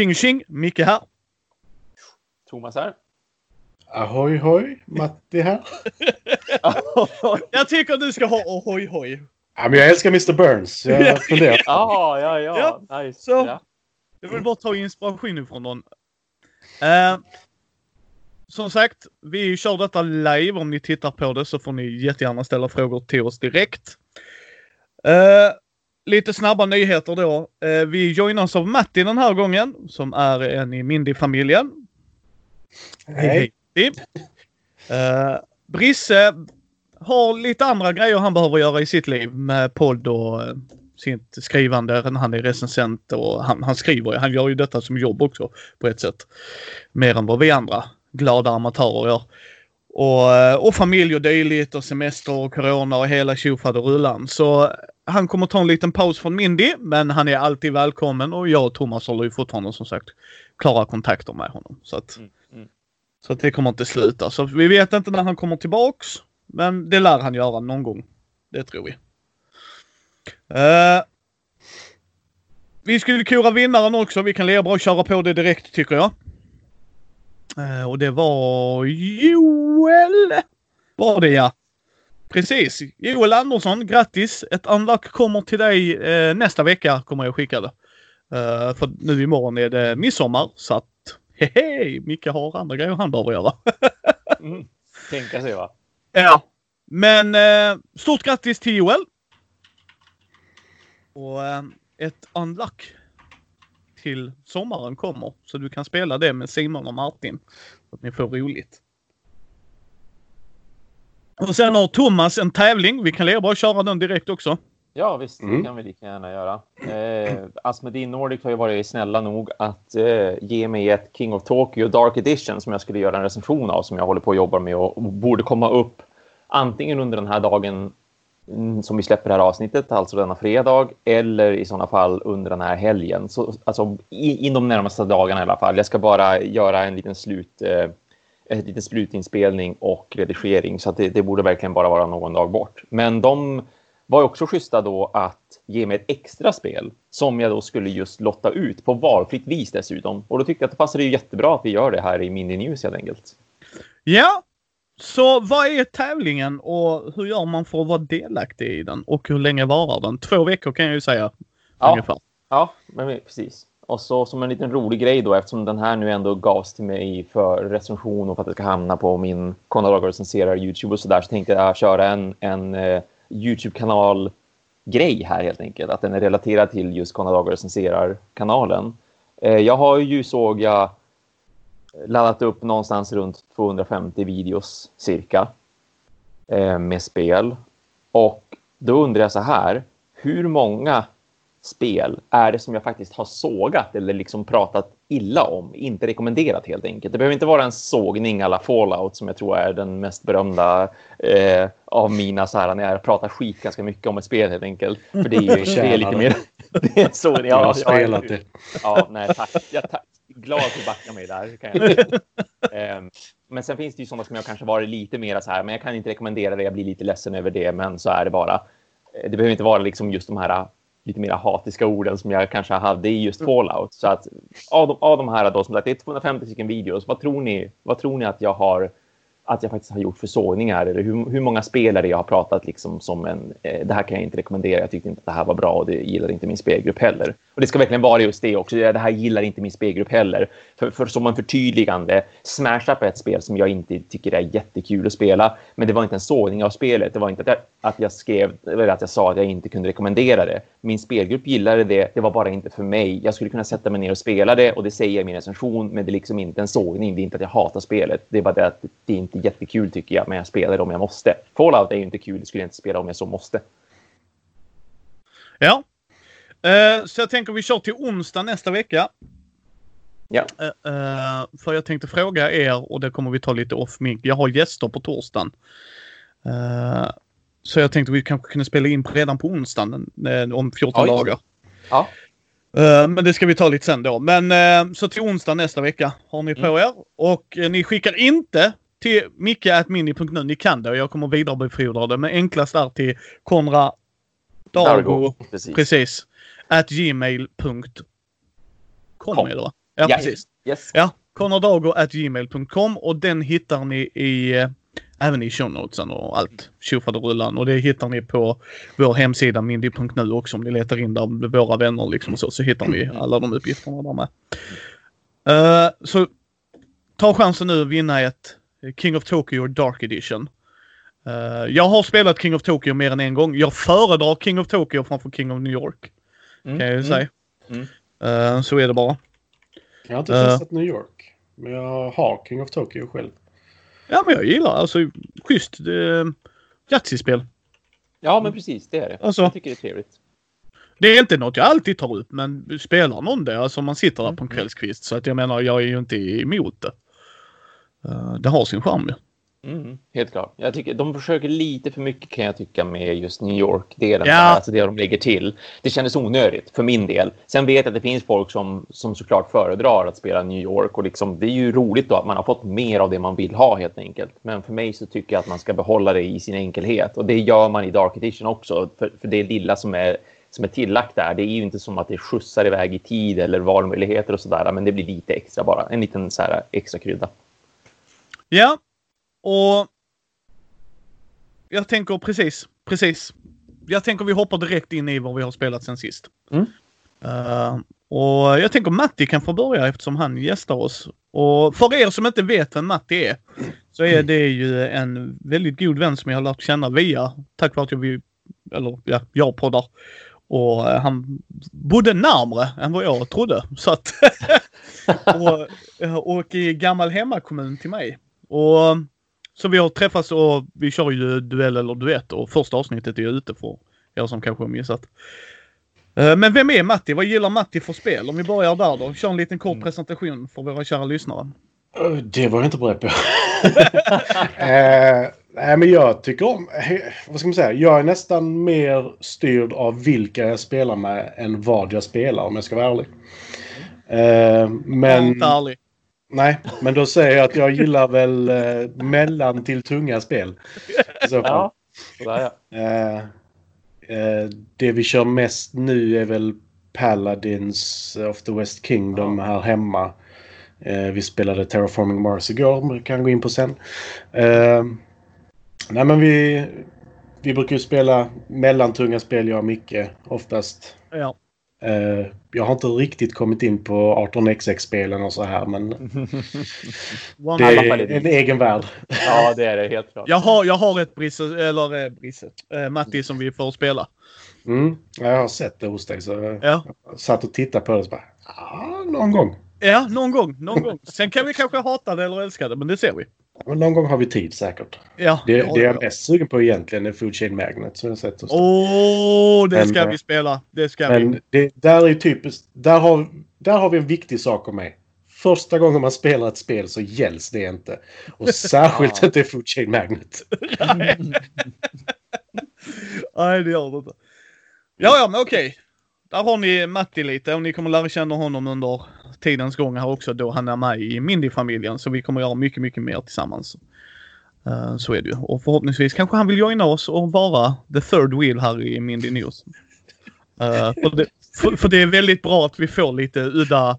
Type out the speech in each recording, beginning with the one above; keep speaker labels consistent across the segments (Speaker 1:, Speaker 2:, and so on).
Speaker 1: Tjing tjing! Micke här.
Speaker 2: Thomas här.
Speaker 3: Ahoy hoj, Matti här.
Speaker 1: Jag tycker du ska ha ohoj hoj.
Speaker 3: Ja, men jag älskar Mr Burns. Jag funderar.
Speaker 2: Ja, ja, ja. Nice.
Speaker 1: Så.
Speaker 2: Ja.
Speaker 1: Jag vill bara ta inspiration ifrån någon. Eh, som sagt, vi kör detta live. Om ni tittar på det så får ni jättegärna ställa frågor till oss direkt. Eh, lite snabba nyheter då. Eh, vi joinas av Matti den här gången, som är en i Mindy-familjen.
Speaker 3: Hej.
Speaker 1: Hej. Eh, Brisse har lite andra grejer han behöver göra i sitt liv med podd och eh, sitt skrivande. Han är recensent och han, han skriver. Han gör ju detta som jobb också på ett sätt. Mer än vad vi andra glada amatörer gör. Och, eh, och familj och dylikt och semester och corona och hela tjofaderullan. Så han kommer ta en liten paus från Mindy, men han är alltid välkommen och jag och Thomas håller ju fortfarande som sagt klara kontakter med honom. Så att,
Speaker 2: Mm, mm.
Speaker 1: så att det kommer inte sluta. Så vi vet inte när han kommer tillbaks. Men det lär han göra någon gång. Det tror vi. Eh, vi skulle kora vinnaren också. Vi kan lika bra köra på det direkt tycker jag. Eh, och det var Joel. Var det ja. Precis. Joel Andersson, grattis! Ett unlock kommer till dig eh, nästa vecka kommer jag skicka det. Eh, för nu imorgon är det midsommar så att hehe, Micke har andra grejer han behöver göra.
Speaker 2: Mm. Tänka sig va?
Speaker 1: Ja. Men eh, stort grattis till Joel! Och eh, ett unlock till sommaren kommer. Så du kan spela det med Simon och Martin. Så att ni får roligt. Och sen har Thomas en tävling. Vi kan lika bra köra den direkt också.
Speaker 2: Ja, visst.
Speaker 3: Mm.
Speaker 2: Det kan vi lika gärna göra. Eh, Asmodee Nordic har ju varit snälla nog att eh, ge mig ett King of Tokyo Dark Edition som jag skulle göra en recension av som jag håller på att jobba med och, och borde komma upp antingen under den här dagen mm, som vi släpper det här avsnittet, alltså denna fredag, eller i sådana fall under den här helgen. Så, alltså i, in de närmaste dagarna i alla fall. Jag ska bara göra en liten slut, eh, en liten slutinspelning och redigering, så det, det borde verkligen bara vara någon dag bort. Men de var också schyssta då att ge mig ett extra spel som jag då skulle just lotta ut på valfritt vis dessutom. Och då tyckte jag att det passade ju jättebra att vi gör det här i Mini News helt enkelt.
Speaker 1: Ja, så vad är tävlingen och hur gör man för att vara delaktig i den? Och hur länge varar den? Två veckor kan jag ju säga.
Speaker 2: Ja.
Speaker 1: Ungefär.
Speaker 2: Ja, men precis. Och så som en liten rolig grej då, eftersom den här nu ändå gavs till mig för recension och för att det ska hamna på min Konrad recenserar YouTube och sådär, så tänkte jag köra en, en eh, YouTube-kanal-grej här helt enkelt. Att den är relaterad till just Konrad recenserar-kanalen. Eh, jag har ju, såg jag, laddat upp någonstans runt 250 videos cirka eh, med spel. Och då undrar jag så här, hur många spel är det som jag faktiskt har sågat eller liksom pratat illa om, inte rekommenderat helt enkelt. Det behöver inte vara en sågning alla Fallout som jag tror är den mest berömda eh, av mina så här när jag pratar skit ganska mycket om ett spel helt enkelt. För det är ju det är lite mer... det är så, ja,
Speaker 3: Jag har spelat det.
Speaker 2: Ja, nej tack. Jag ta glad att du backar mig där. Kan jag. Ehm, men sen finns det ju sådana som jag kanske varit lite mer så här, men jag kan inte rekommendera det. Jag blir lite ledsen över det, men så är det bara. Eh, Det behöver inte vara liksom just de här eh, lite mer hatiska orden som jag kanske hade i just Fallout. Så att av de, av de här då, som sagt, det är 250 stycken videos. Vad tror ni? Vad tror ni att jag har? Att jag faktiskt har gjort för sågningar eller hur, hur många spelare jag har pratat liksom som en. Eh, det här kan jag inte rekommendera. Jag tyckte inte att det här var bra och det gillar inte min spelgrupp heller. Och det ska verkligen vara just det också. Det här gillar inte min spelgrupp heller. För, för som en förtydligande. Smash Up är ett spel som jag inte tycker är jättekul att spela. Men det var inte en sågning av spelet. Det var inte att jag, att jag skrev eller att jag sa att jag inte kunde rekommendera det. Min spelgrupp gillade det. Det var bara inte för mig. Jag skulle kunna sätta mig ner och spela det och det säger jag i min recension. Men det är liksom inte en sågning. Det är inte att jag hatar spelet. Det är bara det att det är inte jättekul tycker jag. Men jag spelar det om jag måste. Fallout är ju inte kul. Det skulle jag inte spela om jag så måste.
Speaker 1: Ja. Eh, så jag tänker vi kör till onsdag nästa vecka.
Speaker 2: Ja.
Speaker 1: Eh, för jag tänkte fråga er och det kommer vi ta lite off mic. Jag har gäster på torsdagen. Så jag tänkte vi kanske kunde spela in redan på onsdagen om 14
Speaker 2: Oj.
Speaker 1: dagar.
Speaker 2: Ja.
Speaker 1: Men det ska vi ta lite sen då. Men så till onsdag nästa vecka har ni på
Speaker 2: Mm.
Speaker 1: er. Och ni skickar inte till micke.mini.nu. Ni kan det och jag kommer vidarebefordra det. Men enklast är till Konra Dargo.
Speaker 2: Precis.
Speaker 1: Precis. At gmail.com? Ja,
Speaker 2: Ja,
Speaker 1: precis.
Speaker 2: Yes.
Speaker 1: Ja, connordago.gmail.com och den hittar ni i eh, även i show notesen och allt tjofaderullan. Och det hittar ni på vår hemsida mindy.nu också om ni letar in där med våra vänner liksom och så, så hittar ni alla de uppgifterna där med. Eh, så ta chansen nu att vinna ett King of Tokyo Dark Edition. Eh, jag har spelat King of Tokyo mer än en gång. Jag föredrar King of Tokyo framför King of New York.
Speaker 2: Mm,
Speaker 1: Kan jag ju
Speaker 2: mm,
Speaker 1: säga.
Speaker 2: mm.
Speaker 1: Eh, så är det bara.
Speaker 3: Jag har inte
Speaker 1: Eh.
Speaker 3: testat New York. Men jag har King of Tokyo själv.
Speaker 1: Ja men jag gillar alltså schysst uh, Yatzy-spel.
Speaker 2: Ja, men precis. Det är det.
Speaker 1: Alltså-
Speaker 2: Jag tycker det är trevligt.
Speaker 1: Det är inte något jag alltid tar upp men spelar någon det, alltså man sitter där på en
Speaker 2: Mm.
Speaker 1: kvällskvist så att jag menar jag är ju inte emot det. Eh, det har sin charm ju.
Speaker 2: Mm, helt klart. Jag tycker de försöker lite för mycket kan jag tycka med just New York-delen.
Speaker 1: Ja.
Speaker 2: Alltså det de lägger till. Det kändes onödigt för min del. Sen vet jag att det finns folk som, som såklart föredrar att spela New York och liksom, det är ju roligt då att man har fått mer av det man vill ha helt enkelt. Men för mig så tycker jag att man ska behålla det i sin enkelhet och det gör man i Dark Edition också. För, för det lilla som är som är tillagt där. Det är ju inte som att det skjutsar iväg i tid eller valmöjligheter och sådär, men det blir lite extra bara. En liten så här extra krydda.
Speaker 1: Ja, och jag tänker precis, precis. Jag tänker vi hoppar direkt in i vad vi har spelat sen sist.
Speaker 2: Mm.
Speaker 1: Eh, och jag tänker Matti kan få börja eftersom han gästar oss. Och för er som inte vet vem Matti är så är det ju en väldigt god vän som jag har lärt känna via, tack vare att jag, vi- eller ja, jag poddar. Och eh, han bodde närmre än vad jag trodde. Så att och, och i gammal hemmakommun till mig. Och så vi har träffats och vi kör ju duell eller duett och första avsnittet är ute för er som kanske har missat. Eh, Men vem är Matti? Vad gillar Matti för spel? Om vi börjar där då. Kör en liten kort presentation för våra kära lyssnare.
Speaker 3: Eh, Det var jag inte beredd på. eh, nej, men jag tycker om... Vad ska man säga? Jag är nästan mer styrd av vilka jag spelar med än vad jag spelar om jag ska vara ärlig. Eh, men...
Speaker 1: inte ärlig.
Speaker 3: Nej, men då säger jag att jag gillar väl eh, mellan till tunga spel. Så.
Speaker 2: Ja, sådär ja.
Speaker 3: Eh, eh, det vi kör mest nu är väl Paladins of the West Kingdom här hemma. Eh, vi spelade Terraforming Mars igår, men kan gå in på sen. Eh, nej men vi, vi brukar ju spela mellantunga spel jag och Micke oftast.
Speaker 1: Ja.
Speaker 3: Eh, jag har inte riktigt kommit in på 18xx-spelen och så här men det är en egen värld.
Speaker 2: ja, det är det helt klart.
Speaker 1: Jag har, jag har ett Brisse, eller eh, Brisse, eh, Matti som vi får spela.
Speaker 3: Mm, jag har sett det hos dig så jag
Speaker 1: Ja.
Speaker 3: satt och tittade på det och så bara ja, någon gång.
Speaker 1: Ja, någon gång, någon gång. Sen kan vi kanske hata det eller älska det, men det ser vi.
Speaker 3: Men någon gång har vi tid säkert.
Speaker 1: Ja.
Speaker 3: Det,
Speaker 1: ja,
Speaker 3: det jag
Speaker 1: ja.
Speaker 3: är mest sugen på egentligen är Food Chain Magnet som jag sett.
Speaker 1: Åh, det
Speaker 3: Men,
Speaker 1: ska vi spela. Det ska vi.
Speaker 3: Men det, där är typiskt. Där har, där har vi en viktig sak om mig. Första gången man spelar ett spel så gälls det inte. Och särskilt det är Food Chain Magnet.
Speaker 1: Nej, det gör det inte. Ja, ja, men okej. Där har ni Matti lite och ni kommer lära känna honom under tidens gång här också då han är med i Mindy-familjen. Så vi kommer göra mycket, mycket mer tillsammans. Eh, så är det ju. Och förhoppningsvis kanske han vill joina oss och vara the third wheel här i Mindy News. Eh, för, det, för, för det är väldigt bra att vi får lite udda...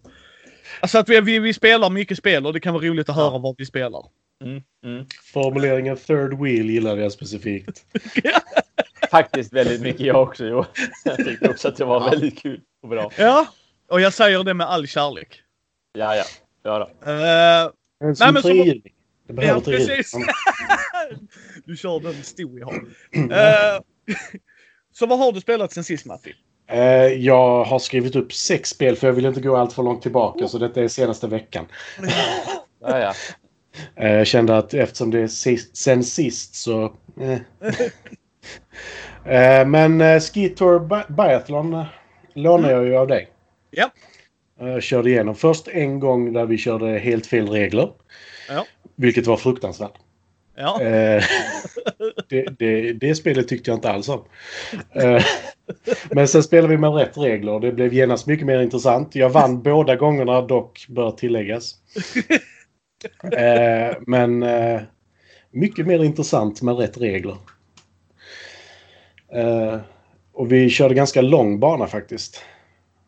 Speaker 1: Alltså att vi, vi, vi spelar mycket spel och det kan vara roligt att höra vad vi spelar.
Speaker 2: Mm, mm.
Speaker 3: Formuleringen third wheel gillade jag specifikt.
Speaker 2: Faktiskt väldigt mycket jag också. Jo. Jag tyckte också att det var väldigt kul och bra.
Speaker 1: Ja, och jag säger det med all kärlek.
Speaker 2: Ja, ja. ja då.
Speaker 1: Eh,
Speaker 3: En
Speaker 1: Nej, men.
Speaker 3: Det behöver
Speaker 1: Ja, precis. du kör den stor jag har. Eh, så vad har du spelat sen sist Matti?
Speaker 3: Eh, jag har skrivit upp sex spel för jag vill inte gå allt för långt tillbaka så detta är senaste veckan.
Speaker 2: Ja, ja.
Speaker 3: Eh, Jag kände att eftersom det är sist, sen sist så... Eh. Eh, Men eh, Ski Tour Bi- Biathlon eh, lånade jag ju av dig.
Speaker 1: Ja.
Speaker 3: Jag körde igenom först en gång där vi körde helt fel regler.
Speaker 1: Ja.
Speaker 3: Vilket var fruktansvärt.
Speaker 1: Ja.
Speaker 3: Det, det, det spelet tyckte jag inte alls om. Men sen spelade vi med rätt regler och det blev genast mycket mer intressant. Jag vann båda gångerna dock, bör tilläggas. Men mycket mer intressant med rätt regler. Eh, Och vi körde ganska lång bana faktiskt.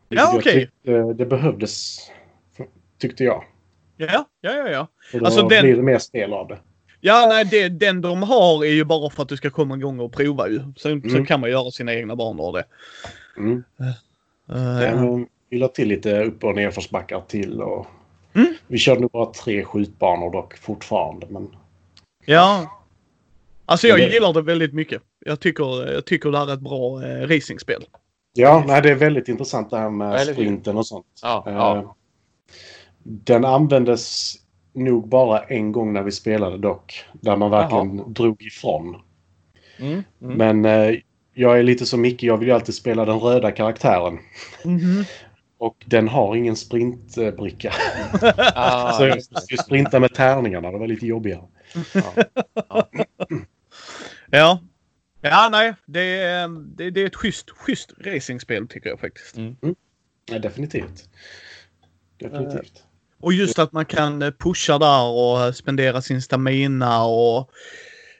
Speaker 1: Ja, okej.
Speaker 3: tyckte Det behövdes. tyckte jag.
Speaker 1: Ja, ja, ja. ja.
Speaker 3: Och då
Speaker 1: Alltså, den-
Speaker 3: blir det mer spel av det.
Speaker 1: Ja, nej, det, den de har är ju bara för att du ska komma igång och prova ju. Sen, sen
Speaker 3: Mm.
Speaker 1: kan man göra sina egna banor av det.
Speaker 3: Mm.
Speaker 1: Eh,
Speaker 3: Ja, vi la till lite upp och nedförsbackar till. Och...
Speaker 1: Mm.
Speaker 3: Vi körde nog bara tre skjutbanor dock fortfarande. Men
Speaker 1: ja. Alltså jag gillar det väldigt mycket. Jag tycker, jag tycker det här är ett bra eh, racingspel.
Speaker 3: ja, nej, det är väldigt intressant det här med sprinten och sånt.
Speaker 2: Ja,
Speaker 3: Eh,
Speaker 2: ja.
Speaker 3: Den användes nog bara en gång när vi spelade dock. Där man verkligen drog ifrån.
Speaker 2: Mm, mm.
Speaker 3: Men eh, jag är lite som Micke, jag vill ju alltid spela den röda karaktären.
Speaker 1: Mhm.
Speaker 3: Och den har ingen sprintbricka.
Speaker 2: Ah,
Speaker 3: så jag skulle sprinta med tärningarna, det var lite jobbigare.
Speaker 2: Ja.
Speaker 1: Ja. Ja, nej. Det är, det, det är ett schysst, schysst racingspel tycker jag faktiskt.
Speaker 3: Ja, definitivt. Definitivt.
Speaker 1: Och just att man kan eh, pusha där och eh, spendera sin stamina och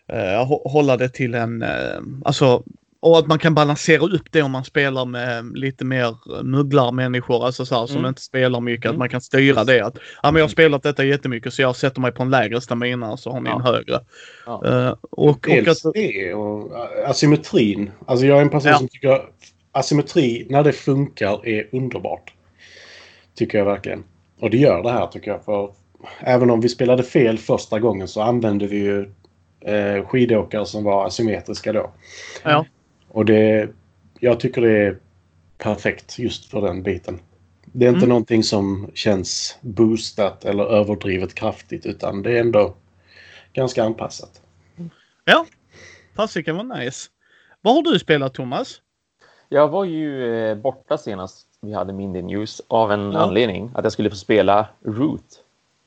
Speaker 1: eh, hå- hålla det till en... Eh, alltså, och att man kan balansera upp det om man spelar med lite mer mugglarmänniskor, alltså så här, som
Speaker 2: Mm.
Speaker 1: inte spelar mycket. Att
Speaker 2: Mm.
Speaker 1: man kan styra det. Att, ja, men jag har spelat detta jättemycket så jag sätter mig på en lägre stamina så har ni en
Speaker 2: Ja.
Speaker 1: högre.
Speaker 2: Ja.
Speaker 1: Eh, och, och
Speaker 3: Dels
Speaker 1: att,
Speaker 3: det och ä, asymmetrin. Alltså jag är en person
Speaker 1: Ja.
Speaker 3: som tycker asymmetri, när det funkar, är underbart. Tycker jag verkligen. Och det gör det här tycker jag. För även om vi spelade fel första gången så använde vi ju eh, skidåkare som var asymmetriska då.
Speaker 1: ja.
Speaker 3: Och det, jag tycker det är perfekt just för den biten. Det är inte
Speaker 1: Mm.
Speaker 3: någonting som känns boostat eller överdrivet kraftigt utan det är ändå ganska anpassat.
Speaker 1: ja. Fasiken var nice. Vad har du spelat Thomas?
Speaker 2: Jag var ju eh, borta senast vi hade Mindy News av en
Speaker 1: Ja.
Speaker 2: anledning. Att jag skulle få spela Root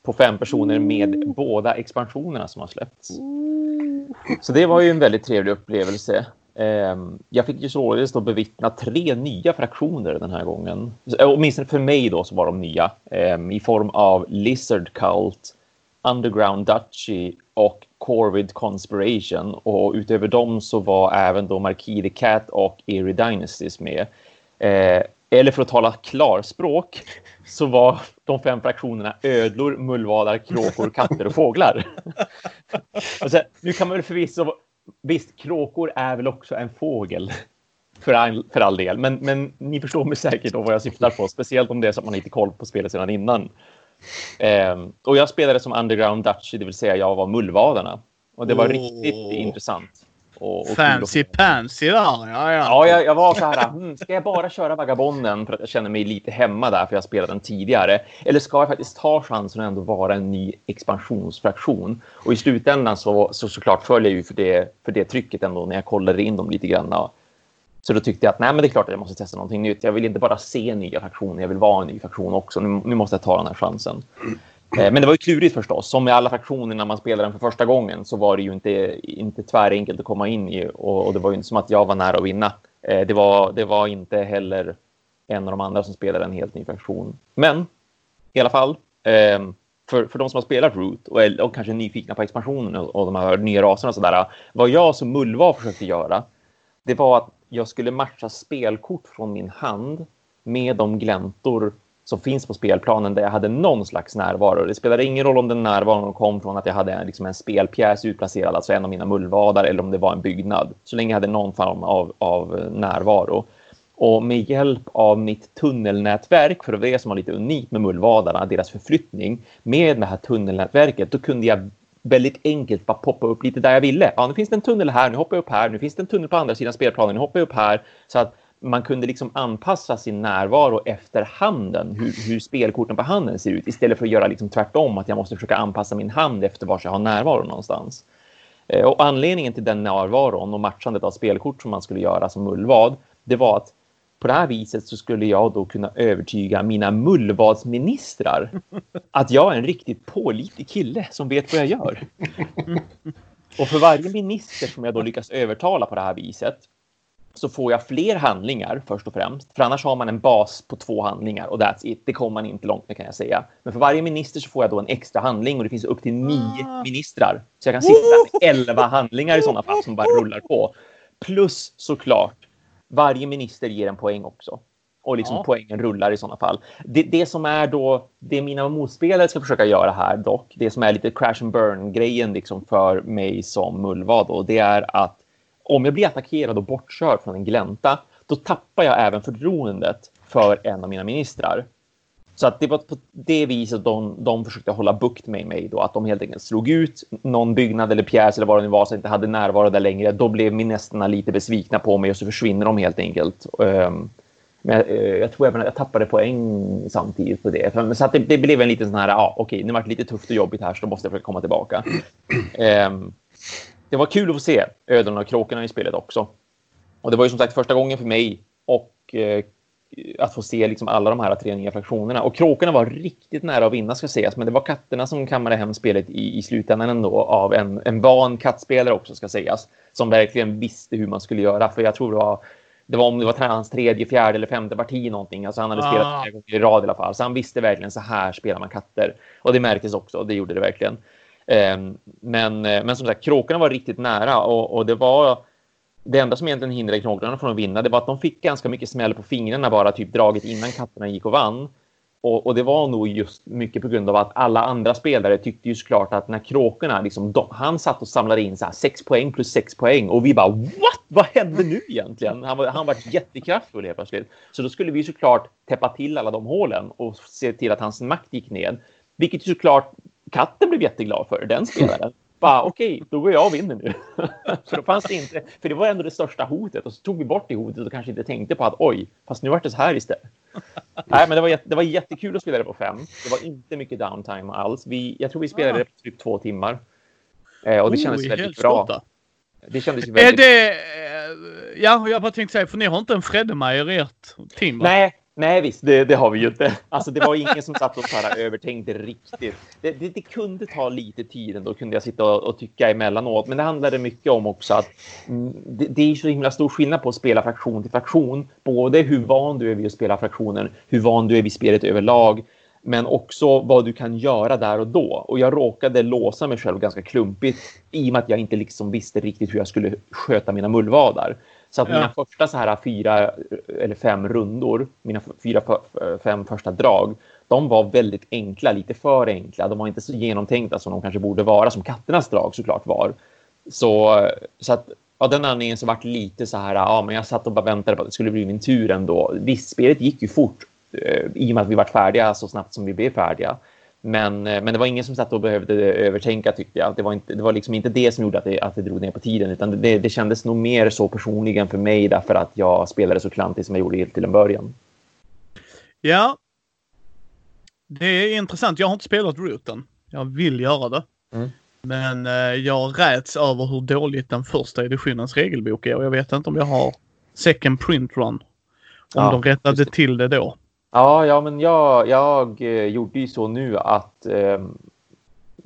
Speaker 2: på fem personer med båda expansionerna som har släppts. Så det var ju en väldigt trevlig upplevelse. Ehm, jag fick ju således då bevittna tre nya fraktioner den här gången. Åtminstone för mig då så var de nya. Ehm, I form av Lizard Cult, Underground Duchy och Corvid Conspiration. Och utöver dem så var även då Marquis the Cat och Eerie Dynasties med. Eh, eller för att tala klarspråk så var de fem fraktionerna ödlor, mullvadar, kråkor, katter och fåglar. alltså, nu kan man väl förvisso... Visst, kråkor är väl också en fågel. För all, för all del. Men, men ni förstår mig säkert då vad jag syftar på. Speciellt om det är så att man inte koll på spelet sedan innan. Ehm, och jag spelade som Underground Dutchy, det vill säga jag var mullvadarna. Och det var
Speaker 1: Åh.
Speaker 2: riktigt intressant. Och, och
Speaker 1: Fancy pansy där, ja ja.
Speaker 2: Ja, jag, jag var så här, hmm, ska jag bara köra Vagabonden för att jag känner mig lite hemma där för jag spelat den tidigare? Eller ska jag faktiskt ta chansen och ändå vara en ny expansionsfraktion? Och i slutändan så, så såklart följer jag ju för det, för det trycket ändå när jag kollade in dem lite grann. Så då tyckte jag att nej, men det är klart att jag måste testa någonting nytt. Jag vill inte bara se nya fraktioner, jag vill vara en ny fraktion också. Nu, nu måste jag ta den här chansen. Eh, men det var ju klurigt förstås. Som med alla fraktioner när man spelade den för första gången så var det ju inte, inte tvärenkelt att komma in i och, och det var ju inte som att jag var nära att vinna. Eh, det var, det var inte heller en av de andra som spelade en helt ny fraktion. Men i alla fall, ehm, för, för de som har spelat Root och, är- och kanske är nyfikna på expansionen och, och de här nya raserna och sådär. Vad jag som Mulva försökte göra, det var att jag skulle matcha spelkort från min hand med de gläntor som finns på spelplanen där jag hade någon slags närvaro. Det spelade ingen roll om den närvaron kom från att jag hade liksom en spelpjäs utplacerad, alltså en av mina mullvadar, eller om det var en byggnad. Så länge jag hade någon form av, av närvaro. Och med hjälp av mitt tunnelnätverk, för det var det som var lite unikt med mullvadarna, deras förflyttning, med det här tunnelnätverket, då kunde jag väldigt enkelt bara poppa upp lite där jag ville. Ja, nu finns det en tunnel här, nu hoppar jag upp här, nu finns det en tunnel på andra sidan spelplanen, nu hoppar jag upp här. Så att man kunde liksom anpassa sin närvaro efter handen, hur, hur spelkorten på handen ser ut, istället för att göra liksom tvärtom, att jag måste försöka anpassa min hand efter var jag har närvaro någonstans. Eh, Och anledningen till den närvaron och matchandet av spelkort som man skulle göra som mullvad, det var att på det här viset så skulle jag då kunna övertyga mina mullvadsministrar att jag är en riktigt pålitlig kille som vet vad jag gör. Och för varje minister som jag då lyckas övertala på det här viset så får jag fler handlingar först och främst. För annars har man en bas på två handlingar och that's it. Det kommer man inte långt med kan jag säga. Men för varje minister så får jag då en extra handling och det finns upp till nio
Speaker 1: Ah.
Speaker 2: ministrar. Så jag kan sitta med elva handlingar i sådana fall som bara rullar på. Plus såklart, varje minister ger en poäng också. och liksom
Speaker 1: Ja.
Speaker 2: poängen rullar i sådana fall. Det, det som är då, det mina motspelare ska försöka göra här dock, det som är lite crash and burn grejen liksom för mig som mullvad då, det är att om jag blir attackerad och bortkörd från en glänta, då tappar jag även förtroendet för en av mina ministrar. Så att det var på det viset de, de försökte hålla bukt med mig då, att de helt enkelt slog ut någon byggnad eller pjäs eller vad det nu var som inte hade närvaro där längre. Då blev ministrarna lite besvikna på mig och så försvinner de helt enkelt. Ehm, men jag, eh, jag tror även att jag tappade poäng samtidigt på det. Så att det, det blev en liten sån här, ja okej, nu var det lite tufft och jobbigt här så då måste jag försöka komma tillbaka. Um, det var kul att få se ödlorna och kråkorna i spelet också. Och det var ju som sagt första gången för mig och eh, att få se liksom alla de här tre nya fraktionerna. Och kråkorna var riktigt nära att vinna ska sägas, men det var katterna som kammade hem spelet i, i slutändan ändå av en, en van kattspelare också ska sägas, som verkligen visste hur man skulle göra. För jag tror det var, det var om det var hans tredje, fjärde eller femte parti någonting. Alltså han hade
Speaker 1: Ah.
Speaker 2: spelat flera gånger i rad i alla fall, så han visste verkligen så här spelar man katter. Och det märktes också, det gjorde det verkligen. Ehm, men, eh, men som sagt, kråkorna var riktigt nära och, och det var det enda som egentligen hindrade kråkorna från att vinna, det var att de fick ganska mycket smäll på fingrarna bara typ draget innan katterna gick och vann. Och, och det var nog just mycket på grund av att alla andra spelare tyckte ju såklart att när kråkorna, liksom, de, han satt och samlade in så här, sex poäng plus sex poäng och vi bara what? Vad hände nu egentligen? Han var, han var jättekraftfull helt plötsligt. Så då skulle vi såklart täppa till alla de hålen och se till att hans makt gick ned. Vilket såklart katten blev jätteglad för, den spelaren. Bara okej, då går jag och vinner nu. för då fanns det inte, för det var ändå det största hotet och så tog vi bort det hotet och kanske inte tänkte på att oj, fast nu vart det så här istället. Nej, men det var, det var jättekul att spela det på fem. Det var inte mycket downtime alls. Vi, jag tror vi spelade
Speaker 1: Ah.
Speaker 2: det på typ två timmar. Eh, och det kändes
Speaker 1: Oh,
Speaker 2: väldigt bra. Det kändes ju
Speaker 1: Är
Speaker 2: väldigt...
Speaker 1: det... eh, Ja, jag bara tänkte säga, för ni har inte en Freddemeyer i ert team va?
Speaker 2: Nej, nej visst, det, det har vi ju inte. Alltså det var ingen som satt och så övertänkte riktigt. Det, det, det kunde ta lite tid ändå, kunde jag sitta och, och tycka emellanåt. Men det handlade mycket om också att mm, det, det är så himla stor skillnad på att spela fraktion till fraktion. Både hur van du är vid att spela fraktionen, hur van du är vid spelet överlag, men också vad du kan göra där och då. Och jag råkade låsa mig själv ganska klumpigt i och med att jag inte liksom visste riktigt hur jag skulle sköta mina mullvadar. Så att
Speaker 1: Ja.
Speaker 2: mina första så här fyra eller fem rundor, mina fyra, fem första drag, de var väldigt enkla, lite för enkla. De var inte så genomtänkta som de kanske borde vara, som katternas drag såklart var. Så, så att av den anledningen så vart lite så här, ja, men jag satt och bara väntade på att det skulle bli min tur ändå. Visst, spelet gick ju fort eh, i och med att vi vart färdiga så snabbt som vi blev färdiga. Men, eh, men det var ingen som satt och behövde övertänka tyckte jag. Det var, inte, det var liksom inte det som gjorde att det, att det drog ner på tiden, utan det, det kändes nog mer så personligen för mig därför att jag spelade så klantigt som jag gjorde till en början.
Speaker 1: Ja. Det är intressant. Jag har inte spelat Rooten. Jag vill göra det.
Speaker 2: Mm.
Speaker 1: Men eh, jag räds över hur dåligt den första editionens regelbok är och jag vet inte om jag har second print run. Om
Speaker 2: Ja,
Speaker 1: de rättade till det då.
Speaker 2: Ja, ja men jag, jag eh, gjorde ju så nu att eh,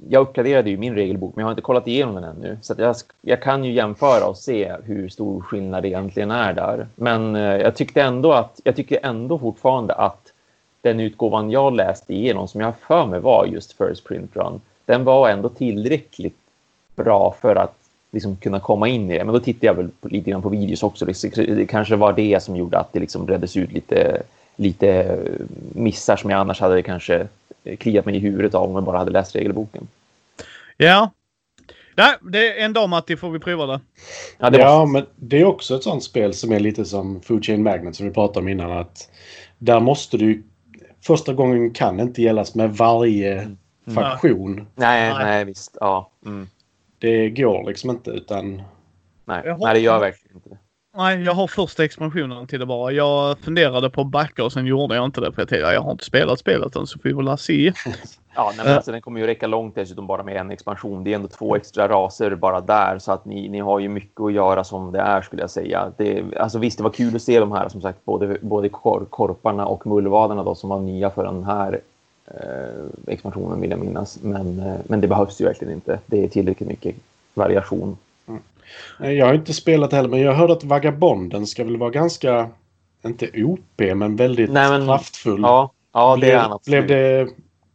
Speaker 2: jag uppgraderade ju min regelbok, men jag har inte kollat igenom den ännu. Så att jag, jag kan ju jämföra och se hur stor skillnad det egentligen är där. Men eh, jag tyckte ändå att jag tycker ändå fortfarande att den utgåvan jag läste igenom, som jag har för mig var just First Print Run, den var ändå tillräckligt bra för att liksom kunna komma in i det. Men då tittade jag väl på, lite grann på videos också. Det, kanske var det som gjorde att det liksom reddes ut lite, lite missar som jag annars hade kanske kliat mig i huvudet av om jag bara hade läst regelboken.
Speaker 1: Ja. Nej, det är en dag Matti får vi prova det.
Speaker 2: Ja, det
Speaker 3: ja, men det är också ett sånt spel som är lite som Food Chain Magnet som vi pratade om innan. att Där måste du... Första gången kan inte gällas med varje faktion.
Speaker 2: nej,
Speaker 1: Nej.
Speaker 2: nej, visst. Ja. Mm.
Speaker 3: Det går liksom inte utan...
Speaker 2: Nej, nej, det gör verkligen inte det.
Speaker 1: Nej, jag har första expansionen till det bara. Jag funderade på att backa och sen gjorde jag inte det. För jag tänkte, jag har inte spelat spelet än så vi får väl se.
Speaker 2: Ja, nej, men alltså, den kommer ju räcka långt dessutom bara med en expansion. Det är ändå två extra raser bara där så att ni, ni har ju mycket att göra som det är skulle jag säga. Det, alltså, visst, det var kul att se de här som sagt, både, både kor, korparna och mullvadarna då som var nya för den här eh, expansionen vill jag minnas. Men, eh, men det behövs ju verkligen inte. Det är tillräckligt mycket variation.
Speaker 3: Nej, Jag har inte spelat heller men jag hörde att Vagabonden ska väl vara ganska... Inte OP men väldigt
Speaker 2: Nej, men-
Speaker 3: kraftfull.
Speaker 2: Ja, ja det
Speaker 3: blev,
Speaker 2: är han absolut.
Speaker 3: blev det...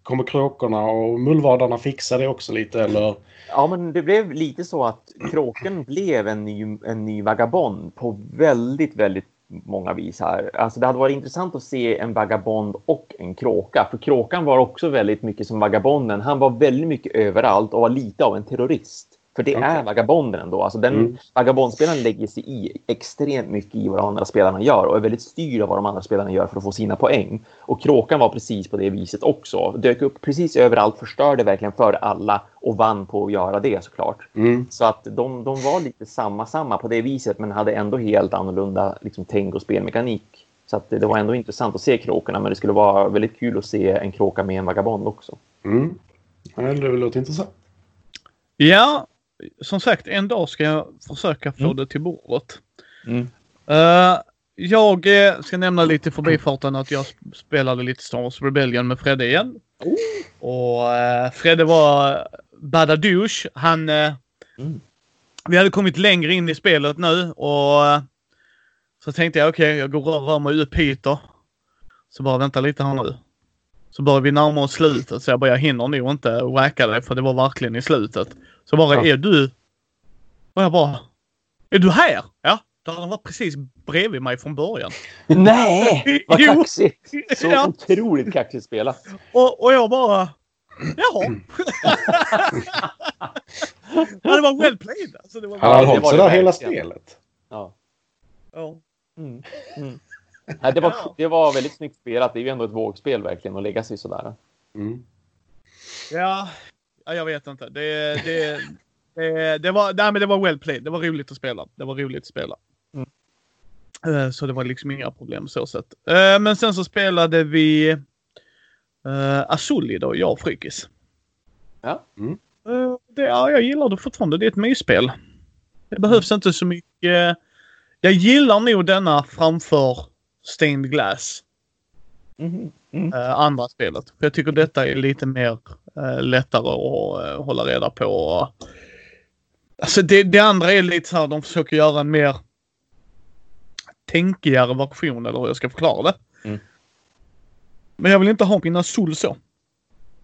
Speaker 3: Kommer kråkorna och mullvadarna fixa det också lite eller?
Speaker 2: Ja, men det blev lite så att kråken blev en ny, en ny vagabond på väldigt, väldigt många vis här. Alltså det hade varit intressant att se en vagabond och en kråka. För kråkan var också väldigt mycket som vagabonden. Han var väldigt mycket överallt och var lite av en terrorist. För det
Speaker 3: Okej.
Speaker 2: är vagabonden ändå. Alltså den
Speaker 3: Mm.
Speaker 2: vagabondspelaren lägger sig i extremt mycket i vad de andra spelarna gör och är väldigt styrd av vad de andra spelarna gör för att få sina poäng. Och kråkan var precis på det viset också. Dök upp precis överallt, förstörde verkligen för alla och vann på att göra det såklart.
Speaker 3: Mm.
Speaker 2: Så att de, de var lite samma, samma på det viset, men hade ändå helt annorlunda liksom, tänk och spelmekanik. Så att det, det var ändå intressant att se kråkorna, men det skulle vara väldigt kul att se en kråka med en vagabond också.
Speaker 3: Mm. Ja, det låter intressant.
Speaker 1: Ja, som sagt en dag ska jag försöka få
Speaker 2: Mm.
Speaker 1: det till bordet.
Speaker 2: Mm.
Speaker 1: Eh, jag eh, ska nämna lite förbifarten att jag sp- spelade lite Star Wars Rebellion med Fredde igen. Och uh, Fredde var badadouche. Han... eh,
Speaker 2: Mm.
Speaker 1: Vi hade kommit längre in i spelet nu och eh, så tänkte jag okej, jag går och rör mig upp hit. Så bara vänta lite här nu. Så börjar vi närma oss slutet så jag bara jag hinner nog inte wacka dig för det var verkligen i slutet. Så bara
Speaker 2: Ja.
Speaker 1: är du... Och jag bara... Är du här? Ja. Då hade han varit precis bredvid mig från början.
Speaker 2: Nej, vad
Speaker 1: Jo.
Speaker 2: kaxigt! Så
Speaker 1: Ja.
Speaker 2: otroligt kaxigt spelat.
Speaker 1: Och, och jag bara... Jaha. ja, det var well played. Alltså, det var
Speaker 3: Han har
Speaker 2: det
Speaker 3: hållit
Speaker 2: det
Speaker 3: sådär hela spelet.
Speaker 2: Ja.
Speaker 1: ja.
Speaker 2: Mm. Mm. Nej, det, var, det var väldigt snyggt spelat. Det är ju ändå ett vågspel verkligen att lägga sig sådär.
Speaker 3: Mm.
Speaker 1: Ja, ja, jag vet inte. Det, det, det, det, var, nej, men det var well played. Det var roligt att spela. Det var roligt att spela.
Speaker 2: Mm.
Speaker 1: Eh, Så det var liksom inga problem så sett. Eh, Men sen så spelade vi uh, Azuli då, jag och Frykis.
Speaker 2: Ja.
Speaker 3: Mm.
Speaker 1: Eh, det, ja, jag gillar det fortfarande. Det är ett mysspel. Det behövs inte så mycket. Jag gillar nog denna framför Stained Glass.
Speaker 2: Mhm. Mm.
Speaker 1: eh, andra spelet. För jag tycker detta är lite mer eh, lättare att eh, hålla reda på. Alltså det, det andra är lite så här, de försöker göra en mer tänkigare version eller hur jag ska förklara det.
Speaker 2: Mm.
Speaker 1: Men jag vill inte ha mina sol så.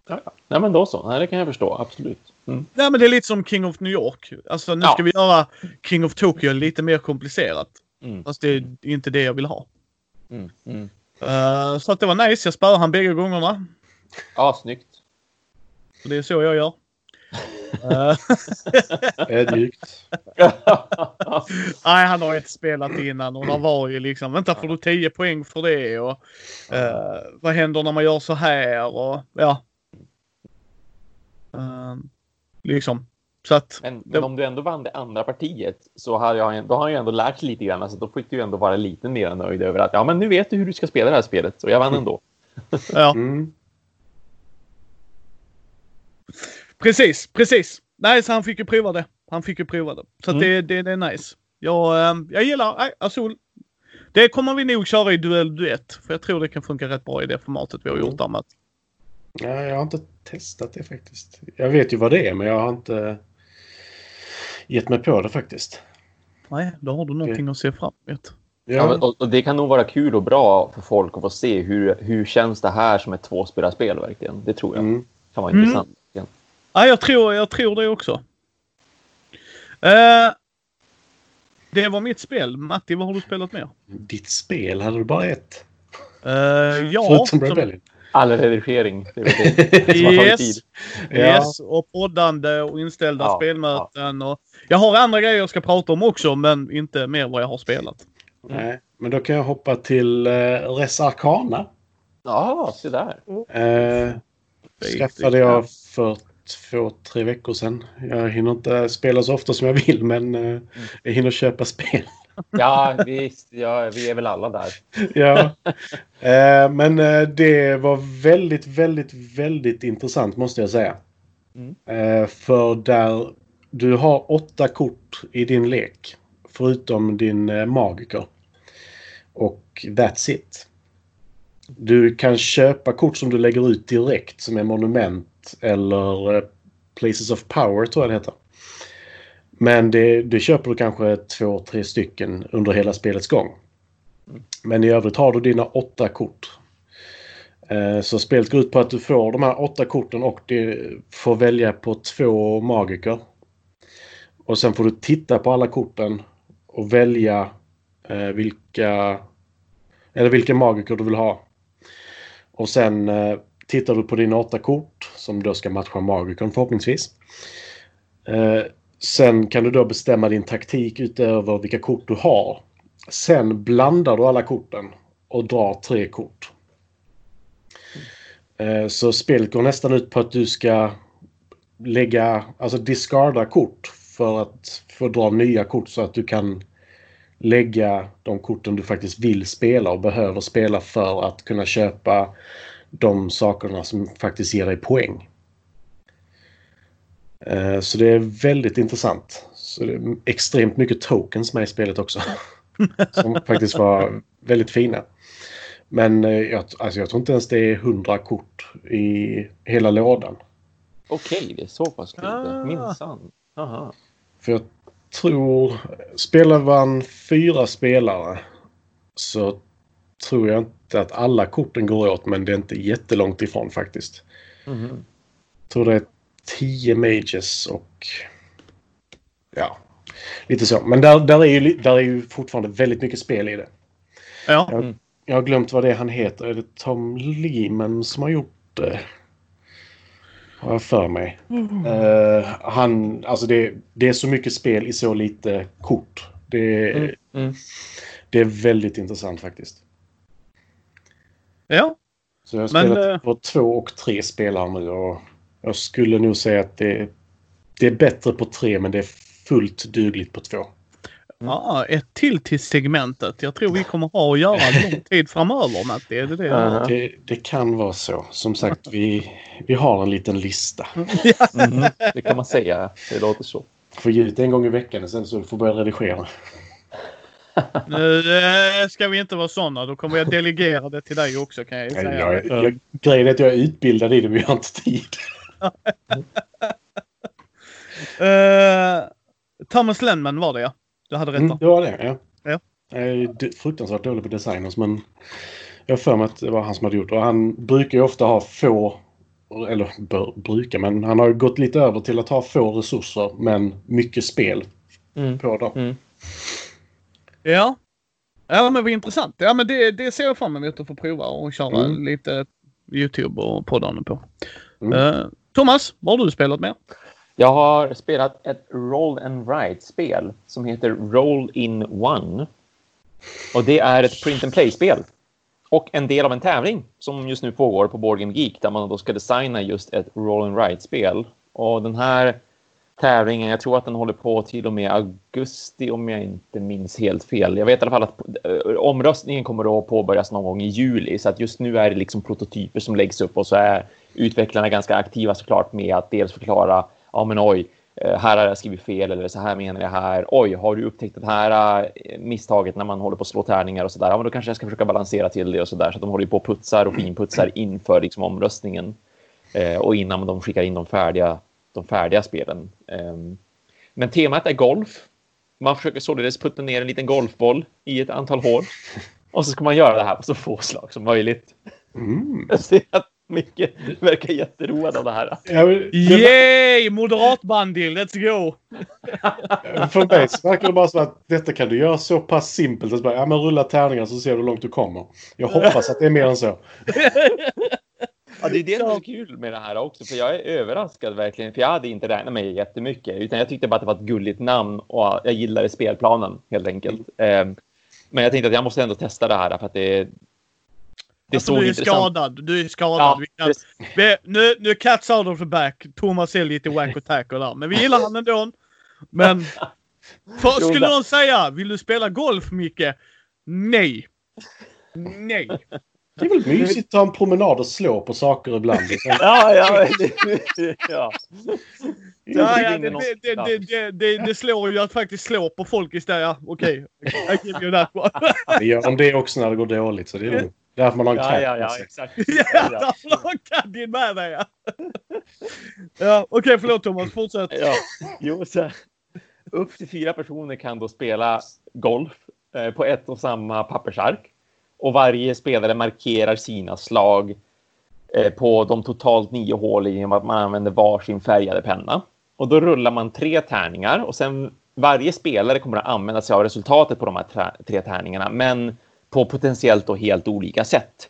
Speaker 2: Ja. Nej, men då så. Nej, det kan jag förstå. Absolut. Mm.
Speaker 1: Nej men det är lite som King of New York. Alltså nu
Speaker 2: Ja.
Speaker 1: ska vi göra King of Tokyo lite mer komplicerat.
Speaker 2: Mm.
Speaker 1: Fast det är inte det jag vill ha.
Speaker 2: Mm. Mm.
Speaker 1: Eh, så att det var nice. Jag spöade han bägge gångerna.
Speaker 2: Ja, snyggt.
Speaker 1: Så det är så jag gör.
Speaker 3: Ödmjukt.
Speaker 1: Nej, han har inte spelat innan och det var ju liksom, vänta får du 10 poäng för det och eh, vad händer när man gör så här och ja. Eh, liksom. Så att,
Speaker 2: Men,
Speaker 1: Det-
Speaker 2: men om du ändå vann det andra partiet så har jag, då har jag ändå lärt sig lite grann. Alltså, då fick du ju ändå vara lite mer nöjd över att ja, men nu vet du hur du ska spela det här spelet och jag vann ändå.
Speaker 1: ja.
Speaker 3: Mm.
Speaker 1: Precis, precis. Nej, så han fick ju prova det. Han fick ju prova det. Så
Speaker 2: Mm.
Speaker 1: det, det, det är nice. Jag, eh, jag gillar, nej, Azul. Det kommer vi nog köra i duell duett. För jag tror det kan funka rätt bra i det formatet vi har gjort där med.
Speaker 3: Nej, jag har inte testat det faktiskt. Jag vet ju vad det är, men jag har inte gett mig på det faktiskt.
Speaker 1: Nej, då har du någonting att se fram emot.
Speaker 2: Ja.
Speaker 3: Ja,
Speaker 2: och det kan nog vara kul och bra för folk att få se hur, hur känns det här som ett tvåspelarspel verkligen. Det tror jag
Speaker 3: mm.
Speaker 2: kan vara
Speaker 1: Mm.
Speaker 2: intressant. Ja.
Speaker 1: Ja, jag tror, jag tror det också. Eh, det var mitt spel. Matti, vad har du spelat mer?
Speaker 3: Ditt spel, hade du bara ett?
Speaker 1: Uh, ja,
Speaker 3: Förutom Rebellion?
Speaker 2: All redigering. Det det tagit tid.
Speaker 1: yes, yes, och poddande och inställda
Speaker 2: Ja,
Speaker 1: spelmöten. Och, jag har andra grejer jag ska prata om också, men inte mer vad jag har spelat.
Speaker 3: Nej, men då kan jag hoppa till uh, Res Arcana.
Speaker 2: Ja, se där.
Speaker 3: Uh, skaffade jag för två, tre veckor sedan. Jag hinner inte spela så ofta som jag vill, men eh, jag hinner köpa spel.
Speaker 2: Ja, visst. Ja, vi är väl alla där.
Speaker 3: ja. Eh, men eh, det var väldigt, väldigt, väldigt intressant måste jag säga.
Speaker 2: Mm.
Speaker 3: För där du har åtta kort i din lek. Förutom din magiker. Och that's it. Du kan köpa kort som du lägger ut direkt som är monument eller eh, Places of Power tror jag det heter. Men det, det köper du kanske två, tre stycken under hela spelets gång. Men i övrigt har du dina åtta kort. Eh, så spelet går ut på att du får de här åtta korten och du får välja på två magiker. Och sen får du titta på alla korten och välja eh, vilka, eller vilka magiker du vill ha. Och sen tittar du på dina åtta kort som då ska matcha magikern förhoppningsvis. Eh, sen kan du då bestämma din taktik utöver vilka kort du har. Sen blandar du alla korten och drar tre kort. Eh, så spelet går nästan ut på att du ska lägga, alltså discarda kort för att få dra nya kort så att du kan lägga de korten du faktiskt vill spela och behöver spela för att kunna köpa de sakerna som faktiskt ger dig poäng. Eh, så det är väldigt intressant. Så det är extremt mycket tokens med i spelet också. Som faktiskt var väldigt fina. Men eh, jag, alltså jag tror inte ens det är 100 kort i hela lådan.
Speaker 2: Okej, det är så pass lite.
Speaker 1: Ah.
Speaker 2: Minsann.
Speaker 3: För jag tror... Spelar man fyra spelare så tror jag inte att alla korten går åt, men det är inte jättelångt ifrån faktiskt.
Speaker 2: Mhm.
Speaker 3: Jag tror det är 10 mages och... Ja, lite så. Men där, där, är ju, där är ju fortfarande väldigt mycket spel i det.
Speaker 1: Ja.
Speaker 3: Jag,
Speaker 2: Mm.
Speaker 3: jag har glömt vad det är han heter. Är det Tom Lehman som har gjort det? Har jag för mig. Eh, han, alltså det, det är så mycket spel i så lite kort. Det,
Speaker 2: Mm. Mm.
Speaker 3: det är väldigt intressant faktiskt.
Speaker 1: Ja.
Speaker 3: Så jag har
Speaker 1: Men,
Speaker 3: spelat
Speaker 1: eh,
Speaker 3: på två och tre spelare nu och jag skulle nog säga att det, det är bättre på tre men det är fullt dugligt på två.
Speaker 1: ja, ett till till segmentet. Jag tror vi kommer ha att göra lång tid framöver Matti. Det är det jag
Speaker 2: Aha.
Speaker 3: Det, det kan vara så. Som sagt, vi, vi har en liten lista.
Speaker 2: Mhm. Det kan man säga. Det låter så.
Speaker 3: Får ge ut en gång i veckan och sen så får börja redigera.
Speaker 1: Nu eh, ska vi inte vara sådana. Då kommer jag delegera det till dig också kan jag säga.
Speaker 3: Jag, jag, grejen är att jag är utbildad i det men jag har inte tid.
Speaker 1: Eh, Thomas Lenman var det ja. Du hade rätt
Speaker 3: Mm, det var det, ja.
Speaker 1: Ja.
Speaker 3: Jag är fruktansvärt dålig på designers men jag har för mig att det var han som hade gjort. Och han brukar ju ofta ha få, eller bör, brukar, men han har gått lite över till att ha få resurser men mycket spel
Speaker 2: Mm.
Speaker 3: på dem.
Speaker 2: Mm.
Speaker 1: Ja. Ja men vad intressant. Ja men det, det ser jag fram emot att få prova och köra
Speaker 3: Mm.
Speaker 1: lite YouTube och poddande på.
Speaker 3: Mm.
Speaker 1: Eh, Thomas, vad har du spelat med?
Speaker 2: Jag har spelat ett roll and write-spel som heter Roll in One. Och det är ett print and play-spel. Och en del av en tävling som just nu pågår på Board Game Geek där man då ska designa just ett roll and write-spel. Och den här tävlingen, jag tror att den håller på till och med augusti om jag inte minns helt fel. Jag vet i alla fall att eh, omröstningen kommer att påbörjas någon gång i juli så att just nu är det liksom prototyper som läggs upp och så är utvecklarna ganska aktiva såklart med att dels förklara ja men oj, eh, här har jag skrivit fel eller så här menar jag här. Oj, har du upptäckt det här eh, misstaget när man håller på att slå tärningar och så där? Ja, men då kanske jag ska försöka balansera till det och så där så att de håller på och putsar och finputsar inför liksom omröstningen eh, och innan de skickar in de färdiga, de färdiga spelen. Ehm, men temat är golf. Man försöker således putta ner en liten golfboll i ett antal hål och så ska man göra det här på så få slag som möjligt.
Speaker 3: Mm.
Speaker 2: Jag ser att Micke verkar jätteroad av det här.
Speaker 3: Det-
Speaker 1: Yay! Moderatbandy, let's go!
Speaker 3: För mig så verkar det bara som att detta kan du göra så pass simpelt. Att bara, ja, men rulla tärningar så ser du hur långt du kommer. Jag hoppas att det är mer än så.
Speaker 2: Ja, det är det som är kul med det här också, för jag är överraskad verkligen, för jag hade inte räknat med jättemycket, utan jag tyckte bara att det var ett gulligt namn och jag gillade spelplanen helt enkelt. Ehm, Men jag tänkte att jag måste ändå testa det här för att det, det
Speaker 1: Alltså, du är
Speaker 2: intressant
Speaker 1: skadad. Du är skadad.
Speaker 2: Ja,
Speaker 1: Vi nu, nu cats out of the back. Thomas är lite wack och tackle där. Men vi gillar han ändå. Men... För, skulle någon säga, vill du spela golf Micke? Nej. Nej.
Speaker 3: Det är väl mysigt att ta en promenad och slå på saker ibland.
Speaker 2: Ja, ja, det, ja.
Speaker 1: Ja, ja,
Speaker 2: Det
Speaker 1: det, det, det, det, det, slår ju att faktiskt slå på folk istället. Ja, Okej, I give you that one.
Speaker 3: Det gör de det också när det går dåligt. Så det är därför man har en
Speaker 2: Ja, ja, ja,
Speaker 3: sig.
Speaker 2: exakt.
Speaker 1: Ja, där har Kadin med dig ja. ja Okej, förlåt Thomas. Fortsätt.
Speaker 2: Ja, jo, så här. Upp till fyra personer kan då spela golf eh, på ett och samma pappersark. Och varje spelare markerar sina slag eh, på de totalt nio hålen genom att man använder varsin färgade penna. Och då rullar man tre tärningar och sen varje spelare kommer att använda sig av resultatet på de här tre tärningarna, men på potentiellt och helt olika sätt.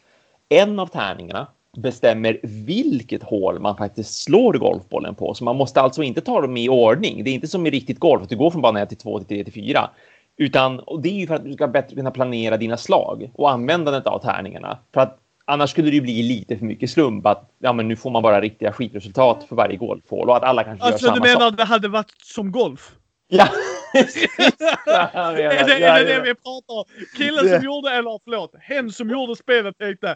Speaker 2: En av tärningarna bestämmer vilket hål man faktiskt slår golfbollen på. Så man måste alltså inte ta dem i ordning. Det är inte som i riktigt golf, att du går från bana 1 till 2 till 3 till 4. Utan, och det är ju för att du ska bättre kunna planera dina slag och användandet av tärningarna. För att annars skulle det ju bli lite för mycket slump att ja, men nu får man bara riktiga skitresultat för varje golfhål och att alla kanske
Speaker 1: alltså,
Speaker 2: gör samma sak.
Speaker 1: Alltså du menar att det hade varit som golf?
Speaker 2: Ja,
Speaker 1: är, det, är det det vi pratar om? Killen som gjorde, eller förlåt, hen som gjorde spelet tänkte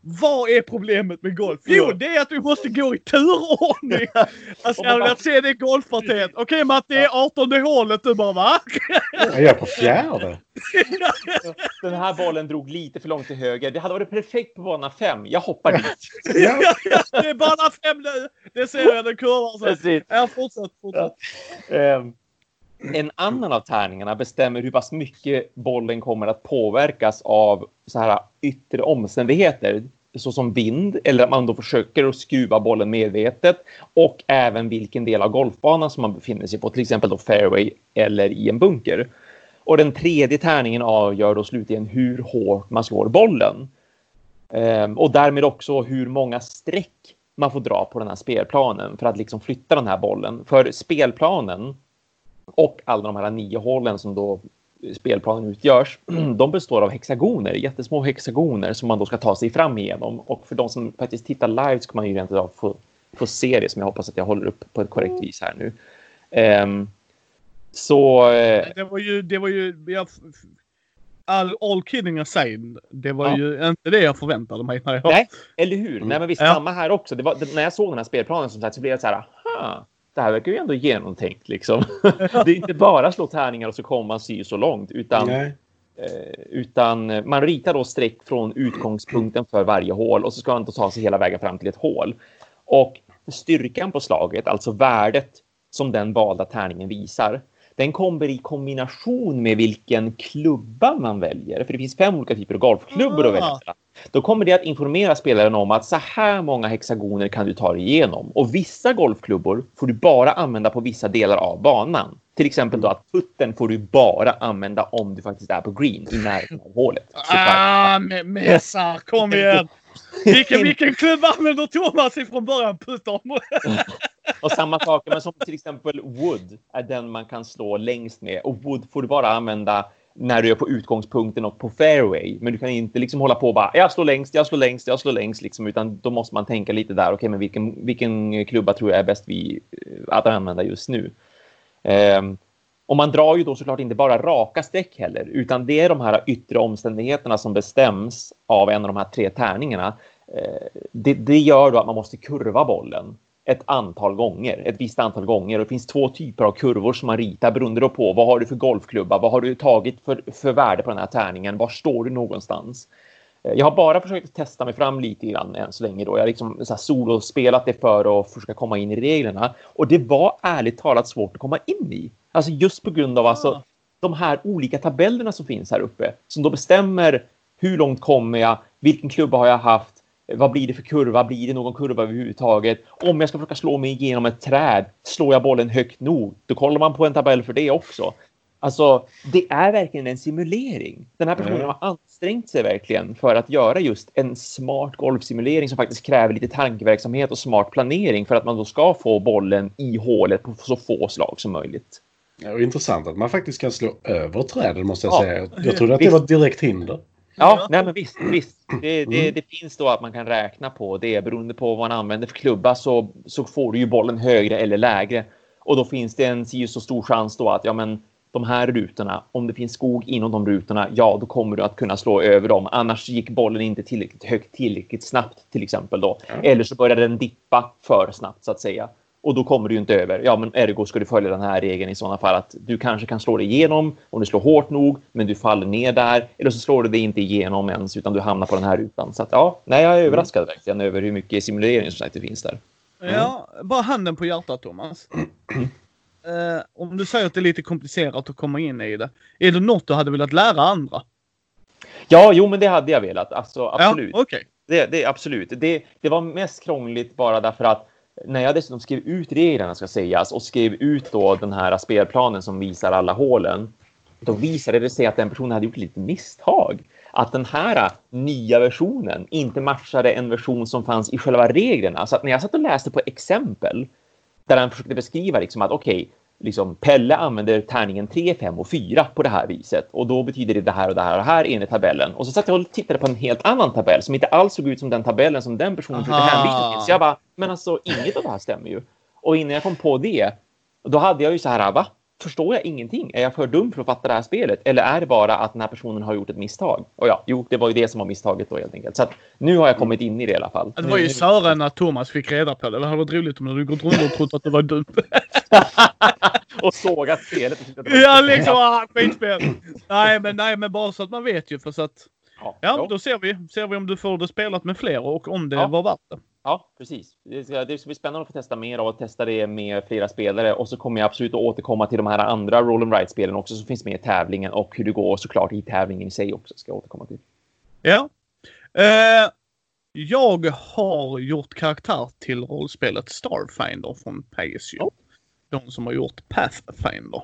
Speaker 1: vad är problemet med golf? Jo, det är att du måste gå i turordning. Alltså, jag vill se det golfpartiet. Okej okay, Matt, det är 18 hålet. Du bara va?
Speaker 3: Jag är på fjärde.
Speaker 2: Den här bollen drog lite för långt till höger. Det hade varit perfekt på bana 5. Jag hoppar dit.
Speaker 1: ja, det är bana 5 nu. Det ser jag, den kurvan. Ja, fortsätt. fortsätt.
Speaker 2: Ja. Um, en annan av tärningarna bestämmer hur pass mycket bollen kommer att påverkas av så här yttre omständigheter såsom vind eller att man då försöker att skruva bollen medvetet och även vilken del av golfbanan som man befinner sig på, till exempel då fairway eller i en bunker. Och den tredje tärningen avgör då slutligen hur hårt man slår bollen. Ehm, och därmed också hur många streck man får dra på den här spelplanen för att liksom flytta den här bollen. För spelplanen och alla de här nio hålen som då spelplanen utgörs, de består av hexagoner, jättesmå hexagoner som man då ska ta sig fram igenom. Och för de som faktiskt tittar live så kan man ju rent av få, få se det som jag hoppas att jag håller upp på ett korrekt vis här nu. Um, så... Uh,
Speaker 1: det var ju, det var ju, jag, all, all kidding aside, det var ja. ju inte det jag förväntade mig.
Speaker 2: När jag... Nej, eller hur? Mm. Nej, men visst, ja. samma här också. Var, när jag såg den här spelplanen som sagt så blev jag så här, aha, det här verkar ju ändå genomtänkt liksom. det är inte bara slå tärningar och så kommer man sy så långt utan eh, utan man ritar då streck från utgångspunkten för varje hål och så ska man då ta sig hela vägen fram till ett hål. Och styrkan på slaget, alltså värdet som den valda tärningen visar, den kommer i kombination med vilken klubba man väljer. För det finns fem olika typer av golfklubbor att välja ah. Då kommer det att informera spelaren om att så här många hexagoner kan du ta dig igenom. Och vissa golfklubbor får du bara använda på vissa delar av banan. Till exempel då att putten får du bara använda om du faktiskt är på green i närheten av hålet.
Speaker 1: Ah, Messar, kom igen! Vilken, vilken klubb använder Thomas ifrån början? Putton?
Speaker 2: och samma sak, men som till exempel Wood är den man kan slå längst med. Och Wood får du bara använda när du är på utgångspunkten och på fairway. Men du kan inte liksom hålla på och bara jag slår längst, jag slår längst, jag slår längst liksom, utan då måste man tänka lite där. Okej, okay, men vilken, vilken klubba tror jag är bäst vi eh, att använda just nu? Um, och man drar ju då såklart inte bara raka streck heller, utan det är de här yttre omständigheterna som bestäms av en av de här tre tärningarna. Ehm, det, det gör då att man måste kurva bollen ett antal gånger, ett visst antal gånger. Och det finns två typer av kurvor som man ritar beroende på vad har du för golfklubba, vad har du tagit för, för värde på den här tärningen, var står du någonstans? Eh, jag har bara försökt testa mig fram lite grann än så länge. Då. Jag har liksom så här solospelat det för att försöka komma in i reglerna. Och det var ärligt talat svårt att komma in i. Alltså just på grund av alltså, de här olika tabellerna som finns här uppe. Som då bestämmer hur långt kommer jag? Vilken klubba har jag haft? Vad blir det för kurva? Blir det någon kurva överhuvudtaget? Om jag ska försöka slå mig igenom ett träd, slår jag bollen högt nog? Då kollar man på en tabell för det också. Alltså, det är verkligen en simulering. Den här personen mm. har ansträngt sig verkligen för att göra just en smart golfsimulering som faktiskt kräver lite tankeverksamhet och smart planering för att man då ska få bollen i hålet på så få slag som möjligt.
Speaker 3: Ja, intressant att man faktiskt kan slå över träden måste jag ja. säga. Jag trodde att det var ett direkt hinder.
Speaker 2: Ja, nej men visst, visst. Det, det, mm. det, finns då att man kan räkna på det. Beroende på vad man använder för klubba så, så får du ju bollen högre eller lägre. Och då finns det en så stor chans då att ja, men de här rutorna, om det finns skog inom de rutorna, ja, då kommer du att kunna slå över dem. Annars gick bollen inte tillräckligt högt, tillräckligt snabbt till exempel då. Eller så började den dippa för snabbt så att säga. Och då kommer du inte över. Ja, men ergo ska du följa den här regeln i sådana fall att du kanske kan slå dig igenom om du slår hårt nog, men du faller ner där. Eller så slår du dig inte igenom ens, utan du hamnar på den här rutan. Så att ja, nej, jag är mm. överraskad mm. verkligen över hur mycket simulering som sagt det finns där.
Speaker 1: Mm. Ja, bara handen på hjärtat Thomas. Uh, om du säger att det är lite komplicerat att komma in i det. Är det något du hade velat lära andra?
Speaker 2: Ja, jo, men det hade jag velat. Alltså, absolut.
Speaker 1: Ja, okay.
Speaker 2: det, det, absolut. Det, det var mest krångligt bara därför att när jag dessutom skrev ut reglerna ska sägas och skrev ut då den här spelplanen som visar alla hålen. Då visade det sig att den personen hade gjort lite misstag. Att den här nya versionen inte matchade en version som fanns i själva reglerna. Så att när jag satt och läste på exempel där han försökte beskriva liksom att okej, okay, liksom Pelle använder tärningen 3, 5 och 4 på det här viset och då betyder det det här och det här och det här enligt tabellen. Och så satt jag och tittade på en helt annan tabell som inte alls såg ut som den tabellen som den personen försökte hänvisa till. Så jag bara, men alltså inget av det här stämmer ju. Och innan jag kom på det, då hade jag ju så här, va? Förstår jag ingenting? Är jag för dum för att fatta det här spelet? Eller är det bara att den här personen har gjort ett misstag? Och ja, jo, det var ju det som var misstaget då helt enkelt. Så att nu har jag kommit in i det i alla fall.
Speaker 1: Det var ju Sören när Thomas fick reda på det. Det hade varit roligt om du gått runt och trott att det var dum.
Speaker 2: och sågat spelet.
Speaker 1: ja, liksom. Ah, skitspel. nej, men, nej, men bara så att man vet ju. För så att, ja, ja då ser vi, ser vi om du får det spelat med fler och om det ja. var värt det.
Speaker 2: Ja, precis. Det ska, det ska bli spännande att få testa mer och testa det med flera spelare. Och så kommer jag absolut att återkomma till de här andra Roll and Ride-spelen också som finns med i tävlingen och hur det går såklart i tävlingen i sig också ska jag återkomma till.
Speaker 1: Ja. Eh, jag har gjort karaktär till rollspelet Starfinder från PSU. Oh. De som har gjort Pathfinder.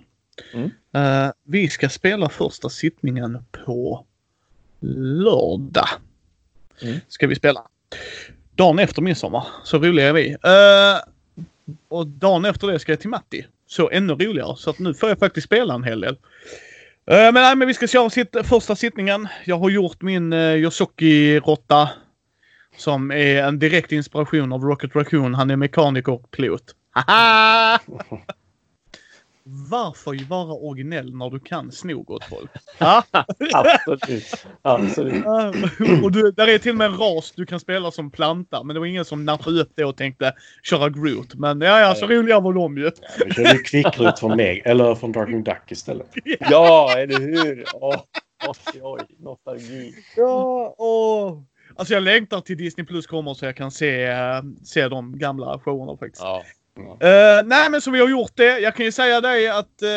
Speaker 1: Mm. Eh, vi ska spela första sittningen på lördag. Mm. Ska vi spela dagen efter midsommar. Så roliga är vi. Uh, och dagen efter det ska jag till Matti. Så ännu roligare. Så att nu får jag faktiskt spela en hel del. Uh, men, nej, men vi ska köra sitt, första sittningen. Jag har gjort min uh, Yosoki-råtta. Som är en direkt inspiration av Rocket Raccoon. Han är mekaniker och pilot. Haha! varför vara originell när du kan sno gott folk?
Speaker 2: Absolut. Absolut.
Speaker 1: och du, där är till och med en ras du kan spela som planta. Men det var ingen som nappade upp det och tänkte köra Groot. Men ja, ja, så roliga var de ju.
Speaker 3: Ja, vi körde kvickrut från mig. Eller från Darkwing Duck istället.
Speaker 2: ja, eller hur? Oh, oj, oj, nostalgi.
Speaker 1: Ja, och... Alltså jag längtar till Disney Plus kommer så jag kan se, uh, se de gamla showerna faktiskt. Ja. Uh, nej, men så vi har gjort det. Jag kan ju säga dig att uh,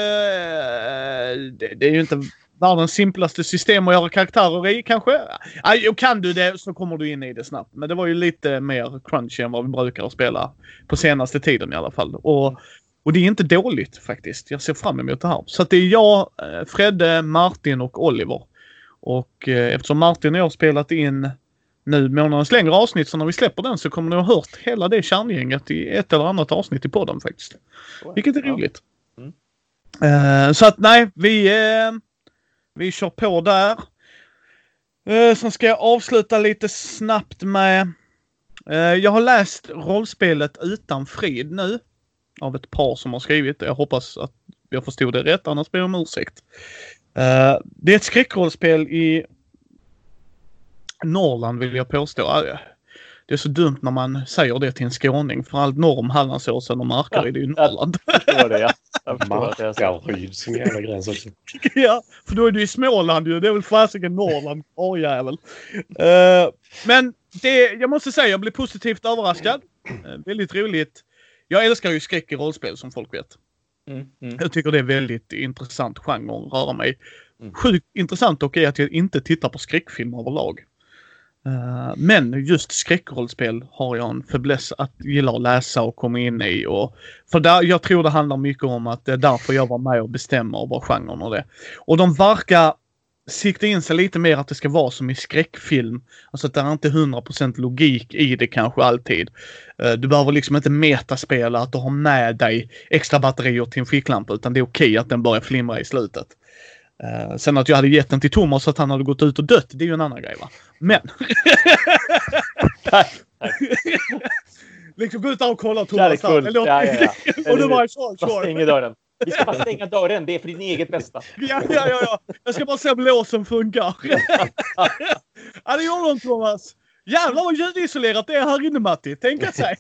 Speaker 1: det, det, är ju inte världens simplaste system att göra karaktärer i kanske. Uh, kan du det så kommer du in i det snabbt. Men det var ju lite mer crunchy än vad vi brukar spela på senaste tiden i alla fall. Och, och det är inte dåligt faktiskt. Jag ser fram emot det här. Så att det är jag, eh, Fredde, Martin och Oliver. Och eftersom Martin och jag har spelat in nu månadens längre avsnitt så när vi släpper den så kommer ni ha hört hela det kärngänget i ett eller annat avsnitt i podden faktiskt. Vilket är roligt. Mm. Uh, så att nej, vi, uh, vi kör på där. Uh, sen ska jag avsluta lite snabbt med jag har läst rollspelet Utan frid nu. Av ett par som har skrivit det. Jag hoppas att jag förstod det rätt, annars ber jag om ursäkt. det är ett skräckrollspel i Norrland vill jag påstå. Det är så dumt när man säger det till en skåning. För allt norr om Hallandsåsen och Markaryd är ju Norrland.
Speaker 2: Jag förstår det, ja.
Speaker 3: Markaryd som jävla gräns också.
Speaker 1: ja, för då är du i Småland ju. Det är väl fasiken Norrland, karljävel. Uh, men det, jag måste säga, jag blev positivt överraskad. Uh, väldigt roligt. Jag älskar ju skräck i rollspel som folk vet. Mm, mm. Jag tycker det är väldigt intressant genre att röra mig. Mm. Sjukt intressant dock är att jag inte tittar på skräckfilmer överlag. Uh, men just skräckrollspel har jag en fäbless att gilla att läsa och komma in i. Och, för där, jag tror det handlar mycket om att det är därför jag var med och bestämmer vad genren och det. Och de verkar sikta in sig lite mer att det ska vara som i skräckfilm. Alltså att det är inte 100% logik i det kanske alltid. Eh, du behöver liksom inte metaspela att du har med dig extra batterier till en ficklampa utan det är okej okay att den börjar flimra i slutet. Uh, sen att jag hade gett den till Thomas så att han hade gått ut och dött, det är ju en annan grej va. Men... liksom gå ut där och kolla Thomas.
Speaker 2: Där, Eller,
Speaker 1: ja, ja, ja. och du bara kör, kör.
Speaker 2: Stänger dörren. Vi ska bara stänga dörren, det är för din eget bästa.
Speaker 1: ja, ja, ja, ja. Jag ska bara se om låsen funkar. ja, det gjorde de Thomas. Jävlar vad ljudisolerat det är här inne Matti. Tänk att säga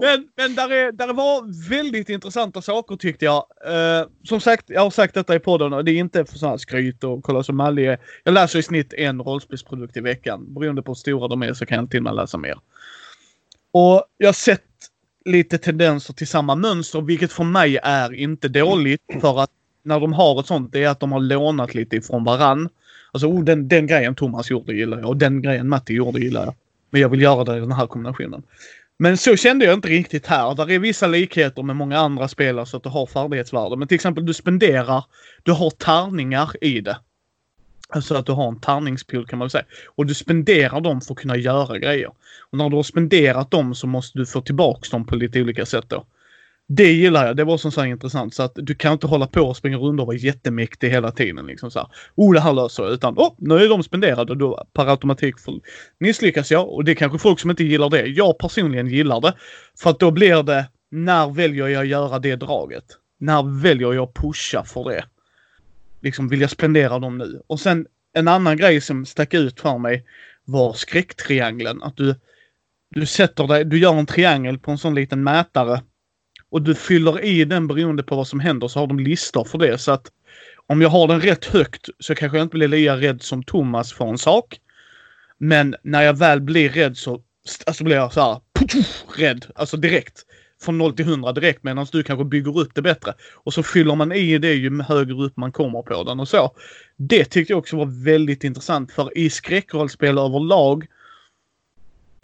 Speaker 1: men men där, är, där var väldigt intressanta saker tyckte jag. Uh, som sagt, jag har sagt detta i podden och det är inte för sådana skryt och kolla så mallig är. Jag läser i snitt en rollspelsprodukt i veckan. Beroende på hur stora de är så kan jag till och med läsa mer. Och jag har sett lite tendenser till samma mönster, vilket för mig är inte dåligt. För att när de har ett sånt, det är att de har lånat lite ifrån varann. Alltså, oh, den, den grejen Thomas gjorde gillar jag och den grejen Matti gjorde gillar jag. Men jag vill göra det i den här kombinationen. Men så kände jag inte riktigt här. Där är vissa likheter med många andra spelare så att du har färdighetsvärde. Men till exempel du spenderar, du har tärningar i det. Alltså att du har en tärningspool kan man väl säga. Och du spenderar dem för att kunna göra grejer. Och när du har spenderat dem så måste du få tillbaks dem på lite olika sätt då. Det gillar jag. Det var som så intressant. Så att du kan inte hålla på och springa runt och vara jättemäktig hela tiden. Liksom så här. Oh, det här löser jag. Utan, oh, nu är de spenderade. Då per automatik misslyckas jag. Och det är kanske folk som inte gillar det. Jag personligen gillar det. För att då blir det, när väljer jag göra det draget? När väljer jag pusha för det? Liksom, vill jag spendera dem nu? Och sen en annan grej som stack ut för mig var skräcktriangeln. Att du, du sätter dig, du gör en triangel på en sån liten mätare och du fyller i den beroende på vad som händer så har de listor för det. Så att om jag har den rätt högt så kanske jag inte blir lika rädd som Thomas för en sak. Men när jag väl blir rädd så alltså blir jag så här puff, rädd. Alltså direkt. Från 0 till 100 direkt medan du kanske bygger upp det bättre. Och så fyller man i det ju högre upp man kommer på den och så. Det tyckte jag också var väldigt intressant för i skräckrollspel överlag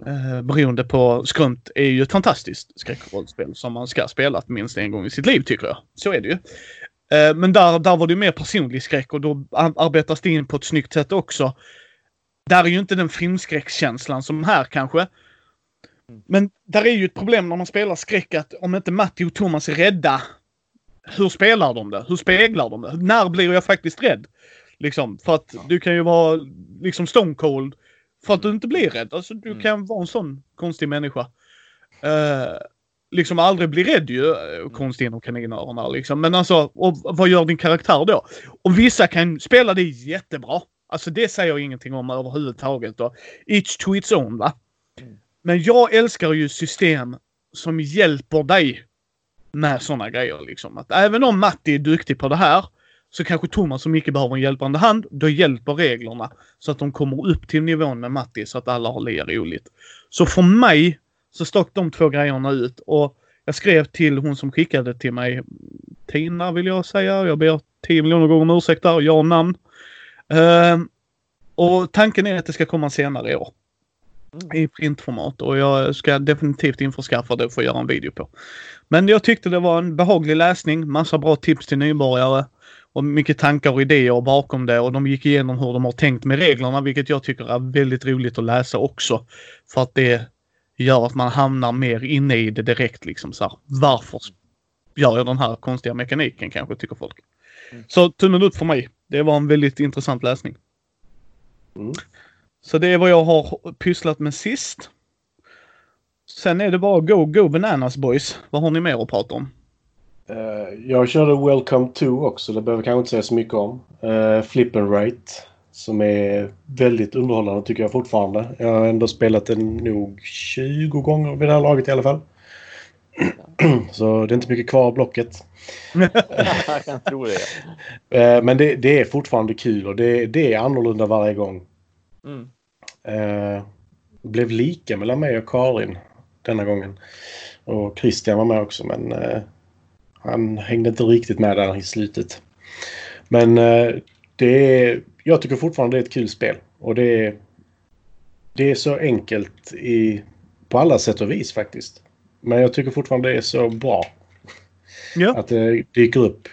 Speaker 1: eh, beroende på Skrumt är ju ett fantastiskt skräckrollspel som man ska spela minst en gång i sitt liv tycker jag. Så är det ju. Eh, men där, där var det mer personlig skräck och då arbetas det in på ett snyggt sätt också. Där är ju inte den filmskräckskänslan som här kanske. Men där är ju ett problem när man spelar skräck att om inte Matti och Thomas är rädda. Hur spelar de det? Hur speglar de det? När blir jag faktiskt rädd? Liksom, för att du kan ju vara liksom stone cold för att du inte blir rädd. Alltså du mm. kan vara en sån konstig människa. Uh, liksom aldrig bli rädd ju. Eh, mm. Konstig inom kaninöronen liksom. Men alltså, och vad gör din karaktär då? Och vissa kan spela det jättebra. Alltså det säger jag ingenting om överhuvudtaget. Då. Each to its own va. Mm. Men jag älskar ju system som hjälper dig med sådana grejer liksom. Att även om Matti är duktig på det här så kanske Thomas och Micke behöver en hjälpande hand. Då hjälper reglerna så att de kommer upp till nivån med Matti så att alla har lika roligt. Så för mig så stack de två grejerna ut och jag skrev till hon som skickade till mig, Tina vill jag säga. Jag ber 10 miljoner gånger om ursäkt där, jag namn. Uh, och tanken är att det ska komma senare i år. I printformat och jag ska definitivt införskaffa det och få göra en video på. Men jag tyckte det var en behaglig läsning, massa bra tips till nybörjare och mycket tankar och idéer bakom det och de gick igenom hur de har tänkt med reglerna vilket jag tycker är väldigt roligt att läsa också. För att det gör att man hamnar mer inne i det direkt liksom så här, Varför gör jag den här konstiga mekaniken kanske tycker folk. Mm. Så tummen upp för mig. Det var en väldigt intressant läsning. Mm. Så det är vad jag har pysslat med sist. Sen är det bara go, go bananas boys. Vad har ni mer att prata om?
Speaker 3: Uh, jag körde Welcome to också. Det behöver kanske inte säga så mycket om. Uh, Flip and Right. Som är väldigt underhållande tycker jag fortfarande. Jag har ändå spelat den nog 20 gånger vid det här laget i alla fall. så det är inte mycket kvar av blocket.
Speaker 2: jag kan tro det.
Speaker 3: Uh, men det, det, är fortfarande kul och det, det är annorlunda varje gång. Mm. Uh, blev lika mellan mig och Karin denna gången. Och Christian var med också men uh, han hängde inte riktigt med där i slutet. Men uh, det är, jag tycker fortfarande det är ett kul spel. Och det är, det är så enkelt i, på alla sätt och vis faktiskt. Men jag tycker fortfarande det är så bra. Ja. Att det dyker upp.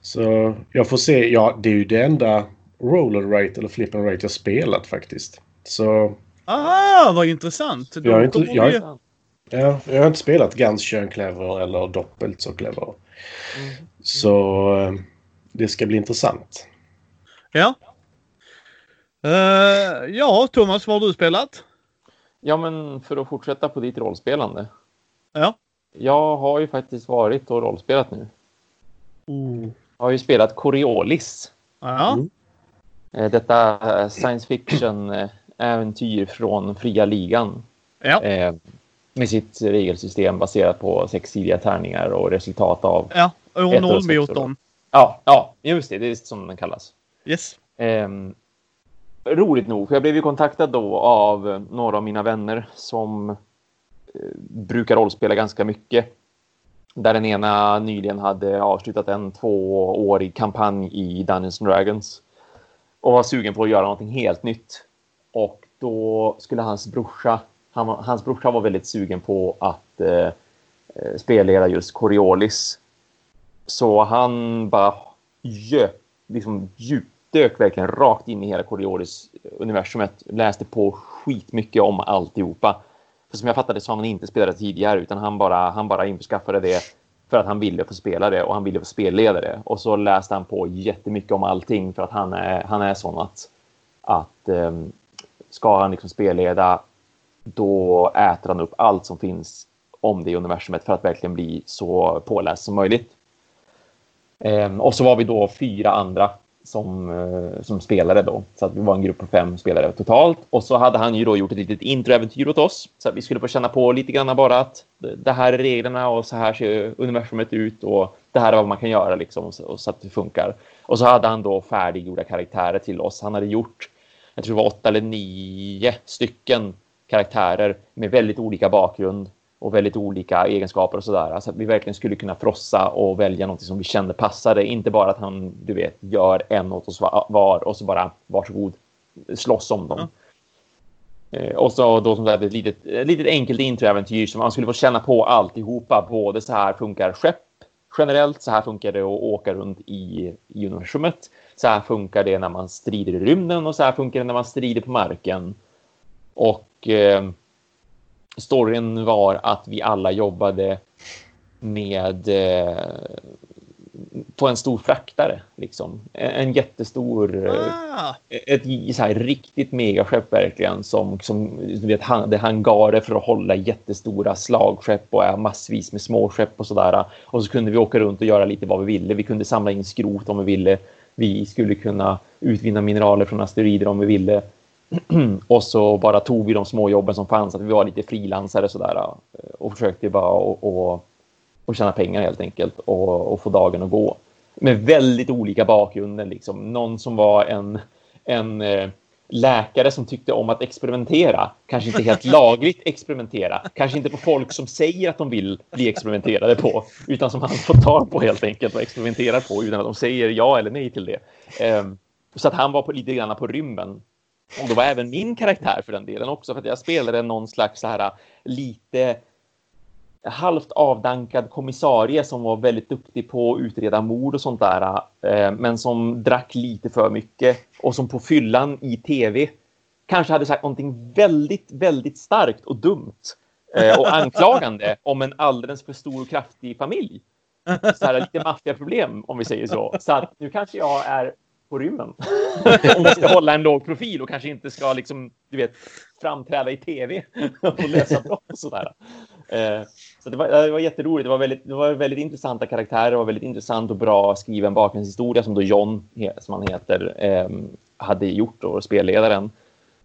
Speaker 3: Så jag får se. Ja, det är ju det enda roller rate eller flip and rate jag spelat faktiskt. Så...
Speaker 1: Aha, vad intressant!
Speaker 3: Då jag, inte, jag, vi... ja, jag har inte spelat Guns Clever eller Doppelt så Clever. Mm. Så eh, det ska bli intressant.
Speaker 1: Ja. Uh, ja, Thomas, vad har du spelat?
Speaker 2: Ja, men för att fortsätta på ditt rollspelande.
Speaker 1: Ja.
Speaker 2: Jag har ju faktiskt varit och rollspelat nu.
Speaker 1: Oh.
Speaker 2: Jag har ju spelat Coriolis.
Speaker 1: Ja. Mm.
Speaker 2: Eh, detta science fiction-äventyr från fria ligan.
Speaker 1: Ja.
Speaker 2: Med sitt regelsystem baserat på sexsidiga tärningar och resultat av...
Speaker 1: Ja, och nollmotorn.
Speaker 2: Ja, ja, just det. Det är som den kallas.
Speaker 1: Yes.
Speaker 2: Eh, roligt nog, för jag blev ju kontaktad då av några av mina vänner som eh, brukar rollspela ganska mycket. Där den ena nyligen hade avslutat en tvåårig kampanj i Dungeons Dragons och var sugen på att göra någonting helt nytt. Och då skulle hans brorsa, han, hans brorsa var väldigt sugen på att eh, eh spelleda just Coriolis. Så han bara djöp, liksom djupdök verkligen rakt in i hela Coriolis-universumet. Eh, läste på skitmycket om alltihopa. För som jag fattade så har han inte spelat det tidigare utan han bara, han bara införskaffade det för att han ville få spela det och han ville få spelleda det. Och så läste han på jättemycket om allting för att han är, han är sån att, att um, ska han liksom spelleda då äter han upp allt som finns om det i universumet för att verkligen bli så påläst som möjligt. Ehm, och så var vi då fyra andra som, eh, som spelare då. Så att vi var en grupp på fem spelare totalt. Och så hade han ju då gjort ett litet introäventyr åt oss. Så att vi skulle få känna på lite grann bara att det här är reglerna och så här ser universumet ut och det här är vad man kan göra liksom och så att det funkar. Och så hade han då färdiggjorda karaktärer till oss. Han hade gjort, jag tror det var åtta eller nio stycken karaktärer med väldigt olika bakgrund och väldigt olika egenskaper och sådär. Alltså att vi verkligen skulle kunna frossa och välja något som vi kände passade. Inte bara att han, du vet, gör en åt oss var och så bara varsågod, slåss om dem. Mm. Och så då som sagt ett litet, ett litet enkelt introäventyr som man skulle få känna på alltihopa. Både så här funkar skepp generellt, så här funkar det att åka runt i, i universumet. Så här funkar det när man strider i rymden och så här funkar det när man strider på marken. Och eh, storyn var att vi alla jobbade med eh, på en stor fraktare. Liksom. En jättestor, ah. ett så här, riktigt megaskepp verkligen som, som du vet, det hangarer för att hålla jättestora slagskepp och massvis med småskepp och sådär. Och så kunde vi åka runt och göra lite vad vi ville. Vi kunde samla in skrot om vi ville. Vi skulle kunna utvinna mineraler från asteroider om vi ville. och så bara tog vi de små jobben som fanns, att vi var lite frilansare sådär eh, och försökte bara och, och, tjäna pengar helt enkelt och, och, få dagen att gå. Med väldigt olika bakgrunder liksom. Någon som var en, en eh, läkare som tyckte om att experimentera, kanske inte helt lagligt experimentera, kanske inte på folk som säger att de vill bli experimenterade på, utan som han får tag på helt enkelt och experimenterar på utan att de säger ja eller nej till det. Um, så att han var på, lite grann på rymmen och då var även min karaktär för den delen också, för att jag spelade någon slags så här lite halvt avdankad kommissarie som var väldigt duktig på att utreda mord och sånt där, eh, men som drack lite för mycket och som på fyllan i tv kanske hade sagt någonting väldigt, väldigt starkt och dumt eh, och anklagande om en alldeles för stor och kraftig familj. Så här, lite maffiaproblem om vi säger så. Så att nu kanske jag är på rymmen. Om man ska hålla en låg profil och kanske inte ska liksom, du vet, framträda i tv och lösa brott och sådär. Eh, så det var, eh, det var jätteroligt. Det var, väldigt, det var väldigt intressanta karaktärer. Det var väldigt intressant och bra skriven bakgrundshistoria som då John, som han heter, ehm, hade gjort och spelledaren.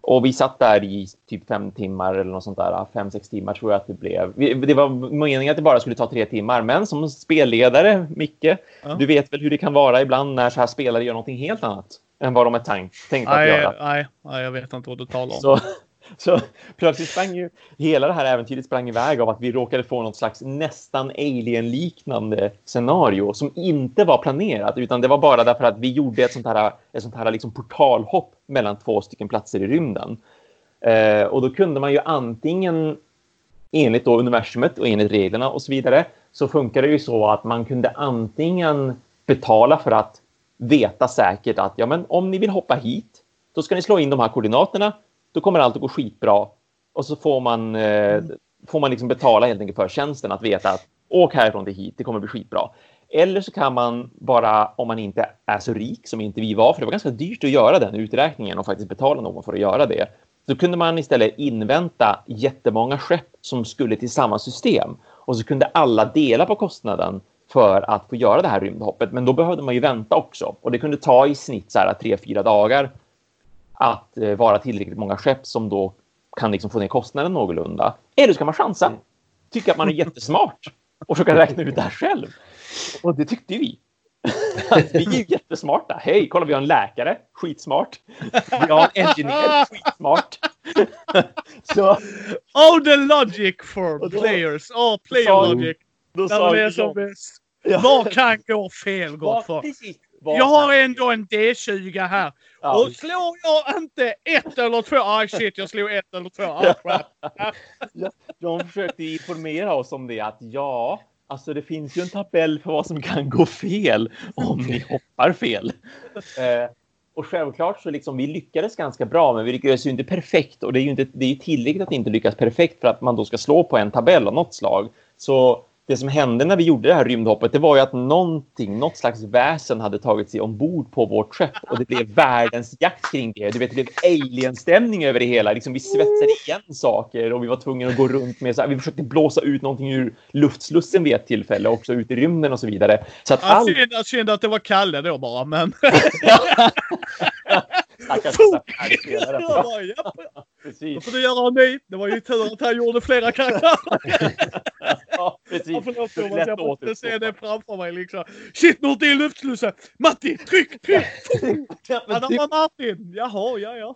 Speaker 2: Och vi satt där i typ fem timmar eller något sånt där. Fem, sex timmar tror jag att det blev. Det var meningen att det bara skulle ta tre timmar. Men som spelledare, Micke, ja. du vet väl hur det kan vara ibland när så här spelare gör någonting helt annat än vad de är tänkt, tänkt att göra.
Speaker 1: Nej, nej, jag vet inte vad du talar om.
Speaker 2: Så, så plötsligt sprang ju hela det här äventyret sprang iväg av att vi råkade få något slags nästan alien-liknande scenario som inte var planerat utan det var bara därför att vi gjorde ett sånt här, ett sånt här liksom portalhopp mellan två stycken platser i rymden. Eh, och då kunde man ju antingen enligt då universumet och enligt reglerna och så vidare så funkar det ju så att man kunde antingen betala för att veta säkert att ja, men om ni vill hoppa hit, då ska ni slå in de här koordinaterna då kommer allt att gå skitbra. Och så får man, eh, mm. får man liksom betala helt enkelt för tjänsten att veta att åk härifrån till hit, det kommer bli skitbra. Eller så kan man bara, om man inte är så rik som inte vi var, för det var ganska dyrt att göra den uträkningen och faktiskt betala någon för att göra det. Så kunde man istället invänta jättemånga skepp som skulle till samma system. Och så kunde alla dela på kostnaden för att få göra det här rymdhoppet. Men då behövde man ju vänta också. Och det kunde ta i snitt så här tre, fyra dagar att eh, vara tillräckligt många skepp som då kan liksom få ner kostnaden någorlunda. Eller ska man chansa, mm. tycka att man är jättesmart och försöka räkna ut det här själv. Och det tyckte vi. vi är ju jättesmarta. Hej, kolla vi har en läkare, skitsmart. Vi har en engineer, skitsmart.
Speaker 1: så, oh the logic for då, players. Oh player då, logic. Då När de är som bäst. Ja. Vad kan gå fel gott för?
Speaker 2: Precis.
Speaker 1: Jag har ändå en D20 här.
Speaker 2: Ja.
Speaker 1: Och slår jag inte ett eller två, ah shit jag slog ett eller två, ah crap.
Speaker 2: De försökte informera oss om det att ja, alltså det finns ju en tabell för vad som kan gå fel om ni hoppar fel. Eh, och självklart så liksom vi lyckades ganska bra, men vi lyckades ju inte perfekt och det är ju inte det är tillräckligt att inte lyckas perfekt för att man då ska slå på en tabell av något slag. Så det som hände när vi gjorde det här rymdhoppet, det var ju att någonting, något slags väsen hade tagit sig ombord på vårt skepp och det blev världens jakt kring det. Du vet, det blev alien-stämning över det hela. Liksom, vi svetsade igen saker och vi var tvungna att gå runt med så här, vi försökte blåsa ut någonting ur luftslussen vid ett tillfälle, också ut i rymden och så vidare. Så att
Speaker 1: Ah,
Speaker 2: allt...
Speaker 1: synd, synd att det var Kalle då bara, men...
Speaker 2: Stackars
Speaker 1: bara, japp, Då
Speaker 2: Precis.
Speaker 1: får du göra en ny. Det var ju tur att han gjorde flera karaktärer.
Speaker 2: Ja, precis.
Speaker 1: Ja, förlåt Thomas, jag måste se det framför mig liksom. Shit, nu är det luftslussen! Matti, tryck, tryck!
Speaker 2: Ja, men
Speaker 1: Ja,
Speaker 2: typ-
Speaker 1: var Martin! Jaha, ja, ja.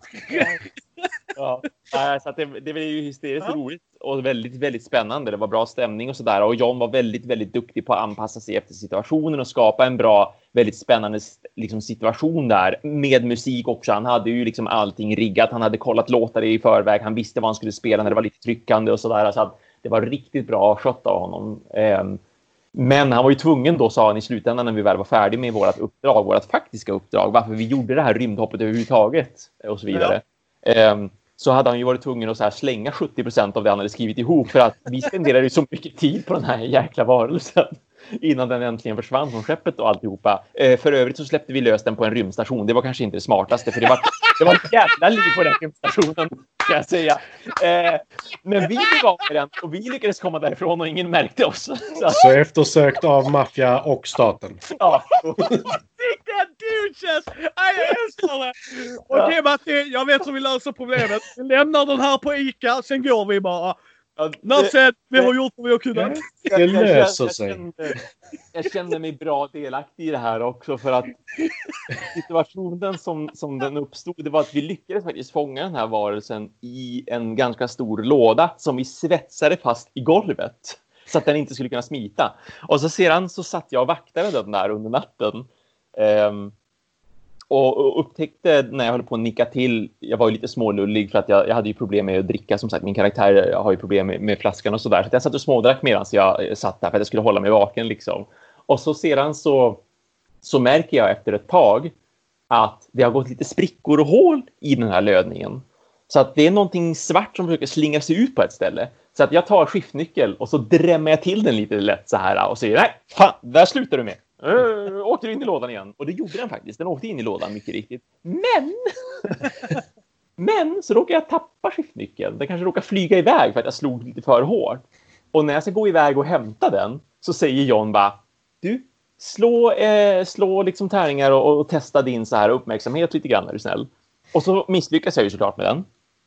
Speaker 2: Ja, Nej, så det, det var ju hysteriskt
Speaker 1: Ja.
Speaker 2: roligt och väldigt, väldigt spännande. Det var bra stämning och sådär. Och John var väldigt, väldigt duktig på att anpassa sig efter situationen och skapa en bra, väldigt spännande liksom, situation där med musik också. Han hade ju liksom allting riggat. Han hade kollat låtar i förväg. Han visste vad han skulle spela när det var lite tryckande och sådär. Så att det var riktigt bra skött av honom. Ehm, men han var ju tvungen då, sa han i slutändan när vi väl var färdiga med vårt uppdrag, vårt faktiska uppdrag, varför vi gjorde det här rymdhoppet överhuvudtaget och så vidare. Ehm, så hade han ju varit tvungen att så här slänga 70 procent av det han hade skrivit ihop för att vi spenderade ju så mycket tid på den här jäkla varelsen innan den äntligen försvann från skeppet och alltihopa. Eh, för övrigt så släppte vi lös den på en rymdstation. Det var kanske inte det smartaste för det var, det var ett jävla liv på den rymdstationen kan jag säga. Eh, men vi blev av med den och vi lyckades komma därifrån och ingen märkte oss. Så,
Speaker 3: Så eftersökt av maffia och staten.
Speaker 2: ja.
Speaker 1: Aj, jag älskar det! Okej Matti, jag vet hur vi löser problemet. Vi lämnar den här på ICA, sen går vi bara. Said, vi har gjort vad vi har kunnat.
Speaker 3: Det löser
Speaker 2: jag
Speaker 3: sig.
Speaker 2: Kände, jag kände mig bra delaktig i det här också för att situationen som, som den uppstod, det var att vi lyckades faktiskt fånga den här varelsen i en ganska stor låda som vi svetsade fast i golvet så att den inte skulle kunna smita. Och så sedan så satt jag och vaktade den där under natten. Ehm, och, och upptäckte när jag höll på att nicka till, jag var ju lite smålullig för att jag, jag hade ju problem med att dricka som sagt. Min karaktär har ju problem med, med flaskan och sådär. Så att jag satt och smådrack medan jag eh, satt där för att jag skulle hålla mig vaken liksom. Och så sedan så, så märker jag efter ett tag att det har gått lite sprickor och hål i den här lödningen. Så att det är någonting svart som försöker slingra sig ut på ett ställe. Så att jag tar skiftnyckel och så drämmer jag till den lite lätt så här och säger nej, fan, där slutar du med. Uh, åkte in i lådan igen. Och det gjorde den faktiskt. Den åkte in i lådan mycket riktigt. Men! Men så råkade jag tappa skiftnyckeln. Den kanske råkade flyga iväg för att jag slog lite för hårt. Och när jag ska gå iväg och hämta den så säger John bara du, slå, eh, slå liksom tärningar och, och testa din så här uppmärksamhet lite grann är du snäll. Och så misslyckas jag ju såklart med den.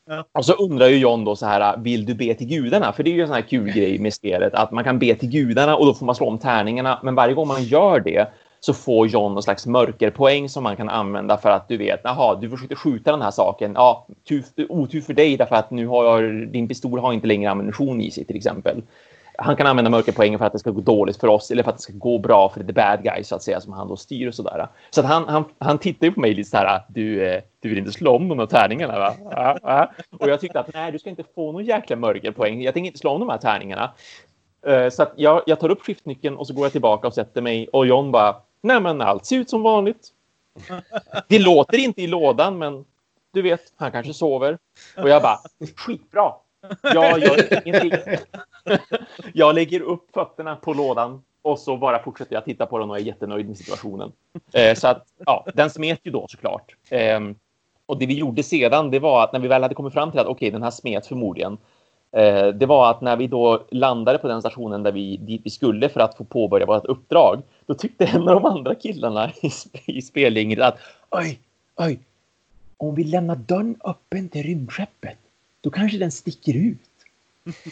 Speaker 1: Ja.
Speaker 2: Och så undrar ju John då så här, vill du be till gudarna? För det är ju en sån här kul grej med spelet, att man kan be till gudarna och då får man slå om tärningarna. Men varje gång man gör det så får John någon slags mörkerpoäng som man kan använda för att du vet, jaha, du försökte skjuta den här saken. Ja, otur för dig därför att nu har din pistol har inte längre ammunition i sig till exempel. Han kan använda mörkerpoängen för att det ska gå dåligt för oss eller för att det ska gå bra för the bad guy så att säga som han då styr och sådär. Så att han, han, han tittar ju på mig lite så här, du, eh, du vill inte slå om de här tärningarna va? Ja, ja. Och jag tyckte att nej, du ska inte få någon jäkla mörkerpoäng. Jag tänker inte slå om de här tärningarna. Eh, så att jag, jag tar upp skiftnyckeln och så går jag tillbaka och sätter mig och John bara, nej men allt ser ut som vanligt. Det låter inte i lådan men du vet, han kanske sover. Och jag bara, skitbra. Jag gör ingenting. Jag lägger upp fötterna på lådan och så bara fortsätter jag titta på den och är jättenöjd med situationen. Eh, så att, ja, den smet ju då såklart. Eh, och det vi gjorde sedan, det var att när vi väl hade kommit fram till att okej, den här smet förmodligen. Eh, det var att när vi då landade på den stationen där vi, dit vi skulle för att få påbörja vårt uppdrag, då tyckte en av de andra killarna i, i spelgänget att oj, oj, om vi lämnar dörren öppen till rymdskeppet, då kanske den sticker ut.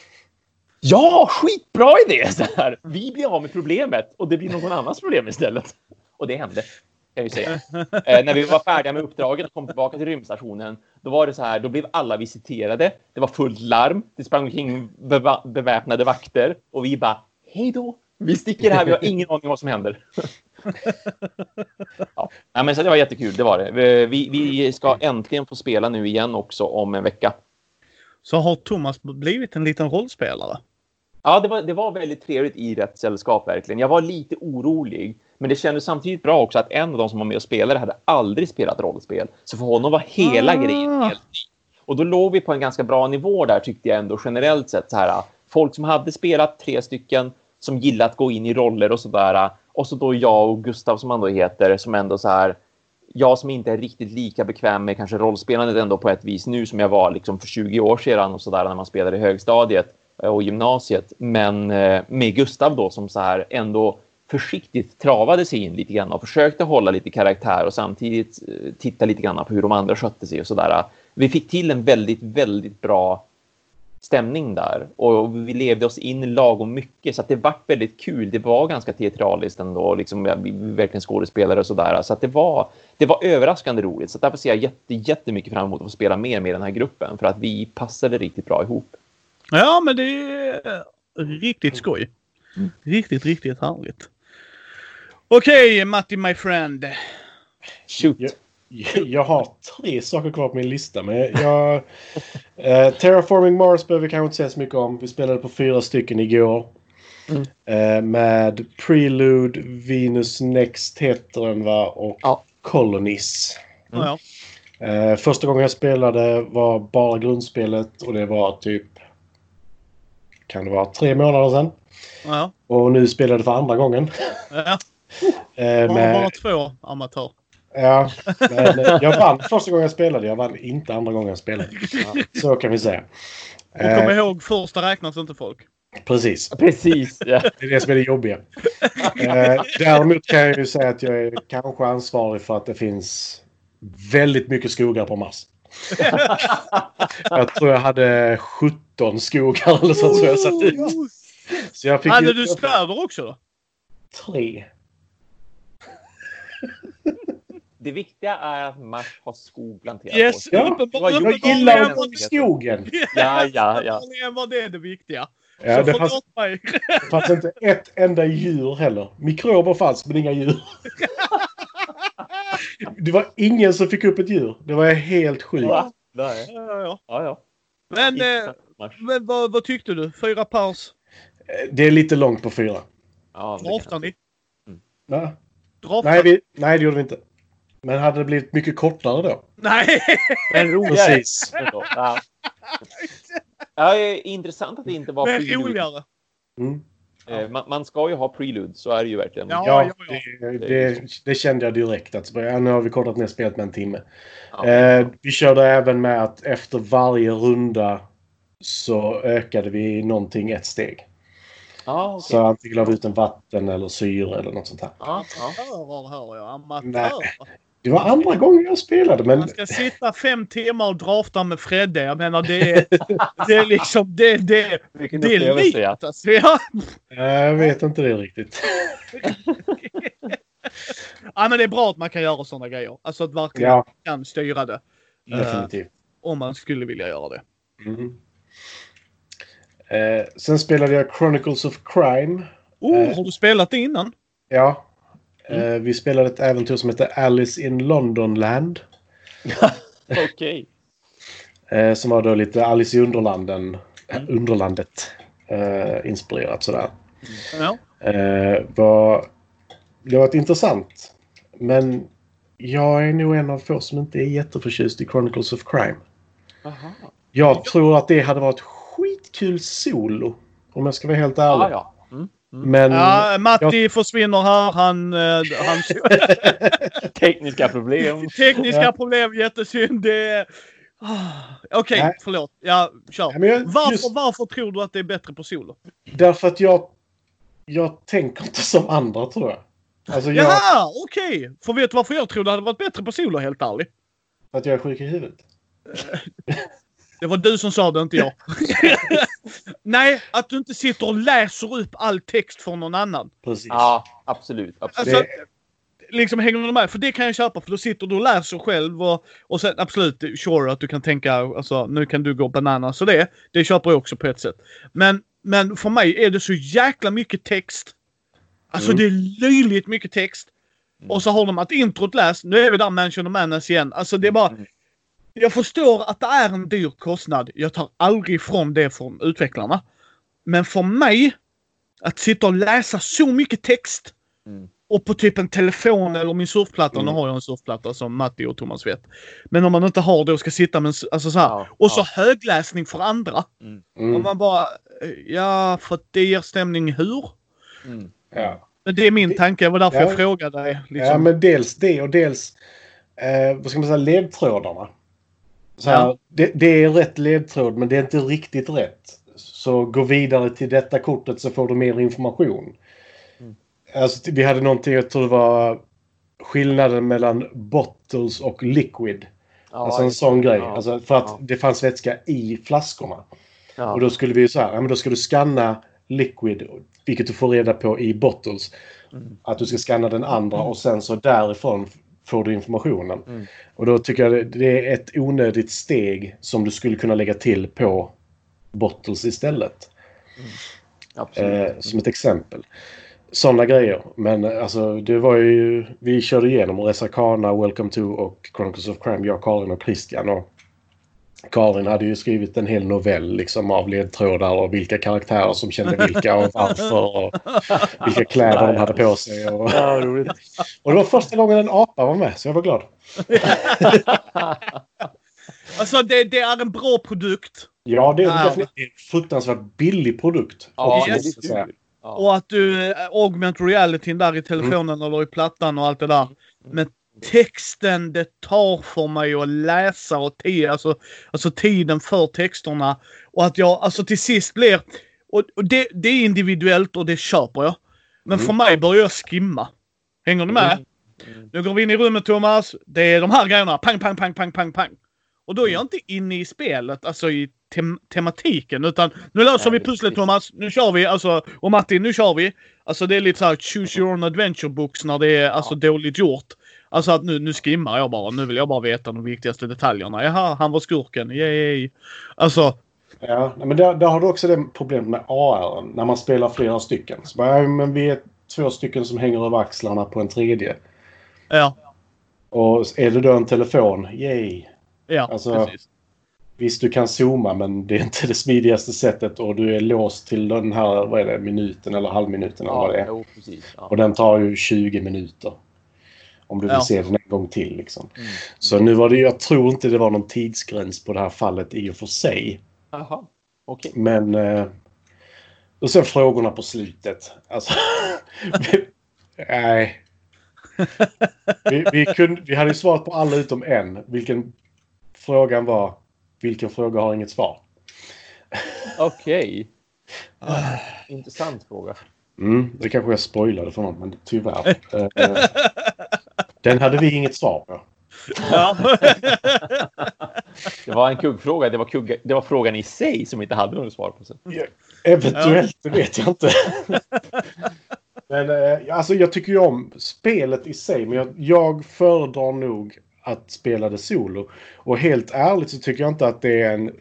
Speaker 2: Ja, skitbra idé! Så här. Vi blir av med problemet och det blir någon annans problem istället. Och det hände. Kan jag ju säga. Eh, när vi var färdiga med uppdraget och kom tillbaka till rymdstationen, då var det så här, då blev alla visiterade. Det var fullt larm. Det sprang omkring beva- beväpnade vakter och vi bara hej då, Vi sticker här, vi har ingen aning om vad som händer. ja. Men så det var jättekul, det var det. Vi, vi ska äntligen få spela nu igen också om en vecka.
Speaker 1: Så har Thomas blivit en liten rollspelare?
Speaker 2: Ja, det var, det var väldigt trevligt i rätt sällskap verkligen. Jag var lite orolig, men det kändes samtidigt bra också att en av de som var med och spelade hade aldrig spelat rollspel. Så för honom var hela
Speaker 1: Ah.
Speaker 2: grejen helt ny. Och då låg vi på en ganska bra nivå där tyckte jag ändå generellt sett. Så här, folk som hade spelat tre stycken som gillat att gå in i roller och sådär. Och så då jag och Gustav som han då heter som ändå så här. Jag som inte är riktigt lika bekväm med kanske rollspelandet ändå på ett vis nu som jag var liksom för 20 år sedan och sådär när man spelade i högstadiet eh, och gymnasiet. Men eh, med Gustav då som så här ändå försiktigt travade sig in lite grann och försökte hålla lite karaktär och samtidigt eh, titta lite grann på hur de andra skötte sig och sådär. Vi fick till en väldigt, väldigt bra stämning där och vi levde oss in lagom mycket så att det var väldigt kul. Det var ganska teatraliskt ändå, liksom, vi verkligen skådespelare och sådär. Så att det var, det var överraskande roligt. Så därför ser jag jätte, jättemycket fram emot att få spela mer med den här gruppen för att vi passade riktigt bra ihop.
Speaker 1: Ja, men det är riktigt skoj. Riktigt, riktigt härligt. Okej, Matti my friend.
Speaker 2: Shoot!
Speaker 3: Jag, har tre saker kvar på min lista. Men jag, eh, Terraforming Mars behöver vi kanske inte säga så mycket om. Vi spelade på fyra stycken igår.
Speaker 2: Mm.
Speaker 3: Eh, med Prelude, Venus Next heter den va? Och
Speaker 2: Ja.
Speaker 3: Colonies.
Speaker 2: Mm.
Speaker 1: Ja,
Speaker 3: Eh, första gången jag spelade var bara grundspelet och det var typ... Kan det vara tre månader sedan.
Speaker 1: ja,
Speaker 3: Och nu spelade jag för andra gången.
Speaker 1: ja.
Speaker 3: Eh,
Speaker 1: Bara,
Speaker 3: med,
Speaker 1: bara två amatör.
Speaker 3: Ja, men eh, jag vann första gången jag spelade. Jag vann inte andra gången jag spelade. Så kan vi säga.
Speaker 1: Och kom
Speaker 3: Eh,
Speaker 1: ihåg, första räknas inte folk.
Speaker 3: precis.
Speaker 2: Precis! Ja.
Speaker 3: Det är det som är det jobbiga. Eh, däremot kan jag ju säga att jag är kanske ansvarig för att det finns väldigt mycket skogar på Mars. Jag tror jag hade 17 skogar eller så som jag satt ut. Så jag fick
Speaker 1: Hade
Speaker 3: ju-
Speaker 1: du städer också då?
Speaker 3: tre.
Speaker 2: Det viktiga är att Mars har skog planterad
Speaker 1: Yes,
Speaker 2: på.
Speaker 3: Ja,
Speaker 1: uppenbar-
Speaker 2: jag
Speaker 3: gillar att gå i
Speaker 1: det-
Speaker 3: skogen.
Speaker 2: Ja, ja, ja.
Speaker 1: uppenbarligen var det det viktiga.
Speaker 3: Ja,
Speaker 1: så
Speaker 3: det fanns,
Speaker 1: mig.
Speaker 3: det fanns inte ett enda djur heller. Mikrober fanns, men inga djur. Det var ingen som fick upp ett djur. Det var helt sjukt.
Speaker 2: Va? Nej.
Speaker 1: Ja, ja.
Speaker 2: Ja, ja.
Speaker 1: Men, eh, men vad, vad tyckte du? Fyra pers?
Speaker 3: Det är lite långt på fyra.
Speaker 2: Ja, det kan-
Speaker 1: ni?
Speaker 3: Va?
Speaker 1: Draftar?
Speaker 3: Nej, vi, nej, det gjorde vi inte. Men hade det blivit mycket kortare då?
Speaker 1: Nej!
Speaker 2: Men roligare.
Speaker 3: Precis.
Speaker 2: Ja. Ja, det är intressant att det inte var
Speaker 1: Men
Speaker 2: prelude.
Speaker 1: roligare.
Speaker 3: Mm.
Speaker 2: Eh, Man, man ska ju ha prelude, så är det ju verkligen.
Speaker 1: Ja.
Speaker 3: Ja,
Speaker 1: ja, ja.
Speaker 3: Det, det, det kände jag direkt. Att, ja, nu har vi kortat ner spelet med en timme.
Speaker 2: Ja.
Speaker 3: Eh, vi körde även med att efter varje runda så ökade vi någonting ett steg.
Speaker 2: Ja, okej.
Speaker 3: Så antingen la vi ut en vatten eller syre eller något sånt här.
Speaker 2: Ja, ja.
Speaker 1: Amatörer hör jag. Amatör.
Speaker 3: Det var andra gången jag spelade men
Speaker 1: Man ska sitta fem timmar och drafta med Fredde. Jag menar det är, det är liksom det, det,
Speaker 2: Vilken
Speaker 1: det är
Speaker 2: ja.
Speaker 1: livet alltså. Ja.
Speaker 3: jag vet inte det riktigt.
Speaker 1: ja men det är bra att man kan göra sådana grejer. Alltså att verkligen
Speaker 3: Ja,
Speaker 1: kan styra det.
Speaker 3: definitivt.
Speaker 1: Om man skulle vilja göra det.
Speaker 3: Mm. Eh, sen spelade jag Chronicles of Crime.
Speaker 1: Oh,
Speaker 3: Eh.
Speaker 1: har du spelat det innan?
Speaker 3: Ja. Eh, vi spelade ett äventyr som heter Alice in Londonland.
Speaker 2: Okej.
Speaker 3: Eh, som var då lite Alice i Underlanden, äh, Underlandet eh, inspirerat sådär.
Speaker 1: Ja.
Speaker 3: Eh, var, det var ett intressant. Men jag är nog en av få som inte är jätteförtjust i Chronicles of Crime.
Speaker 2: Jaha.
Speaker 3: Jag tror att det hade varit skitkul solo. Om jag ska vara helt ärlig.
Speaker 2: Ja, ja. Mm.
Speaker 3: Men
Speaker 1: Ja, Matti försvinner här. Han, eh, hans
Speaker 2: Tekniska problem.
Speaker 1: tekniska
Speaker 3: Ja.
Speaker 1: problem, jättesynd. Det är... Ah, Okej,
Speaker 3: Nej.
Speaker 1: förlåt. Ja, kör.
Speaker 3: Ja, men jag-
Speaker 1: varför,
Speaker 3: just-
Speaker 1: varför tror du att det är bättre på solo?
Speaker 3: därför att jag, jag tänker inte som andra tror jag. Alltså jag,
Speaker 1: Jaha, okej. För vet du varför jag tror det hade varit bättre på solo, helt ärligt?
Speaker 3: för att jag är sjuk i huvudet.
Speaker 1: Det var du som sa det, inte jag. Nej, att du inte sitter och läser upp all text för någon annan.
Speaker 3: Precis.
Speaker 2: Ja, absolut. absolut.
Speaker 1: Alltså, liksom hänger du med? För det kan jag köpa för då sitter du och läser själv och, och sen absolut, sure att du kan tänka alltså nu kan du gå banana så det, det köper jag också på ett sätt. Men, men för mig är det så jäkla mycket text Alltså
Speaker 3: Mm.
Speaker 1: det är löjligt mycket text.
Speaker 2: Mm.
Speaker 1: Och så har de att introt läst. Nu är vi där Mansion of Madness igen. Alltså det är bara...
Speaker 2: Mm.
Speaker 1: Jag förstår att det är en dyr kostnad. Jag tar aldrig ifrån det från utvecklarna. Men för mig, att sitta och läsa så mycket text
Speaker 2: Mm.
Speaker 1: och på typ en telefon eller min surfplatta.
Speaker 3: Mm.
Speaker 1: Nu har jag en surfplatta som Matti och Thomas vet. Men om man inte har det och ska sitta med en, alltså så här.
Speaker 2: Ja,
Speaker 1: Och så
Speaker 2: ja.
Speaker 1: högläsning för andra. Och
Speaker 3: Mm.
Speaker 1: man bara, ja för att det ger stämning hur?
Speaker 2: Mm.
Speaker 3: Ja.
Speaker 1: Men det är min tanke. Det var därför
Speaker 3: Ja.
Speaker 1: jag frågade dig. Liksom.
Speaker 3: ja, men dels det och dels eh, vad ska man säga, ledtrådarna. Så här,
Speaker 1: Ja.
Speaker 3: det, det är rätt ledtråd men det är inte riktigt rätt. Så gå vidare till detta kortet så får du mer information.
Speaker 2: Mm.
Speaker 3: Alltså, vi hade någonting, jag tror det var skillnaden mellan bottles och liquid.
Speaker 2: Ja,
Speaker 3: alltså en sån grej.
Speaker 2: Ja.
Speaker 3: Alltså, för att
Speaker 2: Ja.
Speaker 3: det fanns vätska i flaskorna. Och då skulle vi ju så här, ja, men då ska du scanna liquid, vilket du får reda på i bottles.
Speaker 2: Mm.
Speaker 3: Att du ska scanna den andra och sen så därifrån får du informationen.
Speaker 2: Mm.
Speaker 3: Och då tycker jag det, är ett onödigt steg som du skulle kunna lägga till på bottles istället.
Speaker 2: Absolut.
Speaker 3: Eh, som ett exempel. Sådana grejer. Men alltså det var ju... Vi körde igenom Resarkana, Welcome to och Chronicles of Crime. Jag, Karin och Christian. Och Karin hade ju skrivit en hel novell liksom av ledtrådar och vilka karaktärer som kände vilka och varför. Och vilka kläder de hade på sig. Och,
Speaker 2: Ja, roligt.
Speaker 3: och det var första gången en apa var med så jag var glad.
Speaker 1: Alltså det, det är en bra produkt.
Speaker 3: Ja, det är en fruktansvärt billig produkt.
Speaker 2: Ja. Ja.
Speaker 1: Och att du äh, augment realityn där i telefonen eller i plattan och allt det där. Men texten, det tar för mig att läsa och tid, alltså, alltså tiden för texterna. Och att jag alltså till sist blir... Och, och det, det är individuellt och det köper jag. Men
Speaker 3: Mm.
Speaker 1: för mig börjar jag skimma. Hänger ni med?
Speaker 2: Mm.
Speaker 1: Nu går vi in i rummet Thomas. Det är de här grejerna. Pang, pang, pang, pang, pang, pang. Och då är jag inte inne i spelet, alltså i tem tematiken. Utan nu löser vi pusslet. Thomas. Nu kör vi. Alltså, och Martin, nu kör vi. Alltså det är lite så här choose your own adventure books när det är alltså dåligt gjort. Alltså att nu, nu skimmar jag bara. Nu vill jag bara veta de viktigaste detaljerna. Jaha, han var skurken. Yay. Alltså,
Speaker 3: Ja, men där, där har du också det problemet med AR. När man spelar flera stycken. Så bara, ja, men vi är två stycken som hänger över axlarna på en tredje.
Speaker 1: ja.
Speaker 3: Och är det då en telefon, yay.
Speaker 1: Ja,
Speaker 3: Alltså,
Speaker 1: precis.
Speaker 3: Visst, du kan zooma men det är inte det smidigaste sättet och du är låst till den här, vad är det, minuten eller halvminuten eller vad det
Speaker 2: Ja,
Speaker 3: är.
Speaker 2: jo, precis. Ja.
Speaker 3: Och den tar ju 20 minuter. Om du vill
Speaker 1: Ja.
Speaker 3: se den en gång till liksom.
Speaker 2: Mm.
Speaker 3: Så nu var det, jag tror inte det var någon tidsgräns på det här fallet i och för sig.
Speaker 2: Jaha, okej.
Speaker 3: Men... Eh, och sen frågorna på slutet. Alltså... nej. Vi, vi, kunde, vi hade ju svarat på alla utom en. Vilken frågan var... Vilken fråga har inget svar?
Speaker 2: Okej. Intressant fråga.
Speaker 3: Mm, det kanske jag spoilade för någon, men tyvärr. Den hade vi inget svar på.
Speaker 1: Ja.
Speaker 2: Det var en kuggfråga. Det var, kugga, det var frågan i sig som inte hade något svar på sig.
Speaker 3: Eventuellt, det vet jag inte. men eh, alltså jag tycker ju om spelet i sig, men jag, jag föredrar nog att spela det solo. Och helt ärligt så tycker jag inte att det är en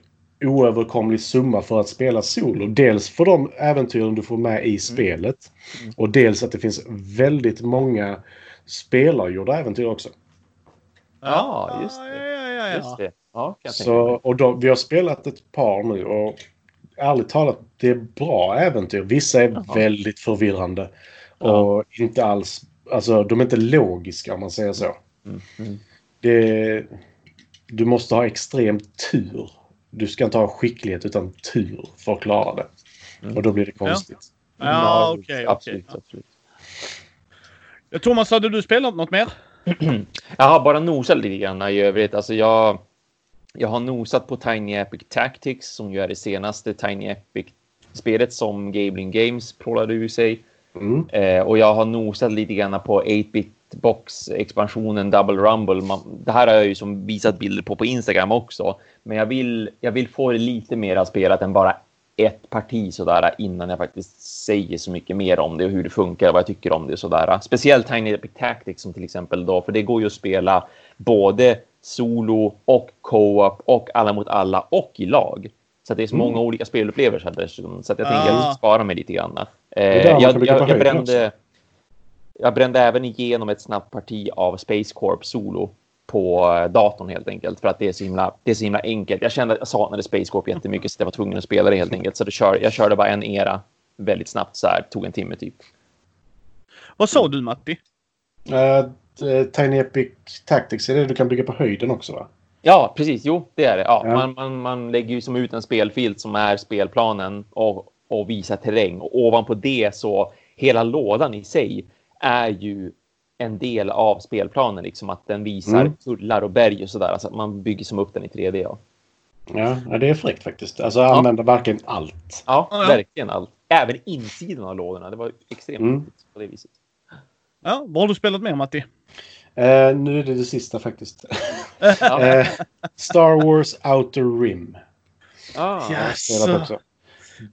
Speaker 3: oöverkomlig summa för att spela solo. Dels för de äventyren du får med i spelet.
Speaker 2: Mm.
Speaker 3: Och dels att det finns väldigt många spelargjorda äventyr också.
Speaker 2: Ja, just det.
Speaker 1: Ja, ja, ja, ja.
Speaker 2: Just det. Ja,
Speaker 3: Så, och då, vi har spelat ett par nu och ärligt talat, det är bra äventyr. Vissa är
Speaker 2: Jaha.
Speaker 3: väldigt förvirrande.
Speaker 2: Ja.
Speaker 3: Och inte alls, alltså de är inte logiska om man säger så.
Speaker 2: Mm. Mm.
Speaker 3: Det, du måste ha extrem tur. Du ska inte ha skicklighet utan tur för att klara det.
Speaker 2: Mm.
Speaker 3: Och då blir det konstigt.
Speaker 1: Ja, okej. okej.
Speaker 2: Absolut, absolut.
Speaker 1: Thomas, hade du spelat något mer?
Speaker 2: Jag har bara nosat lite grann i övrigt. Alltså jag, jag har nosat på Tiny Epic Tactics som ju är det senaste Tiny Epic-spelet som Gabling Games prålade ur sig.
Speaker 3: Mm.
Speaker 2: Eh, och jag har nosat lite grann på 8-bit box-expansionen Double Rumble. Man, det här har jag ju som visat bilder på på Instagram också. Men jag vill, jag vill få det lite mer spelat än bara ett parti sådär innan jag faktiskt säger så mycket mer om det och hur det funkar och vad jag tycker om det och sådär. Speciellt Tiny Epic Tactics som till exempel då, för det går ju att spela både solo och co-op och alla mot alla och i lag. Så det är så
Speaker 3: Mm.
Speaker 2: många olika spelupplevelser dessutom. Så att jag
Speaker 1: Ah.
Speaker 2: tänker att ska spara mig lite grann. Eh, jag, jag, jag brände... Jag brände även igenom ett snabbt parti av Space Corp solo på eh, datorn helt enkelt för att det är så himla, det är så himla enkelt. Jag kände att jag saknade Space Corp jättemycket så jag var tvungen att spela det helt enkelt. Så det kör, jag körde bara en era väldigt snabbt så här, tog en timme typ.
Speaker 1: Vad sa du Matti?
Speaker 3: Uh, Tiny Epic Tactics är det du kan bygga på höjden också va?
Speaker 2: Ja, precis. Jo, det är det. Ja,
Speaker 3: Ja.
Speaker 2: Man, man, man lägger ju som ut en spelfilt som är spelplanen och, och visar terräng. Och ovanpå det så hela lådan i sig är ju en del av spelplanen, liksom att den visar
Speaker 3: Mm.
Speaker 2: tullar och berg och sådär. Alltså att man bygger som upp den i 3D. Ja,
Speaker 3: Ja, ja det är fräckt faktiskt. Alltså använda verkligen allt.
Speaker 2: ja,
Speaker 1: Ja, ja.
Speaker 2: verkligen allt. Även insidan av lådorna. Det var extremt
Speaker 3: Mm.
Speaker 2: på det viset.
Speaker 1: Ja, vad har du spelat mer Matti?
Speaker 3: Eh, nu är det det sista faktiskt.
Speaker 2: Ja.
Speaker 3: Eh, Star Wars Outer Rim.
Speaker 2: Ah,
Speaker 3: spelat också.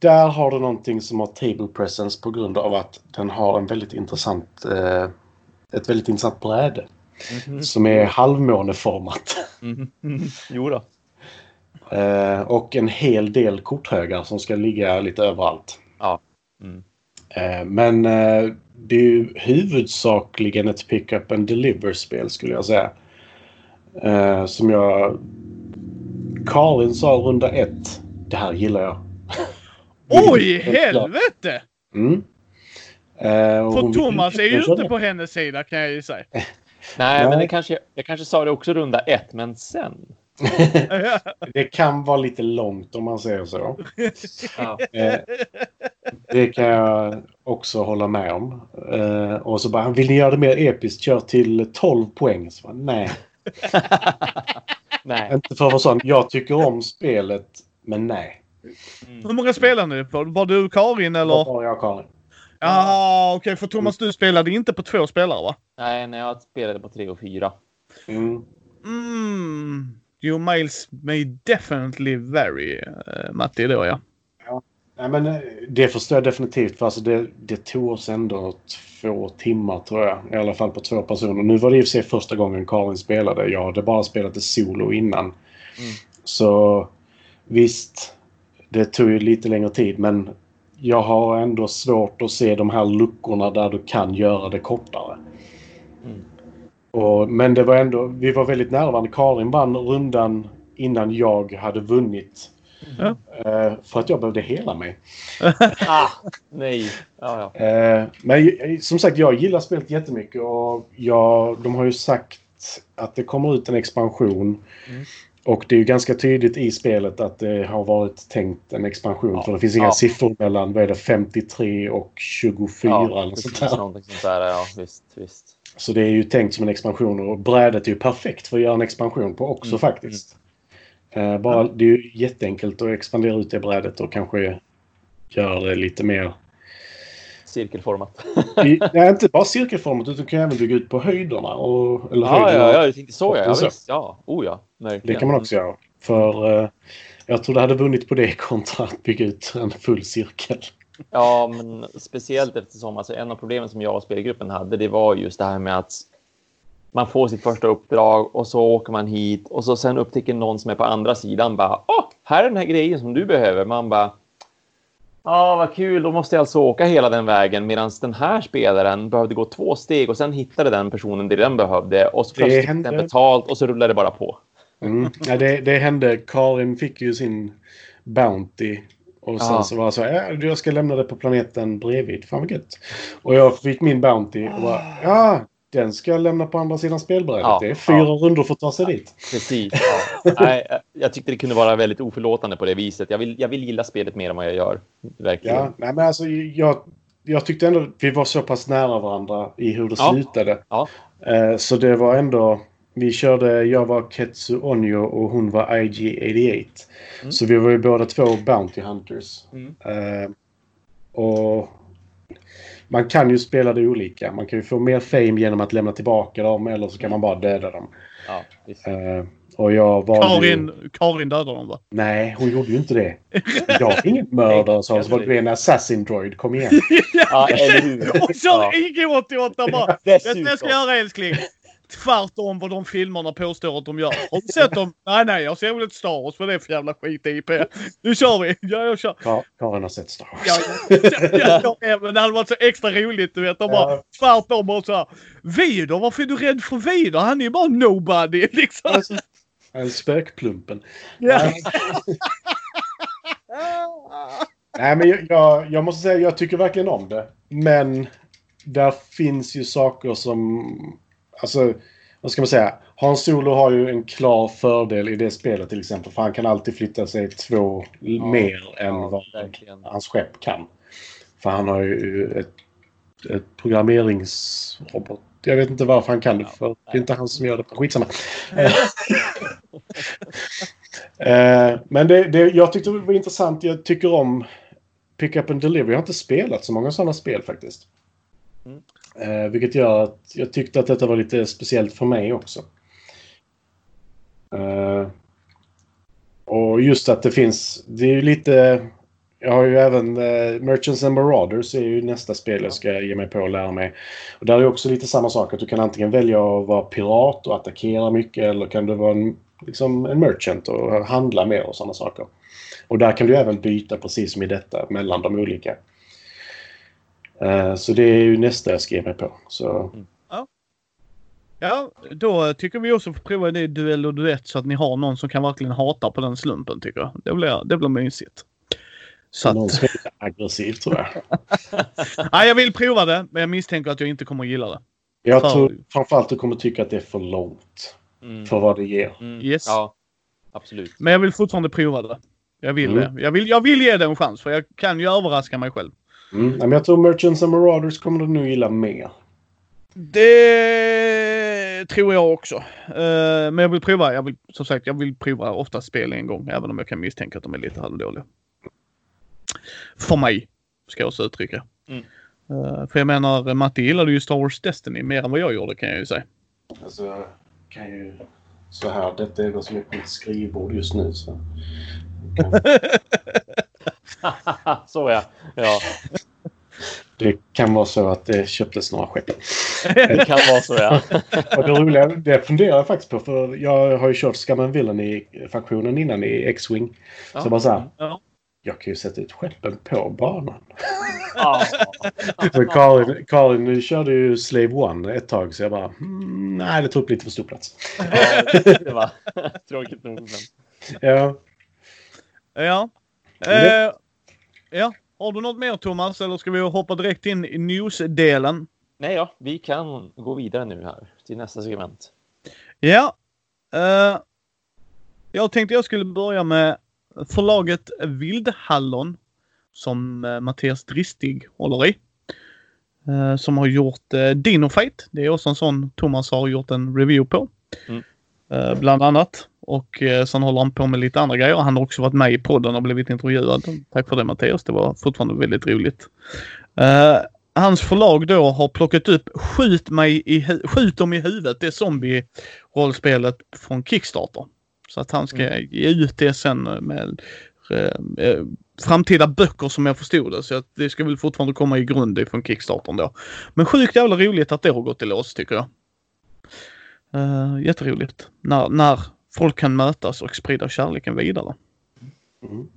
Speaker 3: Där har du någonting som har table presence på grund av att den har en väldigt intressant, eh, ett väldigt intressant bräde.
Speaker 2: mhm,
Speaker 3: Som är halvmåneformat.
Speaker 2: mhm. Jo då.
Speaker 3: Eh, och en hel del korthögar som ska ligga lite överallt.
Speaker 2: Ja. Mm.
Speaker 3: Eh, men eh, det är ju huvudsakligen ett pick-up and deliver-spel skulle jag säga. Eh, som jag... Karin sa runda ett. Det här gillar jag.
Speaker 1: Oj, helvete!
Speaker 3: Mm. Eh, och
Speaker 1: För Thomas är ju inte på hennes sida kan jag ju säga.
Speaker 2: Nej, men det kanske, jag kanske sa det också runda ett, men sen.
Speaker 3: Det kan vara lite långt om man säger så.
Speaker 2: Ja.
Speaker 3: Eh, det kan jag också hålla med om. Eh, och så bara, vill ni göra det mer episkt, kör till 12 poäng. Så bara, nej,
Speaker 2: Nej.
Speaker 3: inte för att vara sån. Jag tycker om spelet, men nej.
Speaker 1: Hur många spelar ni? Var du Karin eller?
Speaker 3: har jag Karin?
Speaker 1: Ja, okej. för Thomas, du spelade inte på två spelare va?
Speaker 2: Nej, när jag spelade på tre och fyra.
Speaker 3: Mm.
Speaker 1: Mm. Your miles may definitely vary, uh, Matti, då ja.
Speaker 3: Nej, men eh, det förstår jag definitivt. För alltså det, det tog oss ändå två timmar tror jag. I alla fall på två personer. Nu var det i och för sig första gången Karin spelade. Jag hade bara spelat det solo innan. Så visst, det tog ju lite längre tid. Men jag har ändå svårt att se de här luckorna där du kan göra det kortare.
Speaker 2: Mm.
Speaker 3: Och, men det var ändå, vi var väldigt nära varandra. Karin vann rundan innan jag hade vunnit.
Speaker 1: Ja.
Speaker 3: Eh, för att jag behövde hela mig.
Speaker 2: Ah, nej. Ja, ja.
Speaker 3: Eh, men eh, som sagt, jag gillar spelet jättemycket och jag, de har ju sagt att det kommer ut en expansion.
Speaker 2: Mm.
Speaker 3: Och det är ju ganska tydligt i spelet att det har varit tänkt en expansion.
Speaker 2: Ja.
Speaker 3: För det finns inga
Speaker 2: Ja.
Speaker 3: siffror mellan vad är det, 53 och 24
Speaker 2: ja,
Speaker 3: eller sånt där.
Speaker 2: sånt där. Ja, visst, visst.
Speaker 3: Så det är ju tänkt som en expansion och brädet är ju perfekt för att göra en expansion på också
Speaker 2: Mm,
Speaker 3: faktiskt. Eh, bara, Det är ju jätteenkelt att expandera ut det brädet och kanske göra det lite mer
Speaker 2: Cirkelformat.
Speaker 3: I, nej, inte bara cirkelformat utan du kan även bygga ut på höjderna. Och, eller
Speaker 2: Ja,
Speaker 3: höjderna.
Speaker 2: ja, ja, jag tänkte så. Ja, ja, visst. Ja, oh ja. Verkligen.
Speaker 3: Det kan man också göra. För eh, jag tror det hade vunnit på det kontra att bygga ut en full cirkel.
Speaker 2: Ja, men speciellt eftersom alltså, en av problemen som jag och spelgruppen hade, det var just det här med att man får sitt första uppdrag och så åker man hit och så sen upptäcker någon som är på andra sidan bara Åh, här är den här grejen som du behöver. Man bara Ja, vad kul. Då måste jag alltså åka hela den vägen medan den här spelaren behövde gå två steg och sen hittade den personen det den behövde och så plötsligt den betalt och så rullade det bara på.
Speaker 3: Mm. Ja, det, det hände. Karin fick ju sin Bounty. Och sen
Speaker 2: Ja.
Speaker 3: så var det så här, ja, jag ska lämna det på planeten bredvid. Fan vad gött. Och jag fick min Bounty och bara, ja, den ska jag lämna på andra sidan spelbrädet.
Speaker 2: Ja,
Speaker 3: Det är fyra
Speaker 2: ja.
Speaker 3: rundor för att ta sig dit.
Speaker 2: Precis. Ja. Nej, jag tyckte det kunde vara väldigt oförlåtande på det viset. Jag vill, jag vill gilla spelet mer än vad jag gör. Verkligen.
Speaker 3: Ja, nej, men alltså jag, jag tyckte ändå att vi var så pass nära varandra i hur det
Speaker 2: Ja.
Speaker 3: slutade.
Speaker 2: Ja.
Speaker 3: Eh, så det var ändå... Vi körde, jag var Ketsu Onyo och hon var IG-88.
Speaker 2: Mm.
Speaker 3: Så vi var ju båda två Bounty Hunters.
Speaker 2: Mm.
Speaker 3: Eh, och man kan ju spela det olika. Man kan ju få mer fame genom att lämna tillbaka dem eller så kan man bara döda dem.
Speaker 2: Ja.
Speaker 3: Eh, och jag valde ju...
Speaker 1: Karin, Karin dödade dem va?
Speaker 3: Nej, hon gjorde ju inte det. Jag är ingen mördare, sa hon. Så var det en assassin droid. Kom igen.
Speaker 2: Ja, eller hur?
Speaker 1: Och så IG88 bara! Vet du vad jag ska göra älskling? Tvärtom vad de filmerna påstår att de gör. Har du sett dem? Nej, nej, jag ser väl ett Star Wars. Vad är det för jävla skit-IP? Nu kör vi! Ja, jag kör.
Speaker 3: Ka- Karin har sett Star Wars.
Speaker 1: Ja, ja, ja, men det hade varit så extra roligt, du vet. De bara
Speaker 3: Ja.
Speaker 1: tvärtom bara så här. Vidar, varför är du rädd för Vidar? Han är ju bara nobody liksom.
Speaker 3: Alltså, en spökplumpen.
Speaker 1: Ja.
Speaker 3: Nej, men jag, jag, jag måste säga jag tycker verkligen om det. Men där finns ju saker som... Alltså, vad ska man säga? Hans Solo har ju en klar fördel i det spelet till exempel. För han kan alltid flytta sig två mer än
Speaker 2: ja,
Speaker 3: vad
Speaker 2: verkligen.
Speaker 3: hans skepp kan. För han har ju ett, ett programmeringsrobot. Jag vet inte varför han kan det, för det är inte han som gör det. Skitsamma. Eh, Men det, det, jag tyckte det var intressant. Jag tycker om Pick Up and Delivery. Jag har inte spelat så många sådana spel faktiskt. Eh, vilket gör att jag tyckte att detta var lite speciellt för mig också. Eh, och just att det finns, det är ju lite... Jag har ju även eh, Merchants and Marauders är ju nästa spel jag ska ge mig på och lära mig. Och där är också lite samma sak att du kan antingen välja att vara pirat och attackera mycket eller kan du vara en, liksom en merchant och handla mer och sådana saker. Och där kan du även byta precis som i detta mellan de olika. Eh, så det är ju nästa jag ge mig på. Så
Speaker 1: Ja, då tycker vi också får prova det i duell och duett så att ni har någon som kan verkligen hata på den slumpen tycker jag. Det blir, det blir mysigt. Så
Speaker 3: någon
Speaker 1: att,
Speaker 3: som är aggressiv tror jag.
Speaker 1: nej, jag vill prova det, men jag misstänker att jag inte kommer att gilla det.
Speaker 3: Jag
Speaker 1: För-
Speaker 3: tror framförallt du kommer tycka att det är för långt
Speaker 2: Mm.
Speaker 3: för vad det ger.
Speaker 2: Mm.
Speaker 1: Yes.
Speaker 2: Ja, absolut.
Speaker 1: Men jag vill fortfarande prova det. Jag vill
Speaker 3: Mm.
Speaker 1: det. Jag vill, jag vill ge det en chans för jag kan ju överraska mig själv.
Speaker 3: Mm. Men jag tror Merchants and Marauders kommer du nog gilla mer.
Speaker 1: Det tror jag också. Eh, men jag vill prova. Jag vill, som sagt, jag vill prova ofta spel en gång. Även om jag kan misstänka att de är lite halvdåliga. För mig, ska jag också uttrycka.
Speaker 2: Mm.
Speaker 1: Eh, för jag menar, Matti gillade ju Star Wars Destiny mer än vad jag gjorde kan jag ju säga.
Speaker 3: Alltså, jag kan ju... Så här, detta är vad som är på mitt skrivbord just nu. Så.
Speaker 2: så ja. ja.
Speaker 3: Det kan vara så att det köptes några skepp.
Speaker 2: Det kan vara så ja.
Speaker 3: Och det roliga, det funderar jag faktiskt på för jag har ju kört Villain i faktionen innan i X-Wing. Så bara så här,
Speaker 1: Ja.
Speaker 3: jag kan ju sätta ut skeppen på banan.
Speaker 2: ja.
Speaker 3: För Karin, Karin nu körde ju Slave One ett tag så jag bara, hmm, nej det tog upp lite för stor plats.
Speaker 2: Ja, det var tråkigt nog. Men...
Speaker 3: Ja,
Speaker 1: Ja. Eh, ja. Har du något mer Thomas eller ska vi hoppa direkt in i news-delen?
Speaker 2: Nej, ja, vi kan gå vidare nu här till nästa segment.
Speaker 1: Ja. Eh, jag tänkte jag skulle börja med förlaget Vildhallon som eh, Mattias Dristig håller i. Eh, som har gjort eh, Dino Fight. Det är också en sån Thomas har gjort en review på.
Speaker 2: Mm.
Speaker 1: Eh, bland annat. Och eh, sen håller han på med lite andra grejer. Han har också varit med i podden och blivit intervjuad. Tack för det Mattias. Det var fortfarande väldigt roligt. Eh, hans förlag då har plockat upp Skjut mig i Skjut dem i huvudet. Det är zombie-rollspelet från Kickstarter. Så att han ska ge ut det sen med eh, eh, framtida böcker som jag förstod det. Så att det ska väl fortfarande komma i grund ifrån Kickstarter då. Men sjukt jävla roligt att det har gått i lås tycker jag. Uh, jätteroligt. När, när folk kan mötas och sprida kärleken vidare.
Speaker 3: Mm.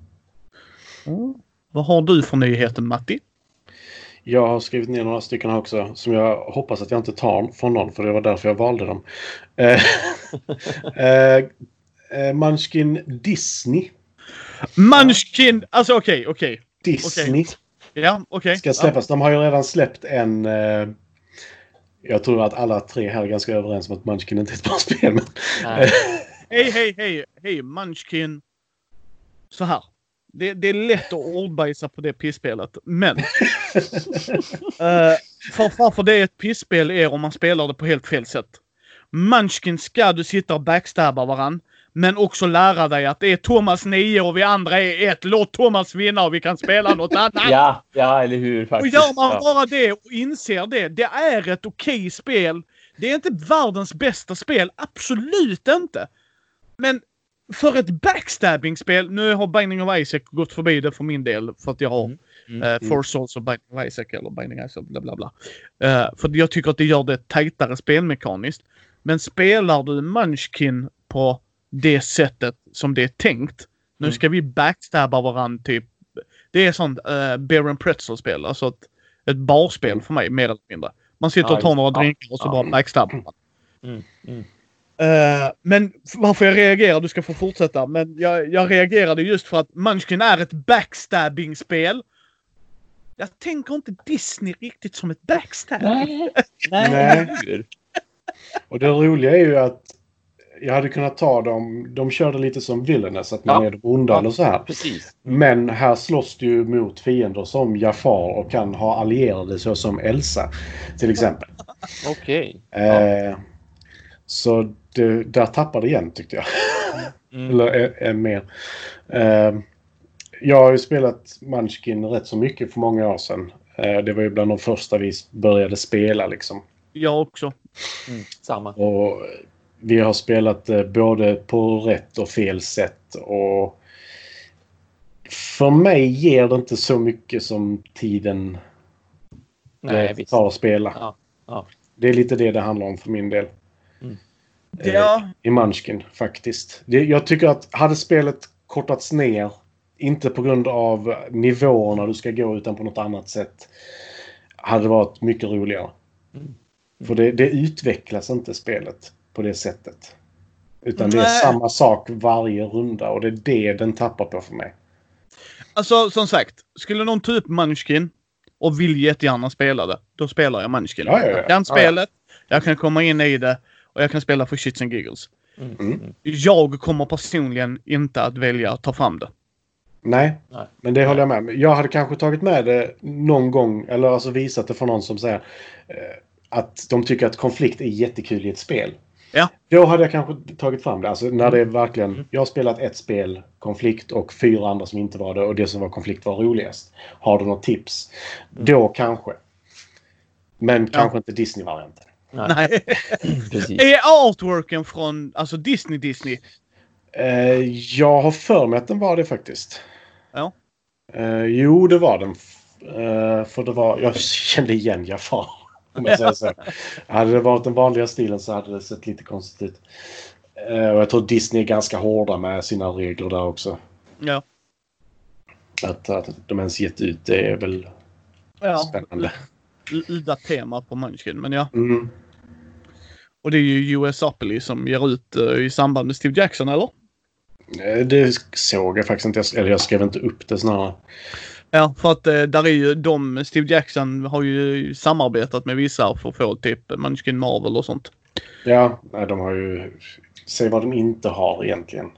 Speaker 1: Mm. Vad har du för nyheter Matti?
Speaker 3: jag har skrivit ner några stycken här också som jag hoppas att jag inte tar från någon för det var därför jag valde dem. Eh, eh, eh, Munchkin Disney.
Speaker 1: Munchkin! Alltså okej, okej.
Speaker 3: Disney
Speaker 1: Ja, okej.
Speaker 3: ska släppas. De har ju redan släppt en... Eh, jag tror att alla tre här är ganska överens om att Munchkin inte är ett bra spel. Men.
Speaker 1: Hej, hej, hej, hej, Munchkin. Så här. Det, det är lätt att ordbajsa på det pissspelet, men... uh, för varför det är ett pisspel är om man spelar det på helt fel sätt. Munchkin ska du sitta och backstabba varann, men också lära dig att det är Thomas 9 och vi andra är ett. Låt Thomas vinna och vi kan spela något annat.
Speaker 2: Ja, ja, eller hur
Speaker 1: Och
Speaker 2: faktiskt.
Speaker 1: gör man bara det och inser det, det är ett okej spel. Det är inte världens bästa spel, absolut inte. Men för ett backstabbing-spel, nu har Binding of Isaac gått förbi det för min del för att jag har
Speaker 2: Mm. Mm.
Speaker 1: eh, Four Souls och Binding of Isaac eller Binding of Isaac bla bla bla. Eh, för jag tycker att det gör det tajtare spelmekaniskt. Men spelar du Munchkin på det sättet som det är tänkt. Nu
Speaker 2: Mm.
Speaker 1: ska vi backstabba varandra typ. Det är sånt uh, beer and pretzel-spel. Alltså ett, ett barspel för mig mer eller mindre. Man sitter och tar
Speaker 2: just-
Speaker 1: några drinkar och så
Speaker 2: Ja.
Speaker 1: bara backstabbar man.
Speaker 2: Mm, mm.
Speaker 1: Eh, men varför jag reagerar, du ska få fortsätta, men jag, jag reagerade just för att Munchkin är ett backstabbing-spel. Jag tänker inte Disney riktigt som ett backstab.
Speaker 2: Nej, nej?
Speaker 3: Och det roliga är ju att jag hade kunnat ta dem. De körde lite som Villainous, att man
Speaker 2: Ja.
Speaker 3: är de onda
Speaker 2: Ja.
Speaker 3: eller så här.
Speaker 2: Precis.
Speaker 3: Men här slåss du ju mot fiender som Jafar och kan ha allierade så som Elsa till exempel.
Speaker 2: Okej.
Speaker 3: Eh, så det, där tappade igen tyckte jag.
Speaker 2: Mm.
Speaker 3: Eller eh, eh, mer. Eh, jag har ju spelat Munchkin rätt så mycket för många år sedan. Eh, det var ju bland de första vi började spela liksom.
Speaker 1: Jag också.
Speaker 2: Mm. Samma.
Speaker 3: Och vi har spelat eh, både på rätt och fel sätt. Och för mig ger det inte så mycket som tiden
Speaker 2: Nej,
Speaker 3: det tar att spela.
Speaker 2: Ja, ja.
Speaker 3: Det är lite det det handlar om för min del. Eh,
Speaker 1: Ja,
Speaker 3: I Munchkin faktiskt. Jag tycker att hade spelet kortats ner, inte på grund av nivåerna du ska gå utan på något annat sätt, hade det varit mycket roligare.
Speaker 2: Mm.
Speaker 3: För det, det utvecklas inte spelet på det sättet. Utan det är
Speaker 1: Nej.
Speaker 3: samma sak varje runda och det är det den tappar på för mig.
Speaker 1: alltså som sagt. Skulle någon ta upp Munchkin och vill jättegärna spela det, då spelar jag Munchkin.
Speaker 3: Ja, ja, ja.
Speaker 1: Jag kan spelet, jag kan komma in i det och jag kan spela för shits and giggles.
Speaker 2: Mm.
Speaker 3: Mm.
Speaker 2: Mm.
Speaker 1: Jag kommer personligen inte att välja att ta fram det.
Speaker 3: Nej,
Speaker 2: Nej.
Speaker 3: men det håller jag med om. Jag hade kanske tagit med det någon gång, eller alltså visat det för någon som säger eh, att de tycker att konflikt är jättekul i ett spel.
Speaker 1: Ja.
Speaker 3: Då hade jag kanske tagit fram det. Alltså när det är verkligen... Jag har spelat ett spel, konflikt, och fyra andra som inte var det. Och det som var konflikt var roligast. Har du något tips? Då kanske. Men kanske inte Disney-varianten.
Speaker 2: Nej,
Speaker 1: Nej.
Speaker 2: precis.
Speaker 1: är artworken från alltså Disney Disney?
Speaker 3: Eh, jag har för mig att den var det faktiskt.
Speaker 1: Ja.
Speaker 3: Eh, jo, det var den. Eh, för det var... Jag kände igen Jafar. Om jag säger så. Hade det varit den vanliga stilen så hade det sett lite konstigt ut. Eh, och jag tror Disney är ganska hårda med sina regler där också.
Speaker 1: Ja.
Speaker 3: Att, att de ens gett ut det är väl
Speaker 1: ja.
Speaker 3: spännande.
Speaker 1: Udda tema på Munchkin, men ja.
Speaker 3: Mm.
Speaker 1: Och det är ju USAPLY som ger ut eh, i samband med Steve Jackson, eller?
Speaker 3: Eh, Det såg jag faktiskt inte. Eller jag skrev inte upp det snarare.
Speaker 1: Ja, för att eh, där är ju de, Steve Jackson har ju samarbetat med vissa för att få typ Munchkin Marvel och sånt.
Speaker 3: Ja, nej, de har ju... Säg vad de inte har egentligen.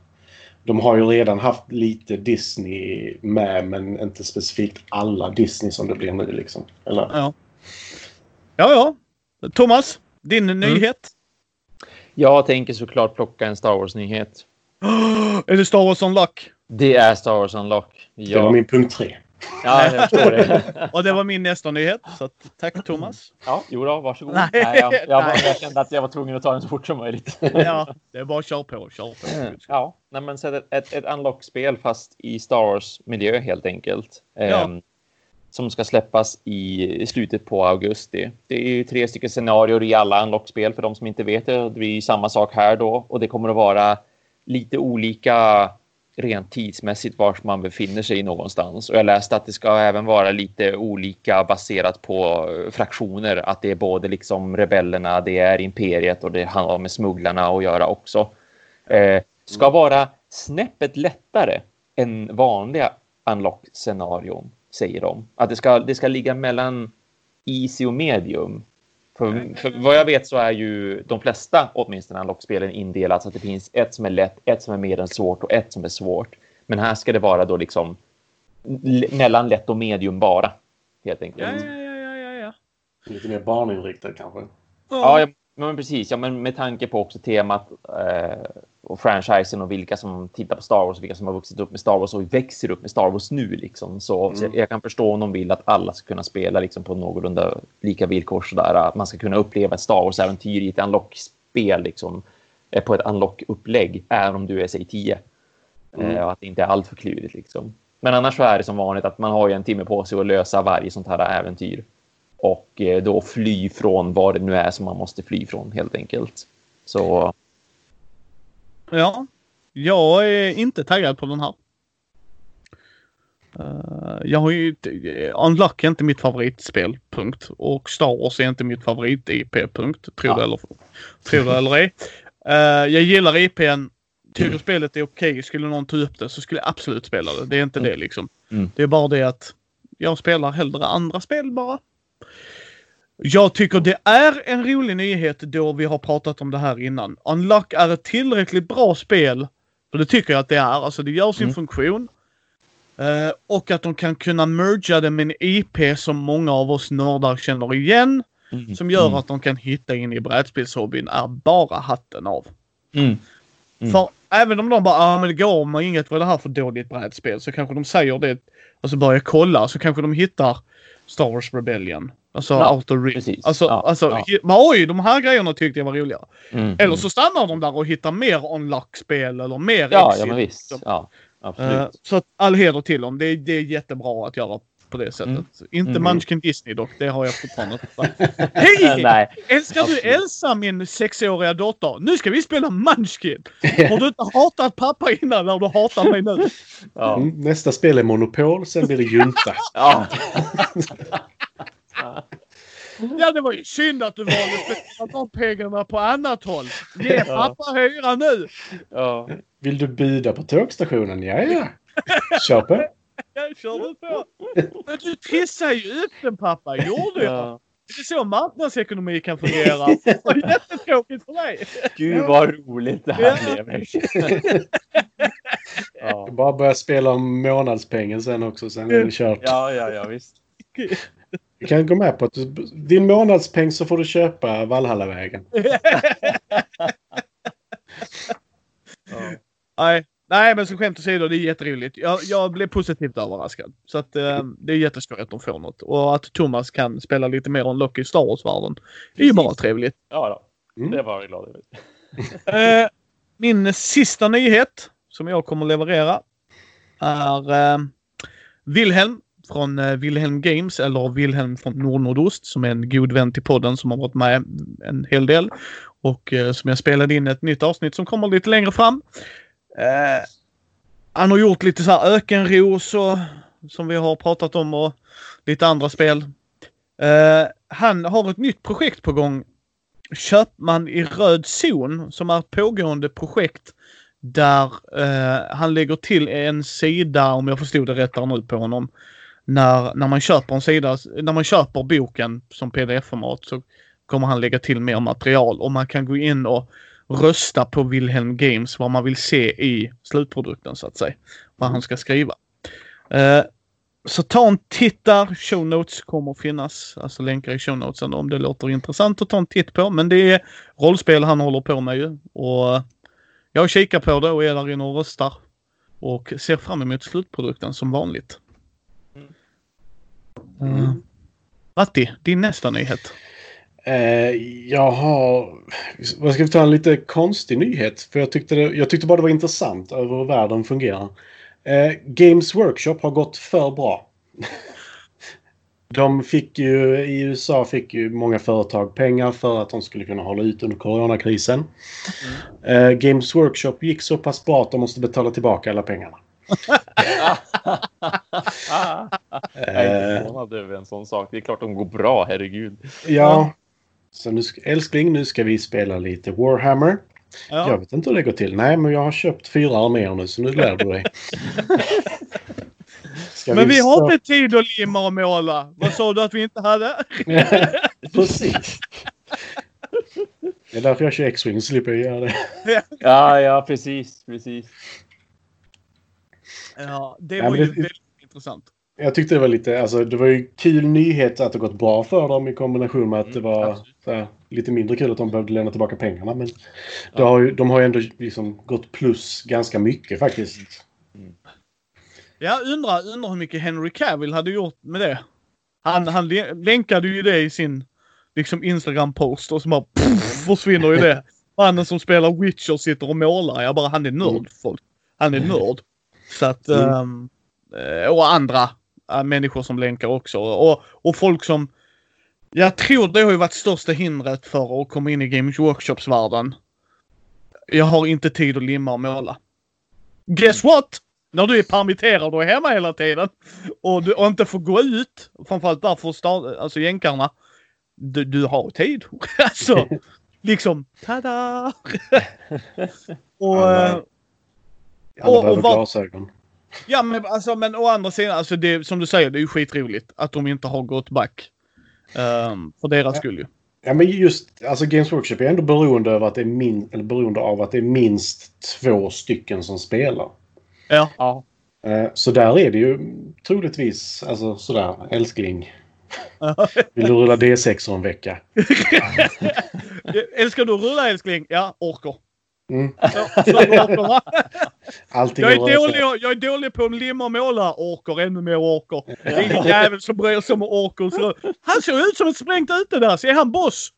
Speaker 3: De har ju redan haft lite Disney med, men inte specifikt alla Disney som det blir nu liksom. Eller?
Speaker 1: Ja. Ja, ja. Thomas, din nyhet?
Speaker 2: Jag tänker såklart plocka en Star Wars-nyhet.
Speaker 1: Är det Star Wars Unlock?
Speaker 2: Det är Star Wars Unlock.
Speaker 3: Det var
Speaker 2: Ja,
Speaker 3: min punkt tre.
Speaker 2: ja jag förstår det.
Speaker 1: Och det var min nästa nyhet. Så att, tack Thomas.
Speaker 2: Ja, jo då, varsågod.
Speaker 1: Nej.
Speaker 2: Nej, jag, jag,
Speaker 1: Nej.
Speaker 2: jag kände att jag var tvungen att ta den så fort som möjligt.
Speaker 1: Ja, det är bara köra på. Kör på.
Speaker 2: Ja, nej, men så ett, ett, ett unlock-spel fast i Star Wars-miljö helt enkelt.
Speaker 1: Ja.
Speaker 2: Ehm, som ska släppas i slutet på augusti. Det är ju tre stycken scenarier i alla unlock-spel för de som inte vet det. Det blir samma sak här då och det kommer att vara lite olika rent tidsmässigt vart man befinner sig någonstans. Och jag läste att det ska även vara lite olika baserat på fraktioner. Att det är både liksom rebellerna, det är imperiet och det har med smugglarna att göra också. Eh, ska vara snäppet lättare än vanliga unlock-scenarion, säger de. Att det ska, det ska ligga mellan easy och medium. För, för vad jag vet så är ju de flesta, åtminstone unlock-spelen, indelat så att det finns ett som är lätt, ett som är mer än svårt och ett som är svårt. Men här ska det vara då liksom mellan lätt och medium bara, helt enkelt.
Speaker 1: Ja, ja, ja, ja, ja.
Speaker 3: Lite mer barninriktad kanske.
Speaker 2: Ja, ja men precis. Ja, men med tanke på också temat eh, och franchisen och vilka som tittar på Star Wars, vilka som har vuxit upp med Star Wars och växer upp med Star Wars nu. Liksom. Så, så jag, jag kan förstå om de vill att alla ska kunna spela liksom, på någorlunda lika villkor. Sådär, att man ska kunna uppleva ett Star Wars-äventyr i ett unlock-spel liksom, eh, på ett unlock-upplägg, även om du är, säg 10.
Speaker 3: Mm.
Speaker 2: Eh, och att det inte är allt för klurigt. Liksom. Men annars så är det som vanligt att man har ju en timme på sig att lösa varje sånt här äventyr och eh, då fly från vad det nu är som man måste fly från helt enkelt. Så
Speaker 1: Ja. Jag är inte taggad på den här. Uh, jag har ju... Unlock är inte mitt favoritspel, punkt. Och Star Wars är inte mitt favorit-IP, punkt. Tror
Speaker 2: Ja.
Speaker 1: det eller, tror det eller ej. Uh, jag gillar IPn. Tycker spelet är okej. Skulle någon ta upp det så skulle jag absolut spela det. Det är inte
Speaker 2: Mm.
Speaker 1: det liksom.
Speaker 2: Mm.
Speaker 1: Det är bara det att jag spelar hellre andra spel bara. Jag tycker det är en rolig nyhet då vi har pratat om det här innan. Unlock är ett tillräckligt bra spel. För det tycker jag att det är. Alltså det gör sin
Speaker 2: Mm.
Speaker 1: funktion. Eh, och att de kan kunna merga det med en IP som många av oss nördar känner igen.
Speaker 2: mm.
Speaker 1: Som gör
Speaker 2: mm.
Speaker 1: att de kan hitta in i brädspelshobbyn är bara hatten av.
Speaker 2: Mm. Mm.
Speaker 1: För även om de bara ah, men det går med inget vad det här för dåligt brädspel så kanske de säger det och så börjar kolla så kanske de hittar Star Wars Rebellion. Alltså
Speaker 2: Ja,
Speaker 1: Outer Rim.
Speaker 2: precis.
Speaker 1: Alltså,
Speaker 2: Ja,
Speaker 1: alltså
Speaker 2: ja.
Speaker 1: men oj de här grejerna tyckte jag var roliga.
Speaker 2: Mm.
Speaker 1: Eller så stannar de där och hittar mer unlock-spel eller mer
Speaker 2: Ja,
Speaker 1: exit.
Speaker 2: ja men visst.
Speaker 1: liksom.
Speaker 2: Ja, absolut.
Speaker 1: Eh, så att all heder till dem. Det det är jättebra att göra på det sättet.
Speaker 2: Mm.
Speaker 1: Inte
Speaker 2: Mm.
Speaker 1: Munchkin Disney dock. Det har jag fortfarande. Hej!
Speaker 2: Nej.
Speaker 1: Älskar du
Speaker 2: Absolut.
Speaker 1: Elsa min sexåriga dotter? Nu ska vi spela Munchkin! Har du inte hatat pappa innan när du hatar mig nu?
Speaker 2: Ja.
Speaker 3: Mm, Nästa spel är Monopol, sen blir det Junta.
Speaker 2: Ja.
Speaker 1: Ja det var ju synd att du valde att spela de pengarna på annat håll. Ge
Speaker 2: Ja.
Speaker 1: pappa hyra nu!
Speaker 2: ja.
Speaker 3: Vill du buda på tågstationen? Ja, ja. Kör på.
Speaker 1: Jag kör du på. Men du trissar ju upp den pappa. Gjorde jag?
Speaker 2: ja.
Speaker 1: Det är så marknadsekonomi kan fungera. Det var jättetråkigt för dig.
Speaker 2: Gud vad roligt det här blev. Ja.
Speaker 3: Bara börja spela om månadspengen sen också, sen är det kört.
Speaker 2: ja, ja, ja visst.
Speaker 3: Du kan gå med på att du, din månadspeng så får du köpa Valhallavägen.
Speaker 2: Ja.
Speaker 1: Nej, nej men så skämt åsido, det är jätteroligt. Jag, jag blev positivt överraskad. Så att eh, det är jätteskoj att de får något. Och att Thomas kan spela lite mer om Loki i Star Wars-världen. Det är ju bara trevligt.
Speaker 2: Ja, då.
Speaker 3: Mm.
Speaker 2: det var jag glad över.
Speaker 1: Eh, min sista nyhet som jag kommer leverera är eh, Wilhelm från eh, Wilhelm Games eller Wilhelm från Nordnordost som är en god vän till podden som har varit med en hel del. Och eh, som jag spelade in ett nytt avsnitt som kommer lite längre fram. Eh, han har gjort lite så här ökenros och som vi har pratat om och lite andra spel. Eh, han har ett nytt projekt på gång Köpman i röd zon som är ett pågående projekt där eh, han lägger till en sida, om jag förstod det rätt nu på honom, när, när man köper en sida, när man köper boken som pdf-format så kommer han lägga till mer material och man kan gå in och rösta på Wilhelm Games vad man vill se i slutprodukten så att säga. Vad han ska skriva. Eh, så ta en titt där. Show notes kommer att finnas. Alltså länkar i show notesen om det låter intressant att ta en titt på. Men det är rollspel han håller på med ju. Och jag kikar på det och är där inne och röstar. Och ser fram emot slutprodukten som vanligt. Mm. Matti, din nästa nyhet.
Speaker 3: Eh, jag har... Vad ska vi ta en lite konstig nyhet? För jag tyckte, det, jag tyckte bara det var intressant över hur världen fungerar. Eh, Games Workshop har gått för bra. De fick ju, i USA fick ju många företag pengar för att de skulle kunna hålla ut under coronakrisen. Eh, Games Workshop gick så pass bra att de måste betala tillbaka alla pengarna.
Speaker 2: Jag är inte förvånad över en sån sak. Det är klart de går bra, herregud.
Speaker 3: Ja. Så nu, ska- älskling, nu ska vi spela lite Warhammer.
Speaker 1: Ja.
Speaker 3: Jag vet inte hur det går till. Nej, men jag har köpt fyra arméer nu, så nu lär du dig. Ska
Speaker 1: Men vi har
Speaker 3: stå-
Speaker 1: inte tid att limma och måla. Vad sa du att vi inte hade?
Speaker 3: Precis. Det är därför jag kör X-Wing, så slipper jag göra det.
Speaker 2: Ja, ja, precis, precis.
Speaker 1: Ja, det var ju
Speaker 3: det-
Speaker 1: väldigt intressant.
Speaker 3: Jag tyckte det var lite, alltså det var ju kul nyhet att det gått bra för dem i kombination med att det
Speaker 2: Mm,
Speaker 3: var här, lite mindre kul att de behövde lämna tillbaka pengarna. Men det har ju, de har ju ändå liksom gått plus ganska mycket faktiskt.
Speaker 1: Jag undrar, undrar hur mycket Henry Cavill hade gjort med det. Han, han länkade ju det i sin liksom Instagram-post och så bara pff, försvinner ju det. Mannen som spelar Witcher sitter och målar. Jag bara, han är nörd
Speaker 3: Mm.
Speaker 1: folk. Han är nörd. Så att,
Speaker 3: Mm.
Speaker 1: eh, och andra människor som länkar också. Och, och folk som, jag tror det har ju varit största hindret för att komma in i Games Workshops-världen. Jag har inte tid att limma och måla. Guess what? När du är permitterad och är hemma hela tiden och du och inte får gå ut, framförallt därför start, alltså jänkarna. Du, du har tid. alltså, liksom, tada! och,
Speaker 3: Alla-
Speaker 1: eh,
Speaker 3: Alla
Speaker 1: Och- och
Speaker 3: behöver glasögon.
Speaker 1: Ja men alltså men å andra sidan, alltså det, som du säger, det är ju skitroligt att de inte har gått back. Um, för deras
Speaker 3: Ja.
Speaker 1: skull ju.
Speaker 3: Ja, men just alltså Games Workshop är ändå beroende, av att det är min, eller beroende av att det är minst två stycken som spelar.
Speaker 1: Ja.
Speaker 2: Ja.
Speaker 3: Eh, Så där är det ju troligtvis, alltså sådär, älskling. Vill du rulla D6 en vecka?
Speaker 1: Älskar du att rulla älskling? Ja, orker.
Speaker 3: Mm.
Speaker 1: Jag är, dålig, jag är dålig på att limma och måla. Orker, ännu mer orker. Det är ingen jävel som bryr sig om orker. Så han ser ut som ett sprängt ute där. Så är han boss?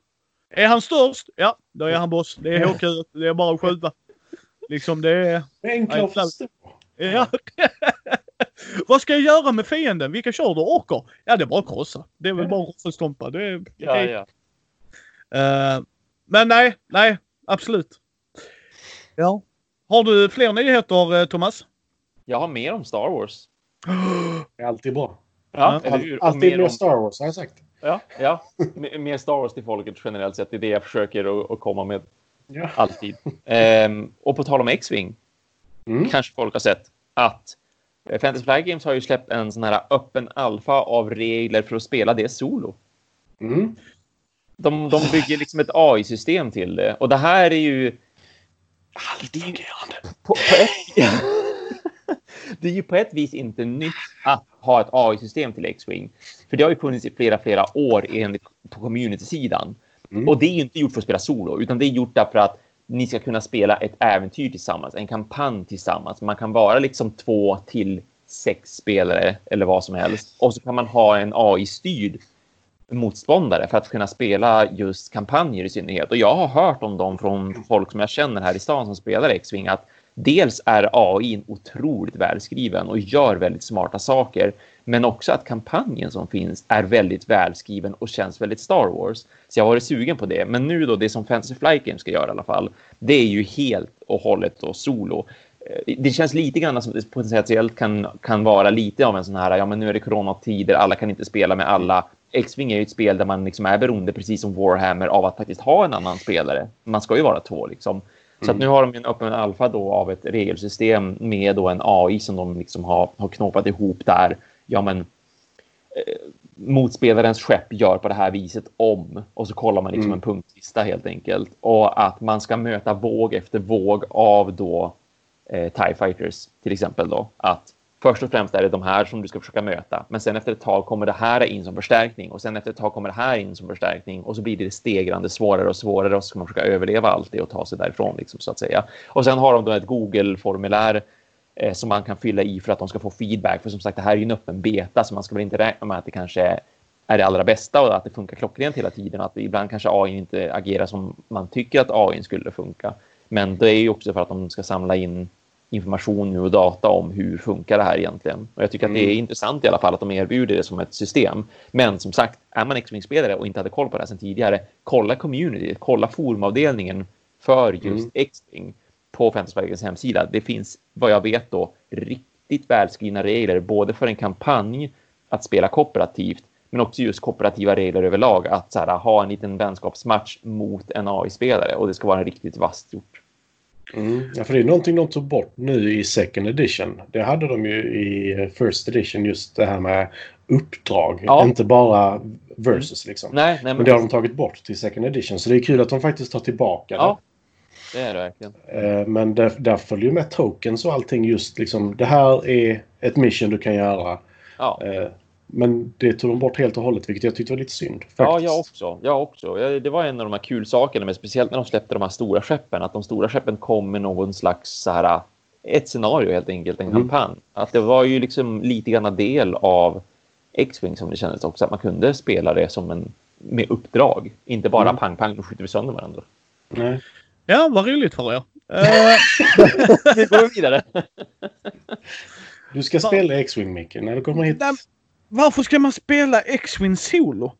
Speaker 1: Är han störst? Ja, då är han boss. Det är HQ. Det är bara att skjuta. Liksom det är...
Speaker 3: Enklare.
Speaker 1: Ja. Vad ska jag göra med fienden? Vilka kör du? Orker? Ja, det är bara att krossa. Det är väl bara att roffelstompa. Det är
Speaker 2: Ja, ja.
Speaker 1: Eh, men nej, nej, absolut. Ja. Har du fler nyheter, eh, Thomas?
Speaker 2: Jag har mer om Star Wars.
Speaker 3: Det är alltid bra.
Speaker 2: Ja,
Speaker 1: Ja,
Speaker 3: Alltid mer
Speaker 2: om-
Speaker 3: Star Wars, har jag sagt.
Speaker 2: Ja, ja. M- mer Star Wars till folket generellt sett. Det är det jag försöker att, att komma med
Speaker 3: Ja.
Speaker 2: alltid. Ehm, och på tal om X-Wing,
Speaker 3: Mm.
Speaker 2: kanske folk har sett att eh, Fantasy Flight Games har ju släppt en sån här öppen alfa av regler för att spela det solo.
Speaker 3: Mm.
Speaker 2: De, de bygger liksom ett AI-system till det. Och det här är ju...
Speaker 3: Allt fungerande.
Speaker 2: På, på ett, det är ju på ett vis inte nytt att ha ett AI-system till X-Wing. För det har ju funnits i flera, flera år enligt på community-sidan.
Speaker 3: Mm.
Speaker 2: Och det är ju inte gjort för att spela solo, utan det är gjort därför att ni ska kunna spela ett äventyr tillsammans, en kampanj tillsammans. Man kan vara liksom två till sex spelare eller vad som helst. Och så kan man ha en AI-styrd motståndare för att kunna spela just kampanjer i synnerhet. Och jag har hört om dem från folk som jag känner här i stan som spelar X-Wing att dels är AI otroligt välskriven och gör väldigt smarta saker, men också att kampanjen som finns är väldigt välskriven och känns väldigt Star Wars. Så jag har varit sugen på det. Men nu då, det som Fantasy Flight Games ska göra i alla fall, det är ju helt och hållet då solo. Eh, det känns lite grann som det potentiellt kan, kan vara lite av en sån här, ja men nu är det coronatider, alla kan inte spela med alla. X-Wing är ju ett spel där man liksom är beroende, precis som Warhammer, av att faktiskt ha en annan spelare. Man ska ju vara två liksom. Så att nu har de en öppen alfa då av ett regelsystem med då en AI som de liksom har, har knåpat ihop där. Ja, men eh, motspelarens skepp gör på det här viset om och så kollar man liksom
Speaker 3: Mm.
Speaker 2: en punktlista helt enkelt och att man ska möta våg efter våg av då eh, TIE fighters till exempel då att först och främst är det de här som du ska försöka möta men sen efter ett tag kommer det här in som förstärkning och sen efter ett tag kommer det här in som förstärkning och så blir det stegrande svårare och svårare och så ska man försöka överleva allt det och ta sig därifrån liksom så att säga och sen har de då ett Google-formulär eh, som man kan fylla i för att de ska få feedback. För som sagt, det här är ju en öppen beta så man ska väl inte räkna med att det kanske är det allra bästa och att det funkar klockrent hela tiden. Att ibland kanske AI inte agerar som man tycker att AI skulle funka. Men det är ju också för att de ska samla in information nu och data om hur funkar det här egentligen. Och jag tycker att det är
Speaker 3: Mm.
Speaker 2: intressant i alla fall att de erbjuder det som ett system. Men som sagt, är man X-Wing-spelare och inte hade koll på det här sedan tidigare, kolla community, kolla forumavdelningen för just
Speaker 3: Mm.
Speaker 2: X-Wing på Fantasyverkets hemsida. Det finns, vad jag vet då, riktigt välskrivna regler både för en kampanj att spela kooperativt men också just kooperativa regler överlag att så här, ha en liten vänskapsmatch mot en AI-spelare och det ska vara riktigt vasst gjort.
Speaker 3: Mm. Ja, för det är någonting de tog bort nu i second edition. Det hade de ju i eh, first edition just det här med uppdrag.
Speaker 2: Ja.
Speaker 3: Inte bara versus liksom.
Speaker 2: Nej, nej
Speaker 3: Men
Speaker 2: men
Speaker 3: det har de tagit bort till second edition. Så det är kul att de faktiskt tar tillbaka
Speaker 2: Ja. det är det verkligen.
Speaker 3: Eh, Men där, där följer ju med tokens och allting just liksom. Det här är ett mission du kan göra.
Speaker 2: Ja.
Speaker 3: Men det tog de bort helt och hållet vilket jag tyckte var lite synd. Faktiskt.
Speaker 2: Ja, jag också. Jag också. Det var en av de här kul sakerna, men speciellt när de släppte de här stora skeppen, att de stora skeppen kom med någon slags så här, ett scenario helt enkelt, en
Speaker 3: Mm.
Speaker 2: kampanj. Att det var ju liksom lite grann del av X-Wing som det kändes också, att man kunde spela det som en med uppdrag, inte bara
Speaker 3: Mm.
Speaker 2: pang pang, då skjuter vi sönder varandra.
Speaker 3: Nej.
Speaker 1: Ja, vad roligt för er. Eh,
Speaker 2: Vi går vidare.
Speaker 3: Du ska spela X-Wing Micke när du kommer hit.
Speaker 1: nej, varför ska man spela X-Wing solo?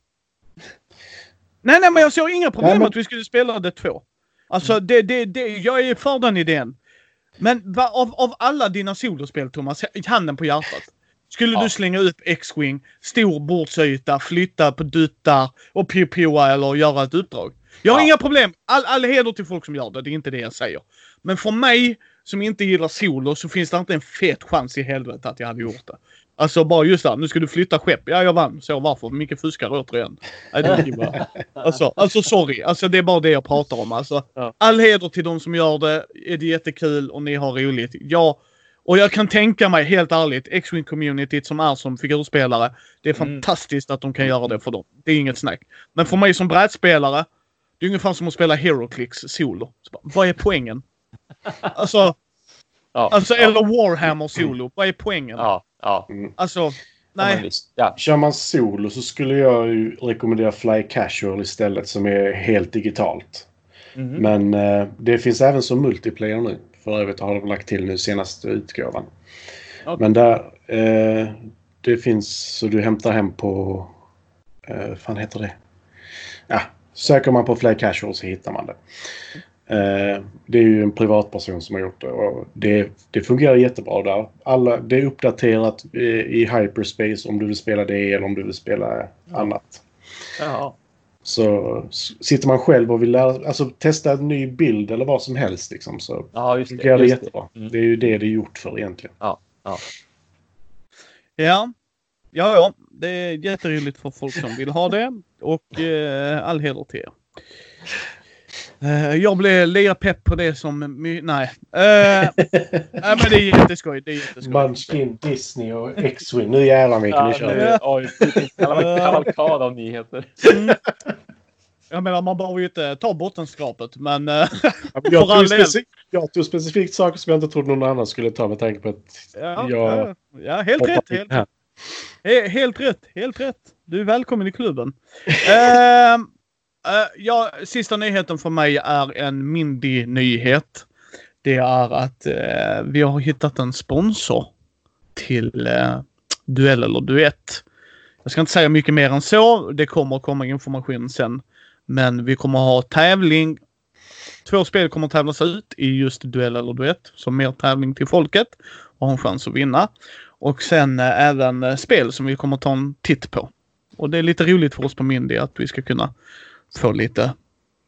Speaker 1: Nej, nej, men jag såg inga problem
Speaker 3: Nej, men-
Speaker 1: att vi skulle spela det två. Alltså det, det, det, jag är för den idén. Men va, av, av alla dina solospel Thomas, handen på hjärtat. Skulle
Speaker 2: Ja.
Speaker 1: du slänga upp X-Wing, stor bordsyta, flytta på duttar och pio eller göra ett uppdrag? Jag har
Speaker 2: Ja.
Speaker 1: inga problem. All, all heder till folk som gör det, det är inte det jag säger. Men för mig som inte gillar solo så finns det inte en fet chans i helvete att jag hade gjort det. Alltså bara just där, nu ska du flytta skepp. Ja, jag vann. Så varför? Micke fuskar återigen. Nej, det alltså, alltså sorry. Alltså det är bara det jag pratar om. Alltså,
Speaker 2: Ja.
Speaker 1: All heder till de som gör det. Är det jättekul och ni har roligt. Ja. Och jag kan tänka mig helt ärligt, X-Wing communityt som är som figurspelare. Det är
Speaker 2: Mm.
Speaker 1: fantastiskt att de kan göra det för dem. Det är inget snack. Men för mig som brädspelare. Det är ungefär som att spela HeroClix solo. Bara, vad är poängen? Alltså,
Speaker 2: Ja,
Speaker 1: alltså eller Warhammer solo. Vad är poängen?
Speaker 2: Ja, ja.
Speaker 1: Alltså,
Speaker 2: Ja, men
Speaker 1: nej.
Speaker 2: visst. Ja.
Speaker 3: Kör man solo så skulle jag ju rekommendera Fly Casual istället som är helt digitalt.
Speaker 2: Mhm.
Speaker 3: Men eh, det finns även som multiplayer nu. För övrigt har de lagt till nu senaste utgåvan.
Speaker 2: Okej.
Speaker 3: Men där, eh, det finns så du hämtar hem på, eh, fan heter det? Ja, söker man på Fly Casual så hittar man det. Eh, det är ju en privatperson som har gjort det och det, det fungerar jättebra där. Alla, det är uppdaterat i hyperspace om du vill spela det eller om du vill spela annat.
Speaker 2: Ja.
Speaker 3: Så sitter man själv och vill lära, alltså testa en ny bild eller vad som helst liksom, så
Speaker 2: ja, just det.
Speaker 3: fungerar det
Speaker 2: Just
Speaker 3: jättebra.
Speaker 2: Mm.
Speaker 3: Det är ju det det är gjort för egentligen.
Speaker 2: Ja, ja.
Speaker 1: Ja. Ja, ja. Det är jätteroligt för folk som vill ha det. Och eh, all heder till er. Eh, jag blev lika pepp på det som... My- nej. Eh, nej, men det är jätteskoj. Det är jätteskoj.
Speaker 3: Munchkin, Disney och X-Wing. Nu jävlar Micke, nu kör vi.
Speaker 2: oj, kaval- kavalkad av nyheter.
Speaker 1: Mm. Jag menar, man behöver ju inte ta bottenskrapet, men... eh,
Speaker 3: Jag tog,
Speaker 1: del.
Speaker 3: speci- jag tog specifikt saker som jag inte trodde någon annan skulle ta med tanke på att
Speaker 1: ja,
Speaker 3: jag
Speaker 1: ja, ja, helt rätt. Helt, helt rätt. Helt rätt. Du är välkommen i klubben. Eh, ja, sista nyheten för mig är en Mindy-nyhet. Det är att eh, vi har hittat en sponsor till eh, Duell eller Duett. Jag ska inte säga mycket mer än så. Det kommer komma information sen. Men vi kommer ha tävling. Två spel kommer tävlas ut i just Duell eller Duett. Så mer tävling till folket och ha en chans att vinna. Och sen eh, även eh, spel som vi kommer ta en titt på. Och det är lite roligt för oss på Mindy att vi ska kunna få lite,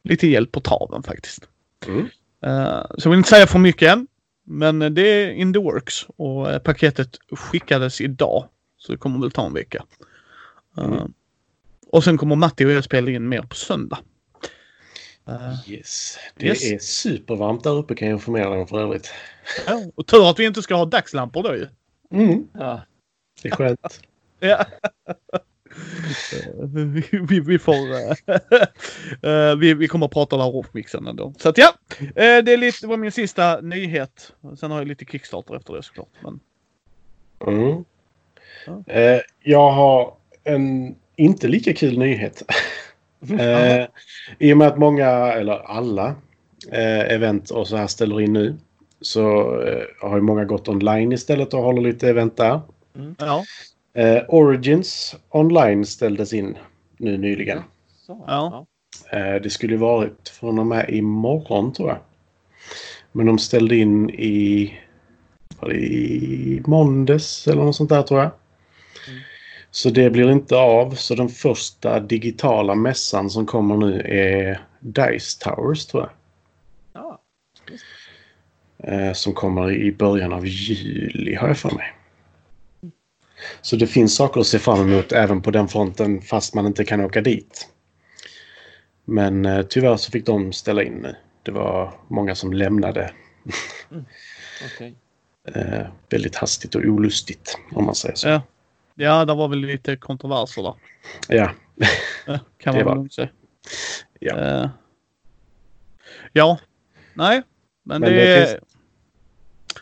Speaker 1: lite hjälp på traven faktiskt.
Speaker 3: Mm.
Speaker 1: Eh, så jag vill inte säga för mycket än. Men det är in the works och eh, paketet skickades idag. Så det kommer väl ta en vecka.
Speaker 3: Mm.
Speaker 1: Och sen kommer Matti och jag spela in mer på söndag.
Speaker 3: Yes. Det
Speaker 1: Yes.
Speaker 3: är supervarmt där uppe kan jag informera dig om för övrigt.
Speaker 1: ja, och tur att vi inte ska ha dagslampor då ju.
Speaker 3: Mm.
Speaker 2: Ja.
Speaker 3: Det är skönt.
Speaker 1: Ja. Vi, vi, vi får... eh, eh, vi, vi kommer att prata där off-mixen ändå. Så att ja, eh, det, är lite, det var min sista nyhet. Sen har jag lite Kickstarter efter det såklart. Men,
Speaker 3: Mm.
Speaker 1: Ja.
Speaker 3: Eh, jag har en inte lika kul nyhet. eh, I och med att många, eller alla, eh, event och så här ställer in nu så eh, har ju många gått online istället och håller lite event där.
Speaker 1: ja,
Speaker 3: Eh, Origins online ställdes in nu nyligen.
Speaker 2: Så,
Speaker 1: Ja.
Speaker 3: Eh, det skulle ju varit från och med imorgon tror jag. Men de ställde in i, var det i måndags eller något sånt där tror jag.
Speaker 2: Mm.
Speaker 3: Så det blir inte av. Så den första digitala mässan som kommer nu är Dice Towers tror jag.
Speaker 2: Ja.
Speaker 3: Eh, som kommer i början av juli har jag för mig. Så det finns saker att se fram emot även på den fronten fast man inte kan åka dit. Men eh, tyvärr så fick de ställa in nu. Det var många som lämnade
Speaker 2: Okej.
Speaker 3: eh, väldigt hastigt och olustigt om man säger så.
Speaker 1: ja. ja, det var väl lite kontroverser där.
Speaker 3: Ja,
Speaker 1: Eh, Kan man lugnt säga.
Speaker 3: Ja.
Speaker 1: Eh, ja, nej. Men,
Speaker 3: Men
Speaker 1: det,
Speaker 3: det
Speaker 1: är...
Speaker 3: finns-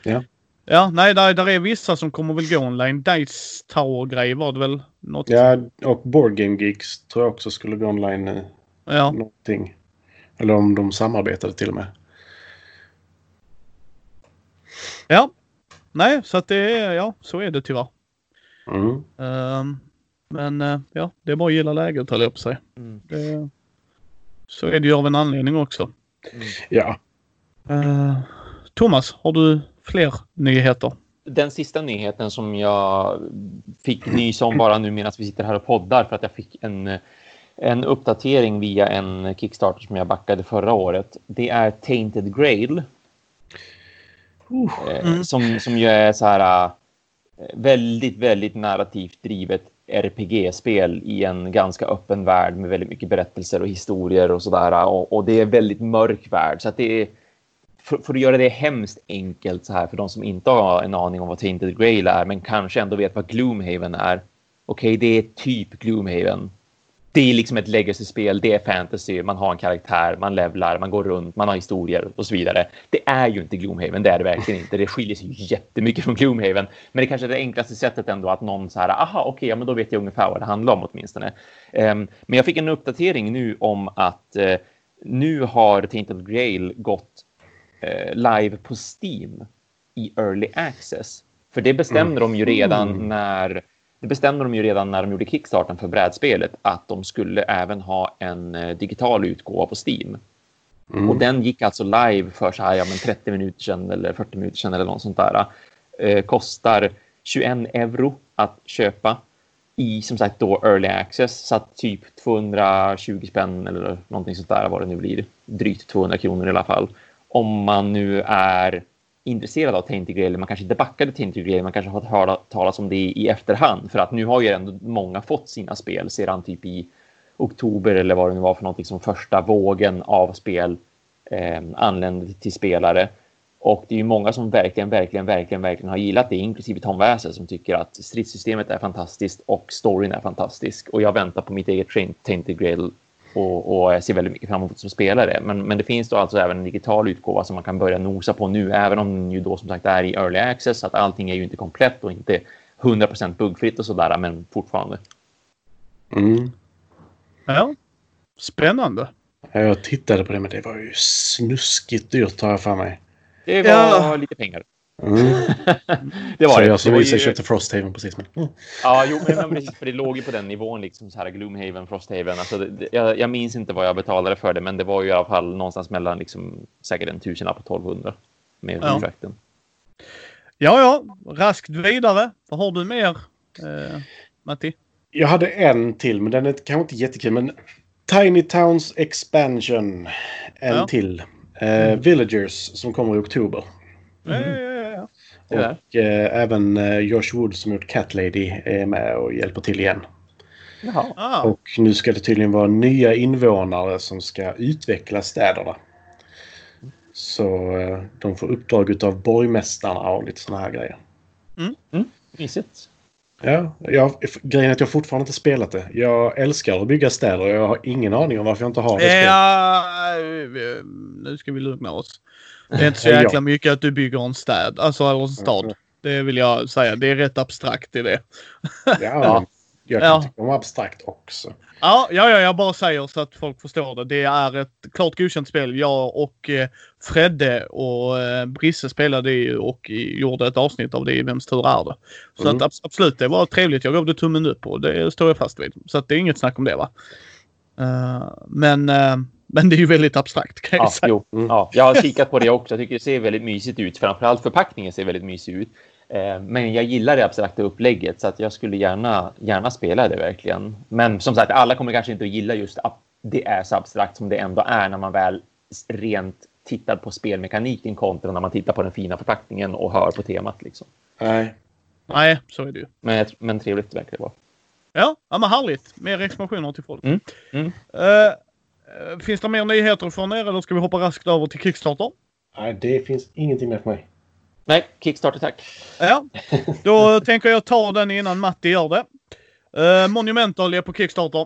Speaker 3: Ja.
Speaker 1: Ja, nej, där, där är vissa som kommer väl gå online. Dice Tower-grej var det väl? Något?
Speaker 3: ja, och Board Game Geeks tror jag också skulle gå online nu.
Speaker 1: ja.
Speaker 3: Någonting. Eller om de samarbetade till och med.
Speaker 1: Ja. Nej, så att det är, ja, så är det tyvärr.
Speaker 3: Mm.
Speaker 1: Ehm, men eh, ja, det är bara att gilla läget höll jag på säga.
Speaker 2: Mm.
Speaker 1: Det, så är det ju av en anledning också.
Speaker 3: Ja.
Speaker 1: Eh, Thomas, har du fler nyheter?
Speaker 2: Den sista nyheten som jag fick nys om bara nu medan vi sitter här och poddar för att jag fick en, en uppdatering via en Kickstarter som jag backade förra året. Det är Tainted Grail. Eh,
Speaker 1: Mm.
Speaker 2: som, som ju är så här eh, väldigt, väldigt narrativt drivet RPG-spel i en ganska öppen värld med väldigt mycket berättelser och historier och sådär. Och, och det är väldigt mörk värld. Så att det är, för, för att göra det hemskt enkelt så här för de som inte har en aning om vad Tainted Grail är men kanske ändå vet vad Gloomhaven är. Okej, det är typ Gloomhaven. Det är liksom ett legacy-spel, det är fantasy, man har en karaktär, man levlar, man går runt, man har historier och så vidare. Det är ju inte Gloomhaven, det är det verkligen inte. Det skiljer sig jättemycket från Gloomhaven. Men det kanske är det enklaste sättet ändå att någon så här, aha, okej, ja, men då vet jag ungefär vad det handlar om åtminstone. Um, men jag fick en uppdatering nu om att uh, nu har Tainted Grail gått live på Steam i early access. För det bestämde de ju redan
Speaker 3: Mm.
Speaker 2: när det bestämde de ju redan när de gjorde kickstarten för brädspelet att de skulle även ha en eh, digital utgåva på Steam.
Speaker 3: Mm.
Speaker 2: Och den gick alltså live för så här, ja, men 30 minuter sedan eller 40 minuter sedan eller något sånt där. Eh, kostar 21 euro att köpa i som sagt då early access så att typ 220 spänn eller någonting sånt där vad det nu blir. Drygt 200 kronor i alla fall. Om man nu är intresserad av Tainted man kanske inte backade Tainted Grail, man kanske har hört talas om det i efterhand för att nu har ju ändå många fått sina spel sedan typ i oktober eller vad det nu var för någonting som första vågen av spel eh, anlände till spelare. Och det är ju många som verkligen, verkligen, verkligen, verkligen har gillat det, inklusive Tom Wäser som tycker att stridssystemet är fantastiskt och storyn är fantastisk. Och jag väntar på mitt eget Tainted Grail och, och jag ser väldigt mycket fram emot som spelare. Men, men det finns då alltså även en digital utgåva som man kan börja nosa på nu, även om den ju då som sagt är i early access, så att allting är ju inte komplett och inte 100% buggfritt och sådär, men fortfarande.
Speaker 3: Mm.
Speaker 1: Ja. Spännande.
Speaker 3: Ja, Jag tittade på det, men det var ju snuskigt dyrt har jag för mig.
Speaker 2: Det var
Speaker 1: Ja.
Speaker 2: lite pengar.
Speaker 3: Mm.
Speaker 2: det var
Speaker 3: Så
Speaker 2: det.
Speaker 3: jag som
Speaker 2: det ju-
Speaker 3: köpte Frosthaven precis. Men... Mm.
Speaker 2: Ja, jo, men, men precis, för det låg ju på den nivån, liksom så här Gloomhaven, Frosthaven. Alltså, det, jag, jag minns inte vad jag betalade för det, men det var ju i alla fall någonstans mellan liksom, säkert en tusenlapp och 1200 med
Speaker 1: Ja.
Speaker 2: frakten.
Speaker 1: Ja, ja. Raskt vidare. Vad har du mer, eh, Matti?
Speaker 3: Jag hade en till, men den är kanske inte jättekul. Men Tiny Towns Expansion. En
Speaker 1: Ja.
Speaker 3: till. Eh, Villagers som kommer i oktober.
Speaker 1: Ja, ja, ja, ja.
Speaker 3: Och eh, även eh, Josh Wood som gjort Cat Lady är med och hjälper till igen.
Speaker 2: Jaha.
Speaker 1: Ah,
Speaker 3: Och nu ska det tydligen vara nya invånare som ska utveckla städerna. Så eh, de får uppdrag av borgmästarna och lite såna här grejer.
Speaker 2: Mysigt.
Speaker 3: Ja, jag, grejen är att jag fortfarande inte spelat det. Jag älskar att bygga städer och jag har ingen aning om varför jag inte har det
Speaker 1: ja, eh, nu ska vi lugna oss. Det är inte så jäkla mycket att du bygger en städ, alltså eller en stad. Det vill jag säga. Det är rätt abstrakt i det.
Speaker 3: Ja,
Speaker 2: Ja.
Speaker 3: Jag kan
Speaker 1: Ja.
Speaker 3: tycka om abstrakt också.
Speaker 1: Ja, ja, ja, jag bara säger så att folk förstår det. Det är ett klart godkänt spel. Jag och eh, Fredde och eh, Brisse spelade ju och gjorde ett avsnitt av det i Vems tur är det? Så
Speaker 3: Mm.
Speaker 1: att abs- absolut, det var trevligt. Jag gav det tummen upp och det står jag fast vid. Så att det är inget snack om det va. Eh, men, eh, men det är ju väldigt abstrakt kan jag
Speaker 2: Ja,
Speaker 1: säga.
Speaker 2: jo.
Speaker 3: Mm.
Speaker 2: ja, jag har kikat på det också. Jag tycker det ser väldigt mysigt ut. Framförallt förpackningen ser väldigt mysig ut. Eh, Men jag gillar det abstrakta upplägget så att jag skulle gärna, gärna spela det verkligen. Men som sagt, alla kommer kanske inte att gilla just att det är så abstrakt som det ändå är när man väl rent tittar på spelmekaniken kontra när man tittar på den fina förpackningen och hör på temat. Liksom.
Speaker 3: Nej.
Speaker 1: Nej, så är det ju.
Speaker 2: Men, men trevligt verkar det vara.
Speaker 1: Ja, ja men härligt. Mer expansioner till folk.
Speaker 2: Mm, mm.
Speaker 1: Eh, finns det mer nyheter från er eller ska vi hoppa raskt över till Kickstarter?
Speaker 3: Nej, det finns ingenting mer för mig.
Speaker 2: Nej, Kickstarter tack.
Speaker 1: Ja, då tänker jag ta den innan Matti gör det. Uh, Monumental är på Kickstarter.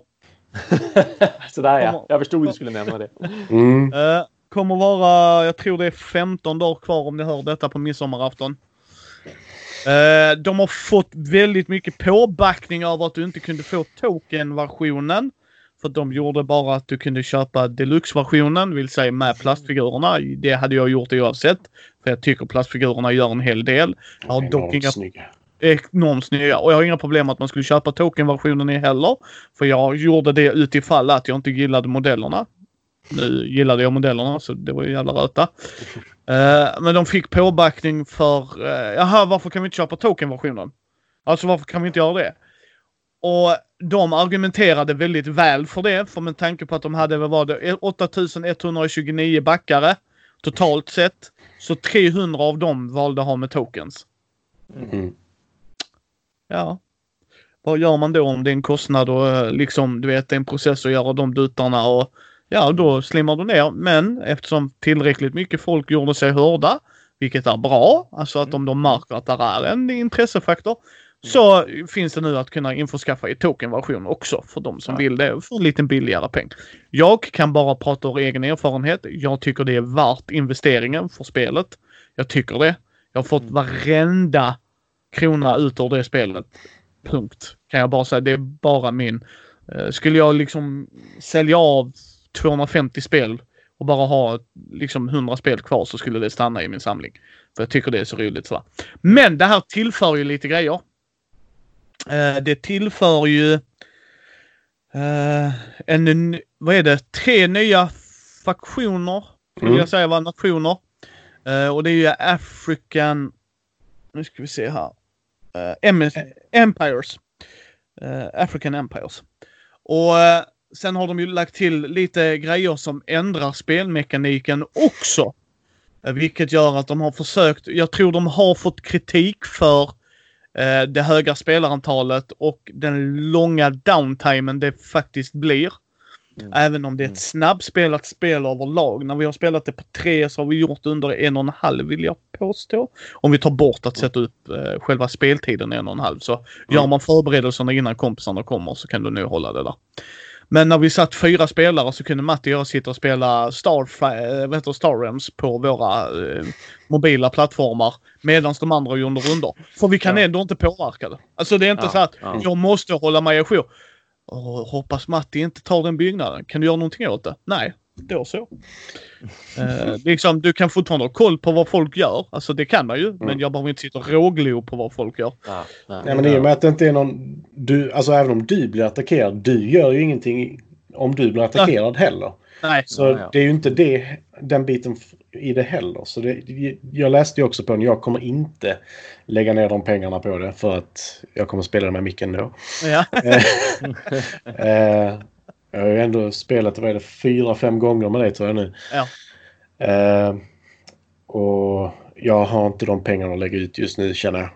Speaker 2: Sådär ja, jag förstod du skulle nämna det.
Speaker 3: Mm.
Speaker 1: Eh, kommer vara, jag tror det är 15 dagar kvar om ni hör detta på midsommarafton. Eh, de har fått väldigt mycket påbackning över att du inte kunde få token-versionen. För de gjorde bara att du kunde köpa deluxe-versionen, vill säga med plastfigurerna. Det hade jag gjort oavsett. För jag tycker plastfigurerna gör en hel del. Jag har dock inga
Speaker 3: snygga.
Speaker 1: enormt snygga. Och jag har inga problem att man skulle köpa token-versionen i heller. För jag gjorde det utifall att jag inte gillade modellerna. Nu gillade jag modellerna så det var ju jävla röta. Eh, men de fick påbackning för, uh, jaha varför kan vi inte köpa token-versionen? Alltså varför kan vi inte göra det? Och de argumenterade väldigt väl för det, för med tanke på att de hade, vad var det, 8129 backare totalt sett. Så 300 av dem valde att ha med tokens.
Speaker 3: Mm.
Speaker 1: Ja. Vad gör man då om det är en kostnad och eh, liksom, du vet, det är en process att göra de dutarna och ja, då slimmar du ner. Men eftersom tillräckligt mycket folk gjorde sig hörda, vilket är bra, alltså att om de märker att det är en intressefaktor, så finns det nu att kunna införskaffa i tokenversion också för de som
Speaker 2: Ja.
Speaker 1: vill det för en liten billigare peng. Jag kan bara prata ur egen erfarenhet. Jag tycker det är värt investeringen för spelet. Jag tycker det. Jag har fått varenda krona ut ur det spelet. Punkt. Kan jag bara säga. Det är bara min. Eh, Skulle jag liksom sälja av 250 spel och bara ha liksom 100 spel kvar så skulle det stanna i min samling. För jag tycker det är så roligt sådär. Men det här tillför ju lite grejer. Eh, det tillför ju eh, en, vad är det, tre nya faktioner. Skulle
Speaker 3: Mm.
Speaker 1: jag säga var nationer. Eh, och det är ju African, nu ska vi se här. Empires. African Empires. Och sen har de ju lagt till lite grejer som ändrar spelmekaniken också. Vilket gör att de har försökt, jag tror de har fått kritik för eh, det höga spelarantalet och den långa downtimen det faktiskt blir.
Speaker 2: Mm.
Speaker 1: Även om det är
Speaker 2: Mm.
Speaker 1: ett snabbspelat spel överlag. När vi har spelat det på tre så har vi gjort under en och en halv vill jag påstå. Om vi tar bort att sätta upp eh, själva speltiden en och en halv. Så gör man förberedelserna innan kompisarna kommer så kan du nog hålla det där. Men när vi satt fyra spelare så kunde Matti och jag sitta och spela Star, eh, vad heter det, Star Realms på våra eh, mobila plattformar medan de andra gjorde rundor. För vi kan
Speaker 2: Ja.
Speaker 1: ändå inte påverka det. Alltså det är inte
Speaker 2: Ja,
Speaker 1: så att
Speaker 2: ja.
Speaker 1: jag måste hålla mig ajour. Hoppas Matti inte tar den byggnaden. Kan du göra någonting åt det? Nej, då så. eh, liksom, du kan fortfarande ha koll på vad folk gör. Alltså det kan man ju. Men jag behöver inte sitta och råglo på vad folk gör.
Speaker 2: Ja, nej.
Speaker 3: Nej, men i och med att det inte är någon... Du, alltså även om du blir attackerad, du gör ju ingenting om du blir attackerad heller.
Speaker 1: Nej.
Speaker 3: Så
Speaker 2: ja.
Speaker 3: det är ju inte det, den biten i det heller. Så det, jag läste ju också på den. Jag kommer inte lägga ner de pengarna på det för att jag kommer spela det med micken då.
Speaker 1: Ja.
Speaker 3: Eh, jag har ju ändå spelat vad är det, fyra, fem gånger med dig tror jag nu.
Speaker 1: Ja.
Speaker 3: Eh, och jag har inte de pengarna att lägga ut just nu känner jag.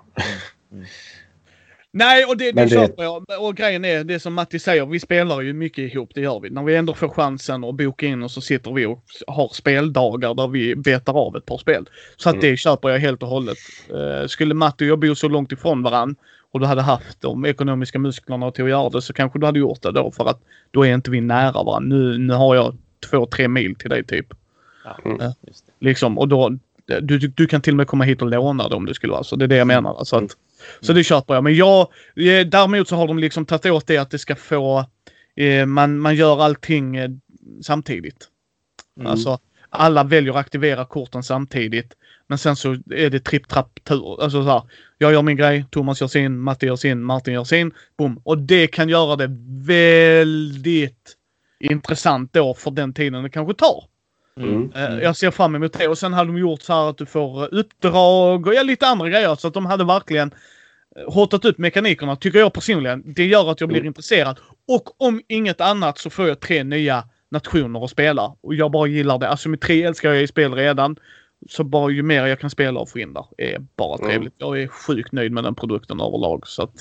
Speaker 1: Nej, och det, det
Speaker 3: det-
Speaker 1: köper jag. Och grejen är det som Matti säger. Vi spelar ju mycket ihop, det gör vi. När vi ändå får chansen att boka in och så sitter vi och har speldagar där vi betar av ett par spel. Så att
Speaker 3: Mm.
Speaker 1: det köper jag helt och hållet. Eh, skulle Matti och jag bo så långt ifrån varann och du hade haft de ekonomiska musklerna till att göra det så kanske du hade gjort det då för att då är inte vi nära varandra. Nu, nu har jag två, tre mil till dig typ.
Speaker 2: Ja,
Speaker 3: Mm.
Speaker 1: Liksom, och då, du, du, du kan till och med komma hit och låna det om du skulle vara. Så det är det jag menar. Alltså att, Så det köper jag. Men jag, eh, däremot så har de liksom tagit åt det att det ska få, eh, man, man gör allting eh, samtidigt.
Speaker 2: Mm.
Speaker 1: Alltså alla väljer att aktivera korten samtidigt. Men sen så är det tripp-trapp-tur. Alltså så här, jag gör min grej, Thomas gör sin, Matti gör sin, Martin gör sin. Boom. Och det kan göra det väldigt intressant då för den tiden det kanske tar.
Speaker 3: Mm.
Speaker 1: Eh, Jag ser fram emot det. Och sen hade de gjort så här att du får uppdrag och ja, lite andra grejer. Så att de hade verkligen eh, hotat upp mekanikerna, tycker jag personligen. Det gör att jag blir
Speaker 3: Mm.
Speaker 1: intresserad. Och om inget annat så får jag tre nya nationer att spela. Och jag bara gillar det. Asymmetri älskar jag i spel redan. Så bara ju mer jag kan spela och få in där är bara
Speaker 3: Mm.
Speaker 1: trevligt. Jag är sjukt nöjd med den produkten överlag. Så att,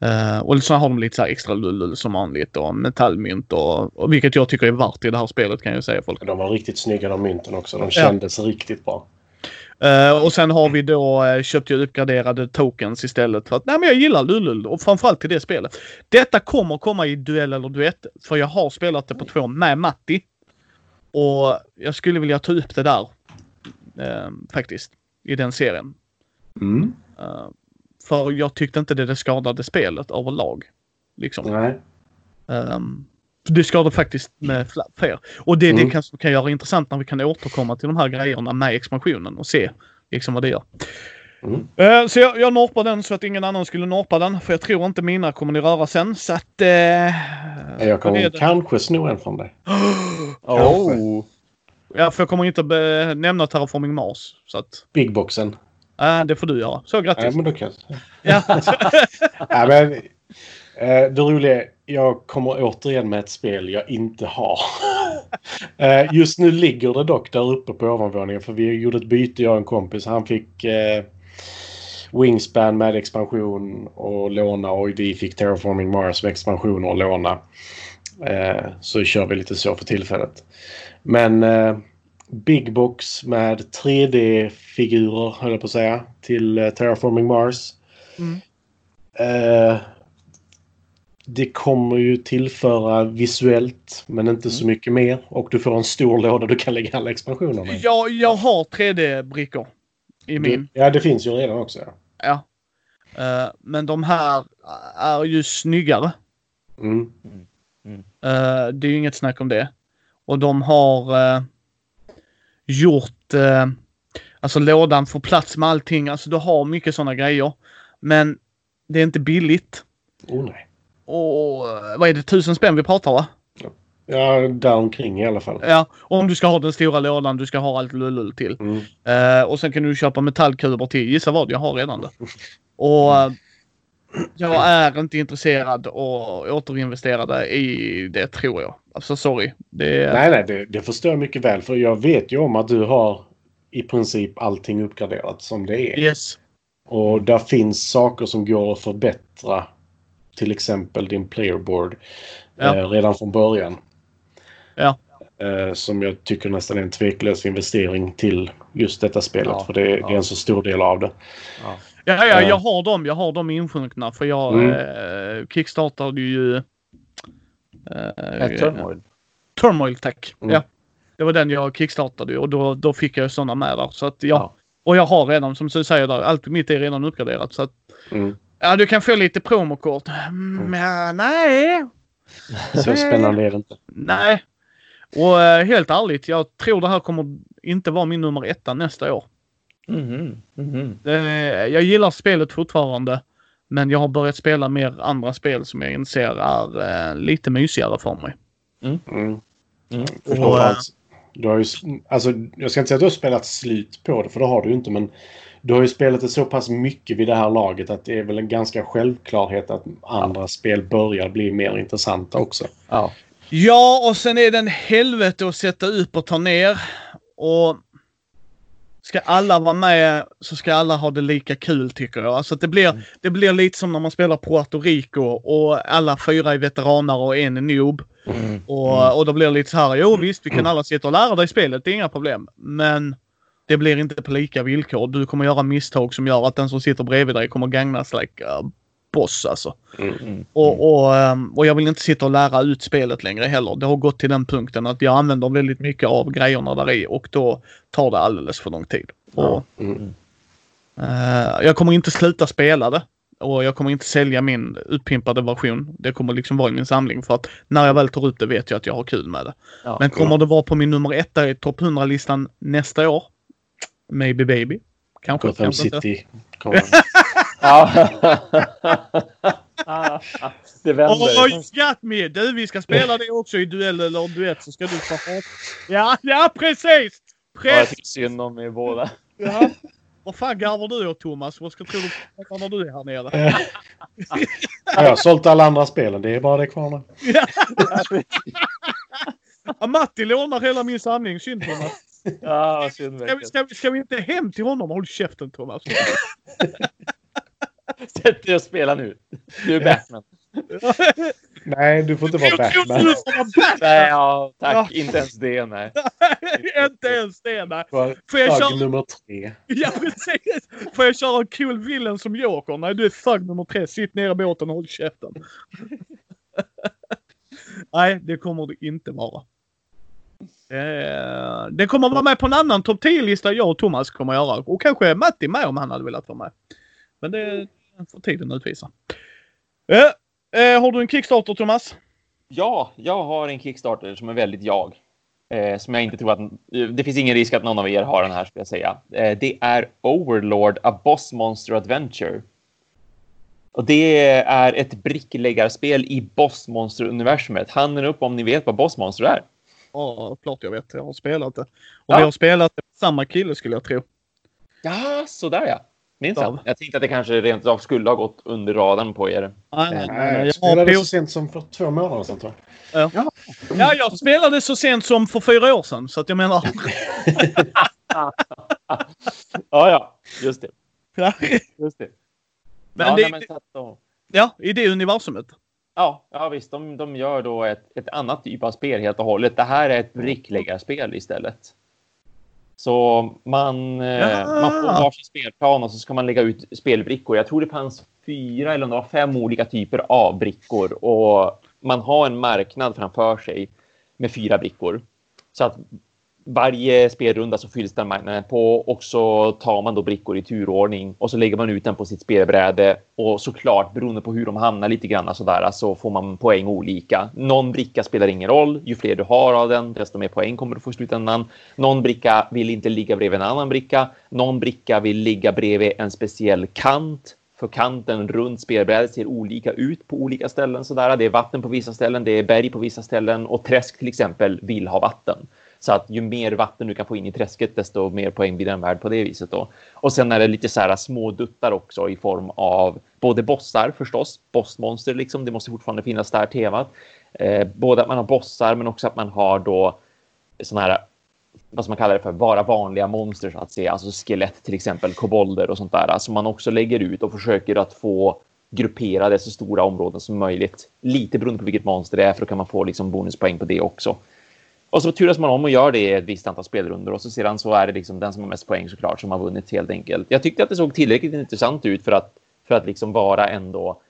Speaker 1: eh, och så har de lite så här extra lull som vanligt och metallmynt och, och vilket jag tycker är värt i det här spelet kan jag säga folk.
Speaker 3: De var riktigt snygga de mynten också. De kändes riktigt bra.
Speaker 1: Eh, och sen har vi då uh, köpt ju uppgraderade tokens istället för att nej men jag gillar Lulul och framförallt till det spelet. Detta kommer komma i duell eller duett för jag har spelat det på två med Matti. Och jag skulle vilja ta upp det där. Eh, faktiskt. I den serien.
Speaker 3: Mm.
Speaker 1: Eh, för jag tyckte inte det, det skadade spelet överlag. Liksom.
Speaker 3: Nej.
Speaker 1: Um, det skadar faktiskt med fler. Och det,
Speaker 3: Mm.
Speaker 1: det som kan göra intressant när vi kan återkomma till de här grejerna med expansionen och se liksom vad det gör.
Speaker 3: Mm.
Speaker 1: Eh, så jag, jag norpar den så att ingen annan skulle norpa den. För jag tror inte mina kommer ni röra sen. Så att... Uh,
Speaker 3: Jag kommer kanske sno en från dig.
Speaker 2: Oh.
Speaker 1: Ja, för jag kommer inte be- nämna Terraforming Mars. Så att,
Speaker 3: Big boxen.
Speaker 1: äh, det får du göra. Så
Speaker 3: Ja,
Speaker 1: grattis.
Speaker 3: men då kan
Speaker 1: Ja.
Speaker 3: ja, men, eh, Det roliga är, jag kommer återigen med ett spel jag inte har. Eh, Just nu ligger det dock där uppe på ovanvåningen för vi gjorde ett byte, jag och en kompis. Han fick eh, Wingspan med expansion och låna och vi fick Terraforming Mars med expansion och låna. Eh, så kör vi lite så för tillfället. Men eh, Big Box med 3D-figurer, höll jag på att säga, till eh, Terraforming Mars.
Speaker 1: Mm.
Speaker 3: Eh, det kommer ju tillföra visuellt, men inte så mycket mer. Och du får en stor låda du kan lägga alla expansionerna i.
Speaker 1: Jag, jag har 3D-brickor i min.
Speaker 3: Det, ja, det finns ju redan också. Ja.
Speaker 1: Ja. Eh, men de här är ju snyggare.
Speaker 3: Mm.
Speaker 1: Eh, det är ju inget snack om det. Och de har eh, gjort... eh, alltså lådan får plats med allting. Alltså du har mycket sådana grejer. Men det är inte billigt.
Speaker 3: Oh, nej.
Speaker 1: Och eh, vad är det? Tusen spänn vi pratar va?
Speaker 3: Ja, där omkring i alla fall.
Speaker 1: Ja, om du ska ha den stora lådan, du ska ha allt lullull till.
Speaker 3: Mm.
Speaker 1: Eh, och sen kan du köpa metallkuber till. Gissa vad? Jag har redan det. Och eh, jag är inte intresserad och återinvesterade i det tror jag. Alltså sorry. Det,
Speaker 3: Nej, nej, det, det förstår jag mycket väl. För jag vet ju om att du har i princip allting uppgraderat som det är.
Speaker 1: Yes.
Speaker 3: Och där finns saker som går att förbättra. Till exempel din playerboard.
Speaker 1: Ja.
Speaker 3: Eh, redan från början.
Speaker 1: Ja.
Speaker 3: Eh, som jag tycker nästan är en tveklös investering till just detta spelet.
Speaker 2: Ja,
Speaker 3: För det, det är en så stor del av det.
Speaker 2: Ja.
Speaker 1: Ja, ja,
Speaker 3: Ja.
Speaker 1: jag har dem. Jag har dem insjunkna för jag
Speaker 3: Mm.
Speaker 1: eh, kickstartade ju... Eh,
Speaker 2: turmoil.
Speaker 1: Turmoil, tack.
Speaker 3: Mm.
Speaker 1: Ja. Det var den jag kickstartade och då, då fick jag sådana med där. Så att ja.
Speaker 2: Ja.
Speaker 1: Och jag har redan, som du säger där, allt mitt är redan uppgraderat. Så att,
Speaker 3: Mm.
Speaker 1: ja, du kan få lite promokort. Mm, ja, nej.
Speaker 3: Så spännande är det inte.
Speaker 1: Nej. Och eh, helt ärligt, jag tror det här kommer inte vara min nummer etta nästa år.
Speaker 2: Mhm. Mhm.
Speaker 1: Eh, jag gillar spelet fortfarande. Men jag har börjat spela mer andra spel som jag inser är eh, lite mysigare för mig.
Speaker 3: Mm.
Speaker 2: Mm.
Speaker 3: För
Speaker 1: Och,
Speaker 3: framförallt, du har ju, alltså, jag ska inte säga att du har spelat slut på det, för det har du ju inte. Men du har ju spelat det så pass mycket vid det här laget att det är väl en ganska självklarhet att andra spel börjar bli mer intressanta också.
Speaker 2: Ja.
Speaker 1: Ja, och sen är det en helvete att sätta upp och ta ner. Och ska alla vara med så ska alla ha det lika kul tycker jag. Alltså det blir, det blir lite som när man spelar Puerto Rico och alla fyra är veteraner och en är noob.
Speaker 2: Mm.
Speaker 1: Och, och då blir det lite så här, jo visst vi kan alla sitta och lära dig spelet, det är inga problem. Men det blir inte på lika villkor. Du kommer göra misstag som gör att den som sitter bredvid dig kommer gagnas like boss alltså.
Speaker 2: Mm.
Speaker 1: Och, och, ehm, och jag vill inte sitta och lära ut spelet längre heller. Det har gått till den punkten att jag använder väldigt mycket av grejerna där i och då tar det alldeles för lång tid. Och,
Speaker 3: Mm.
Speaker 1: eh, jag kommer inte sluta spela det. Och jag kommer inte sälja min utpimpade version. Det kommer liksom vara i min samling för att när jag väl tar ut det vet jag att jag har kul med det.
Speaker 2: Ja.
Speaker 1: Men kommer det vara på min nummer etta i topp 100-listan nästa år? Maybe baby. Kanske.
Speaker 3: Gotham
Speaker 1: kanske.
Speaker 3: City.
Speaker 2: Ja. Det vänder.
Speaker 1: Oj, skatt med! Du, vi ska spela det också i duell eller duett så ska du få hat. Ja, ja precis!
Speaker 2: Ja, jag
Speaker 1: Precis!
Speaker 2: tycker synd om er båda.
Speaker 1: Ja. Vad fan garvar du åt Thomas? Vad ska tro du när du är här nere?
Speaker 3: Ja, jag har sålt alla andra spelen. Det är bara det kvar nu.
Speaker 1: Ja, Matti lånar hela min samling. Synd Thomas.
Speaker 2: Ja, synd
Speaker 1: Ska ska, vi, ska vi inte hem till honom? Håll käften Thomas.
Speaker 2: Sätt dig och spela nu. Du är Batman.
Speaker 3: Nej, du får inte vara Batman.
Speaker 1: du får vara Batman!
Speaker 2: Nej, ja, tack.
Speaker 1: Ja.
Speaker 2: Inte ens det, nej.
Speaker 1: Inte ens det nej.
Speaker 3: Får
Speaker 1: jag köra-
Speaker 3: nummer tre.
Speaker 1: Ja precis! Får jag köra en cool villain som Joker? Nej du är thug nummer tre. Sitt ner i båten och håll käften. Nej, det kommer det inte vara. Eh, det kommer vara med på en annan topp 10-lista jag och Thomas kommer göra. Och kanske Matti med om han hade velat vara med. Men det får tiden utvisa. Eh, eh, har du en Kickstarter Thomas?
Speaker 2: Ja, jag har en Kickstarter som är väldigt jag. Eh, som jag inte tror att... Det finns ingen risk att någon av er har den här, skulle jag säga. Eh, det är Overlord, A Boss Monster Adventure. Och det är ett brickläggarspel i Boss Monster-universumet. Handen upp om ni vet vad Boss Monster är.
Speaker 1: Ja, klart jag vet. Jag har spelat det. Och
Speaker 2: Ja.
Speaker 1: vi har spelat det med samma kille skulle jag tro.
Speaker 2: Ja, sådär ja. Minns
Speaker 1: Ja.
Speaker 2: jag. Jag tänkte att det kanske rent av skulle ha gått under radarn på er.
Speaker 1: Nej, nej, nej,
Speaker 3: Nej, jag spelade så sent som för två månader sedan tror jag.
Speaker 1: Ja, jag spelade så sent som för fyra år sedan. Så att jag menar...
Speaker 2: Ja, ja. Just det.
Speaker 1: Ja,
Speaker 2: Just det.
Speaker 1: Men
Speaker 2: ja,
Speaker 1: det-
Speaker 2: nej, men då-
Speaker 1: ja i det universumet.
Speaker 2: Ja, ja visst. De, de gör då ett, ett annat typ av spel helt och hållet. Det här är ett brickläggarspel istället. Så man, eh,
Speaker 1: Ja.
Speaker 2: man får varsin spelplan och så ska man lägga ut spelbrickor. Jag tror det fanns fyra eller om fem olika typer av brickor och man har en marknad framför sig med fyra brickor. Så att varje spelrunda så fylls den marknaden på och så tar man då brickor i turordning och så lägger man ut den på sitt spelbräde och såklart beroende på hur de hamnar lite grann sådär så får man poäng olika. Någon bricka spelar ingen roll. Ju fler du har av den, desto mer poäng kommer du få i slutändan. Någon bricka vill inte ligga bredvid en annan bricka. Någon bricka vill ligga bredvid en speciell kant. För kanten runt spelbrädet ser olika ut på olika ställen. Sådär. Det är vatten på vissa ställen, det är berg på vissa ställen och träsk till exempel vill ha vatten. Så att ju mer vatten du kan få in i träsket, desto mer poäng blir den värd på det viset. Då. Och sen är det lite så här små duttar också i form av både bossar förstås, bossmonster liksom. Det måste fortfarande finnas där temat. Eh, både att man har bossar, men också att man har då sådana här vad som man kallar det för, vara vanliga monster så att säga, alltså skelett till exempel, kobolder och sånt där, som man också lägger ut och försöker att få grupperade så stora områden som möjligt. Lite beroende på vilket monster det är, för då kan man få liksom bonuspoäng på det också. Och så turas man om och gör det i ett visst antal spelrundor och så sedan så är det liksom den som har mest poäng såklart som har vunnit helt enkelt. Jag tyckte att det såg tillräckligt intressant ut för att, för att liksom vara ändå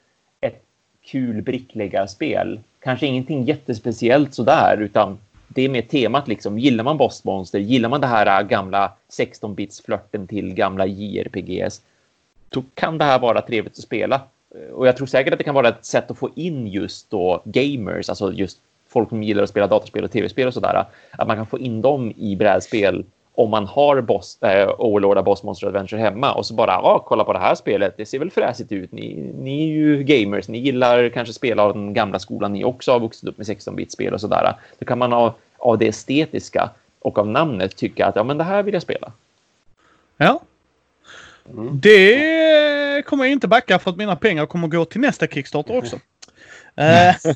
Speaker 2: ett kul brickläggarspel. Kanske ingenting jättespeciellt sådär, utan det är med temat liksom. Gillar man bossmonster, gillar man det här äh, gamla 16-bits-flörten till gamla JRPGs, då kan det här vara trevligt att spela. Och jag tror säkert att det kan vara ett sätt att få in just då gamers, alltså just folk som gillar att spela dataspel och tv-spel och sådär, att man kan få in dem i brädspel om man har boss, äh, Overlord av Boss Monster Adventure hemma och så bara, ja, kolla på det här spelet, det ser väl fräsigt ut. Ni, ni är ju gamers, ni gillar kanske spela av den gamla skolan, ni också har vuxit upp med 16-bit-spel och sådär. Då kan man av, av det estetiska och av namnet tycka att ja, men det här vill jag spela.
Speaker 1: Ja.
Speaker 3: Mm.
Speaker 1: Det kommer jag inte backa för att mina pengar kommer gå till nästa Kickstarter också. Eh,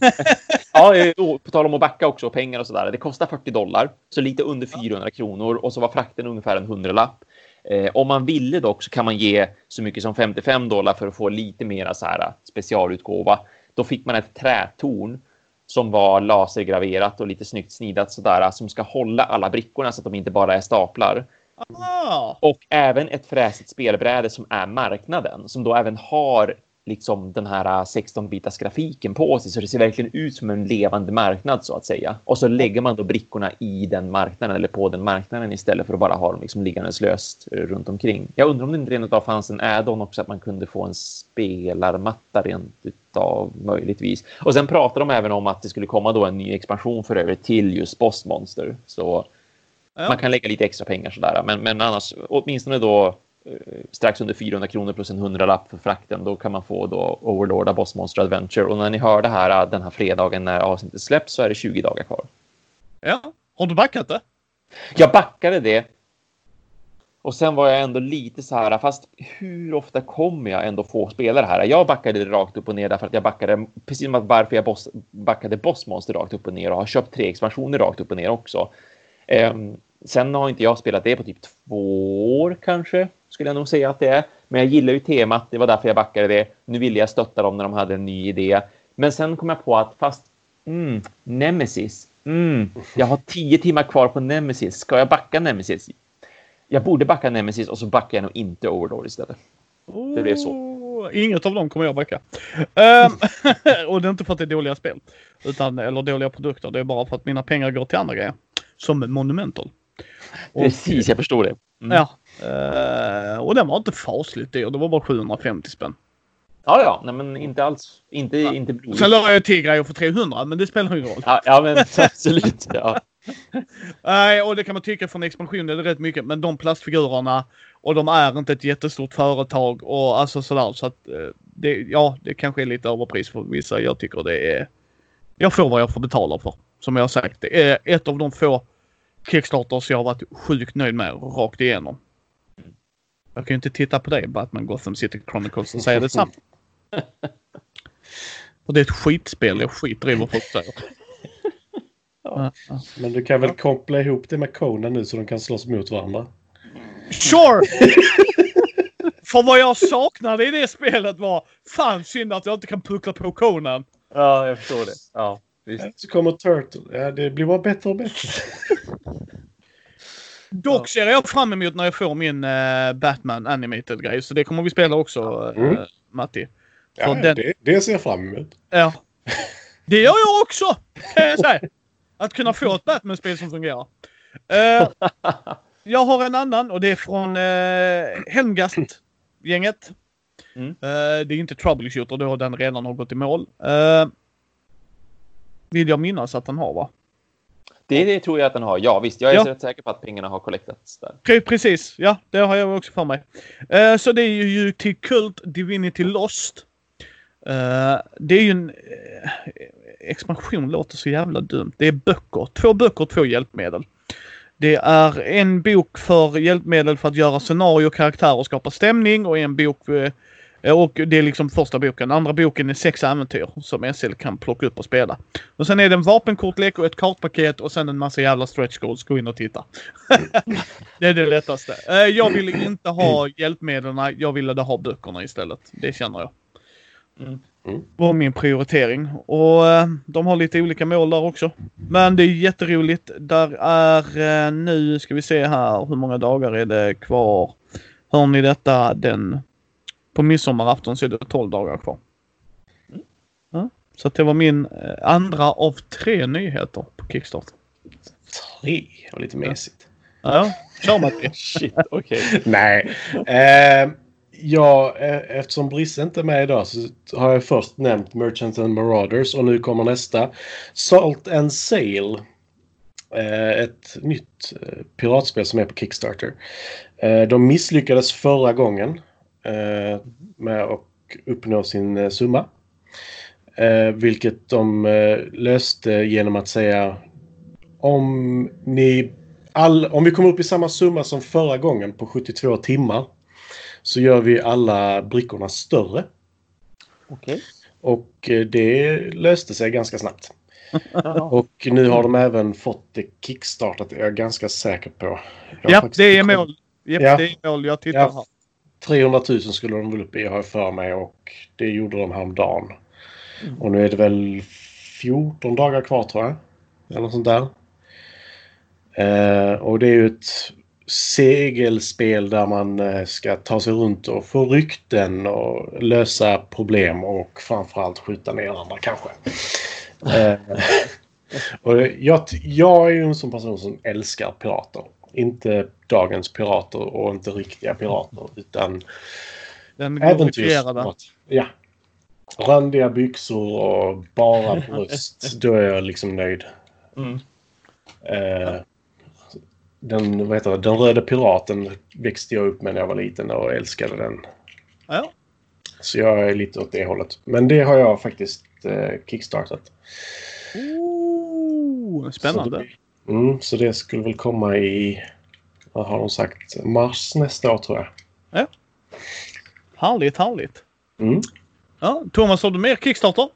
Speaker 2: Ja, eh, på tal om att backa också, pengar och sådär. Det kostar 40 dollar, så lite under 400 kronor och så var frakten ungefär en hundralapp. Eh, om man ville dock så kan man ge så mycket som 55 dollar för att få lite mera så här specialutgåva. Då fick man ett trätorn som var lasergraverat och lite snyggt snidat sådär som ska hålla alla brickorna så att de inte bara är staplar.
Speaker 1: ah,
Speaker 2: Och även ett fräsigt spelbräde som är marknaden som då även har liksom den här 16-bitars grafiken på sig så det ser verkligen ut som en levande marknad så att säga. Och så lägger man då brickorna i den marknaden eller på den marknaden istället för att bara ha dem liksom liggandes löst eh, runt omkring. Jag undrar om det inte rent utav fanns en add-on också att man kunde få en spelarmatta rent utav möjligtvis. Och sen pratar de även om att det skulle komma då en ny expansion för övrigt till just Boss Monster. Så
Speaker 1: Ja.
Speaker 2: man kan lägga lite extra pengar sådär. Men, men annars åtminstone då strax under 400 kronor plus en hundralapp för frakten. Då kan man få då Overlord av Boss Monster Adventure. Och när ni hör det här den här fredagen när avsnittet släpps så är det 20 dagar kvar.
Speaker 1: ja. Har du backat det?
Speaker 2: Jag backade det. Och sen var jag ändå lite så här, fast hur ofta kommer jag ändå få spela det här? Jag backade det rakt upp och ner därför att jag backade, precis som varför jag boss, backade Bossmonster rakt upp och ner och har köpt tre expansioner rakt upp och ner också. Ehm, sen har inte jag spelat det på typ två år kanske, skulle jag nog säga att det är. Men jag gillar ju temat, det var därför jag backade det. Nu ville jag stötta dem när de hade en ny idé. Men sen kom jag på att fast mm, Nemesis, mm, jag har tio timmar kvar på Nemesis. Ska jag backa Nemesis? Jag borde backa Nemesis och så backar jag nog inte Overlord istället. Det blev så.
Speaker 1: Inget av dem kommer jag backa. Um, och det är inte för att det är dåliga spel. Utan, eller dåliga produkter. Det är bara för att mina pengar går till andra grejer. Som Monumental. Och-
Speaker 2: Precis, jag förstår det. Mm.
Speaker 1: Ja. Eh, och den var inte fasligt dyr. Det var bara 750 spänn.
Speaker 2: Ja, ja, nej, men inte alls. Inte,
Speaker 1: Ja.
Speaker 2: inte blodigt.
Speaker 1: Sen la jag till grejer för 300 men det spelar ingen roll.
Speaker 2: Ja, ja, men absolut. Ja.
Speaker 1: Nej, och det kan man tycka från expansion är det rätt mycket. Men de plastfigurerna och de är inte ett jättestort företag och alltså sådär så att eh, det, ja, det kanske är lite överpris för vissa. Jag tycker det är Jag får vad jag får betala för. Som jag har sagt. Det är ett av de få Kickstarters jag har varit sjukt nöjd med rakt igenom. Jag kan ju inte titta på dig Batman Gotham City Chronicles och säga detsamma. Och det är ett skitspel. Jag skiter i vad folk säger.
Speaker 3: Ja. Men du kan väl koppla ihop det med Conan nu så de kan slåss mot varandra?
Speaker 1: Sure! För vad jag saknade i det spelet var fan synd att jag inte kan puckla på Conan.
Speaker 2: Ja, jag förstår det. Ja, visst.
Speaker 3: Så kommer Turtle. Ja, det blir bara bättre och bättre.
Speaker 1: Dock ser jag fram emot när jag får min uh, Batman animated grej. Så det kommer vi spela också, uh,
Speaker 3: Mm.
Speaker 1: Matti.
Speaker 3: Ja,
Speaker 1: Så den-
Speaker 3: det, det ser jag fram emot.
Speaker 1: Ja. Det gör jag också! Kan jag säga. Att kunna få ett Batman-spel som fungerar. Eh, jag har en annan och det är från uh, Helmgast-gänget.
Speaker 2: Mm.
Speaker 1: Eh, det är inte Troubleshooter då den redan har gått i mål. Uh, vill jag minnas att den har va?
Speaker 2: Det, det tror jag att den har. Ja, visst. Jag är
Speaker 1: Ja.
Speaker 2: rätt säker på att pengarna har collectats där.
Speaker 1: Pre- Precis, ja det har jag också för mig. Eh, så det är ju till Cult Divinity Lost. Eh, det är ju en eh, expansion, låter så jävla dumt. Det är böcker, två böcker, två hjälpmedel. Det är en bok för hjälpmedel för att göra scenario, karaktärer och skapa stämning och en bok och det är liksom första boken. Andra boken är sex äventyr som SL kan plocka upp och spela. Och sen är det en vapenkortlek och ett kartpaket och sen en massa jävla stretch goals. Gå in och titta. det är det lättaste. Eh, Jag ville inte ha hjälpmedlen. Jag ville ha böckerna istället. Det känner jag.
Speaker 2: Mm.
Speaker 3: Mm.
Speaker 1: var min prioritering. Och eh, de har lite olika mål där också. Men det är jätteroligt. Där är eh, nu, ska vi se här, hur många dagar är det kvar? Hör ni detta? Den på midsommarafton så är det 12 dagar kvar. Ja, så det var min eh, andra av tre nyheter på Kickstarter.
Speaker 3: Tre. Och lite mesigt.
Speaker 1: Ja, kör Matti.
Speaker 2: Shit, okej.
Speaker 3: Nej. Eh, ja, eh, eftersom Brisse inte är med idag så har jag först nämnt Merchants and Marauders och nu kommer nästa. Salt and Sail. Eh, ett nytt piratspel som är på Kickstarter. Eh, de misslyckades förra gången med att uppnå sin eh, summa. Eh, vilket de eh, löste genom att säga om ni all, om vi kommer upp i samma summa som förra gången på 72 timmar så gör vi alla brickorna större.
Speaker 2: Okej.
Speaker 3: Och eh, det löste sig ganska snabbt. Och nu har de även fått det kickstartat, är jag ganska säker på. Jag faktiskt
Speaker 1: det är mål. Japp,
Speaker 3: Ja.
Speaker 1: det är mål. Jag tittar
Speaker 3: Ja.
Speaker 1: här.
Speaker 3: 300 000 skulle de väl upp i har jag för mig och det gjorde de häromdagen. Och nu är det väl 14 dagar kvar tror jag. Eller något sånt där. Eh, och det är ju ett segelspel där man eh, ska ta sig runt och få rykten och lösa problem och framförallt skjuta ner andra kanske. Eh, och jag, jag är ju en sån person som älskar pirater. Inte dagens pirater och inte riktiga pirater utan
Speaker 1: Den
Speaker 3: äventyrsprat. Ja. Randiga byxor och bara bröst. Då är jag liksom nöjd.
Speaker 2: Mm.
Speaker 3: Eh, den, vad heter det? den röda piraten växte jag upp med när jag var liten och älskade den.
Speaker 1: Ja.
Speaker 3: Så jag är lite åt det hållet. Men det har jag faktiskt eh, kickstartat.
Speaker 1: Ooh, spännande.
Speaker 3: Så det, mm, så det skulle väl komma i, vad har de sagt, mars nästa år tror jag.
Speaker 1: Härligt, härligt.
Speaker 3: Mm.
Speaker 1: Ja, Thomas, har du mer Kickstarter?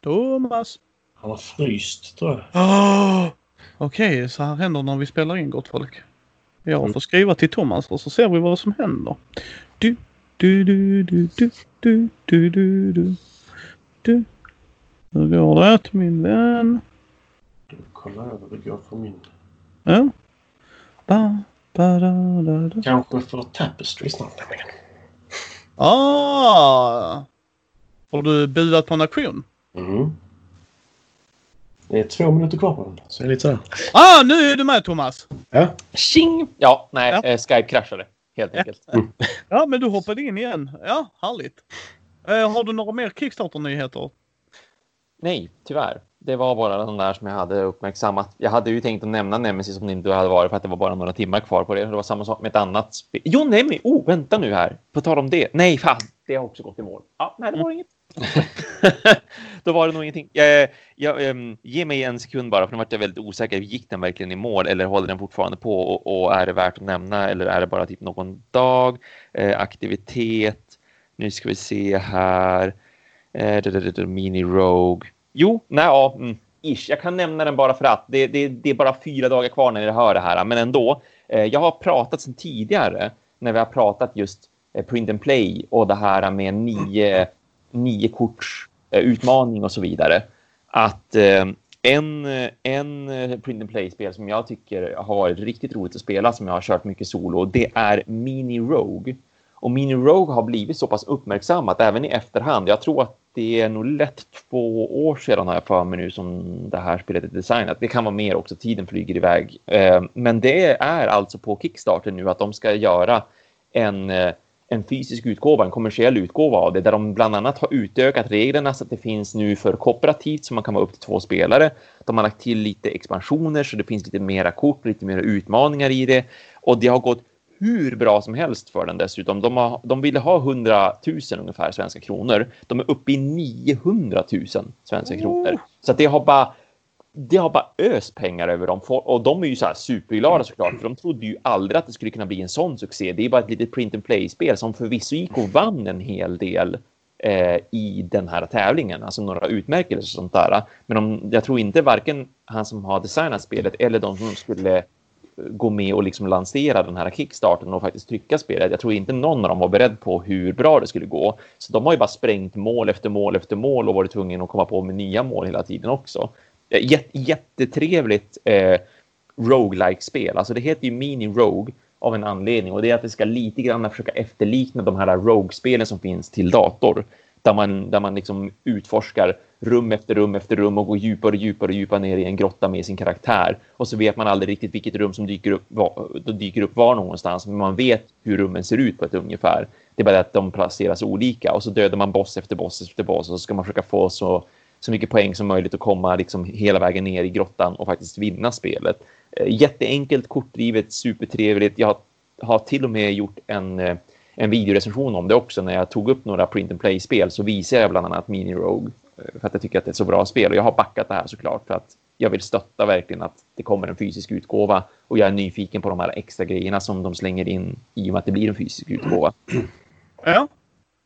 Speaker 1: Thomas.
Speaker 3: Han har fryst tror jag.
Speaker 1: Oh! Okej, så här händer när vi spelar in gott folk. Jag
Speaker 3: Mm.
Speaker 1: får skriva till Thomas och så ser vi vad som händer. Du, du, du, du, du, du, du, du, du, du. Hur går det min vän?
Speaker 3: Kolla över hur det går för min.
Speaker 1: Ja. Ba, ba, da, da, da.
Speaker 3: Kanske för Tapestry snart nämligen.
Speaker 1: Ah! Har du budat på en auktion?
Speaker 3: Mm. Det är två minuter kvar på den. Så är lite sådär.
Speaker 1: Ah, nu är du med Thomas!
Speaker 3: Ja.
Speaker 2: Tjing! Ja, nej,
Speaker 1: Ja.
Speaker 2: Eh, Skype kraschade. Helt enkelt.
Speaker 1: Ja, men du hoppade in igen. Ja, härligt. Eh, har du några mer Kickstarter-nyheter?
Speaker 2: Nej, tyvärr. Det var bara den där som jag hade uppmärksammat. Jag hade ju tänkt att nämna Nemesis som det inte hade varit för att det var bara några timmar kvar på det. Det var samma sak med ett annat spel. Jo, Nemi! Oh, vänta nu här. På tal om det. Nej, fan. Det har också gått i mål. Ja, nej, det var inget. Då var det nog ingenting. Jag, jag, um, ge mig en sekund bara, för nu vart jag väldigt osäker. Gick den verkligen i mål eller håller den fortfarande på? Och, och är det värt att nämna eller är det bara typ någon dag? Eh, aktivitet. Nu ska vi se här. Eh, mini Rogue. Jo, nej, ja, mm, ish. Jag kan nämna den bara för att det, det, det är bara fyra dagar kvar när ni hör det här, men ändå. Eh, jag har pratat sedan tidigare när vi har pratat just eh, print and play och det här med nio, nio korts eh, utmaning och så vidare. Att eh, en, en eh, print and play-spel som jag tycker har varit riktigt roligt att spela som jag har kört mycket solo, det är Mini Rogue. Och Mini Rogue har blivit så pass uppmärksammat även i efterhand. Jag tror att det är nog lätt två år sedan har jag för mig nu som det här spelet är designat. Det kan vara mer också, tiden flyger iväg. Eh, men det är alltså på Kickstarter nu att de ska göra en, eh, en fysisk utgåva, en kommersiell utgåva av det, där de bland annat har utökat reglerna så att det finns nu för kooperativt så man kan vara upp till två spelare. De har lagt till lite expansioner så det finns lite mera kort, lite mera utmaningar i det. Och det har gått hur bra som helst för den dessutom. De, har, de ville ha 100 000 ungefär svenska kronor. De är uppe i 900 000 svenska mm. kronor. Så det har bara det har bara öst pengar över dem och de är ju så här superglada såklart för de trodde ju aldrig att det skulle kunna bli en sån succé. Det är bara ett litet print and play spel som förvisso gick och vann en hel del eh, i den här tävlingen, alltså några utmärkelser och sånt där. Men de, jag tror inte varken han som har designat spelet eller de som skulle gå med och liksom lansera den här kickstarten och faktiskt trycka spelet. Jag tror inte någon av dem var beredd på hur bra det skulle gå. Så de har ju bara sprängt mål efter mål efter mål och varit tvungna att komma på med nya mål hela tiden också. Eh, jättetrevligt eh, roguelike spel. Alltså det heter ju Mini Rogue av en anledning och det är att det ska lite grann försöka efterlikna de här Rogue-spelen som finns till dator där man, där man liksom utforskar rum efter rum efter rum och går djupare och djupare och djupare ner i en grotta med sin karaktär. Och så vet man aldrig riktigt vilket rum som dyker upp, var, dyker upp var någonstans, men man vet hur rummen ser ut på ett ungefär. Det är bara att de placeras olika och så dödar man boss efter boss efter boss och så ska man försöka få så, så mycket poäng som möjligt och komma liksom hela vägen ner i grottan och faktiskt vinna spelet. Eh, jätteenkelt, kortdrivet, supertrevligt. Jag har, har till och med gjort en eh, en videorecension om det också. När jag tog upp några print and play-spel så visade jag bland annat Mini Rogue eh, för att jag tycker att det är ett så bra spel. Och jag har backat det här såklart för att jag vill stötta verkligen att det kommer en fysisk utgåva och jag är nyfiken på de här extra grejerna som de slänger in i och med att det blir en fysisk utgåva.
Speaker 1: Ja,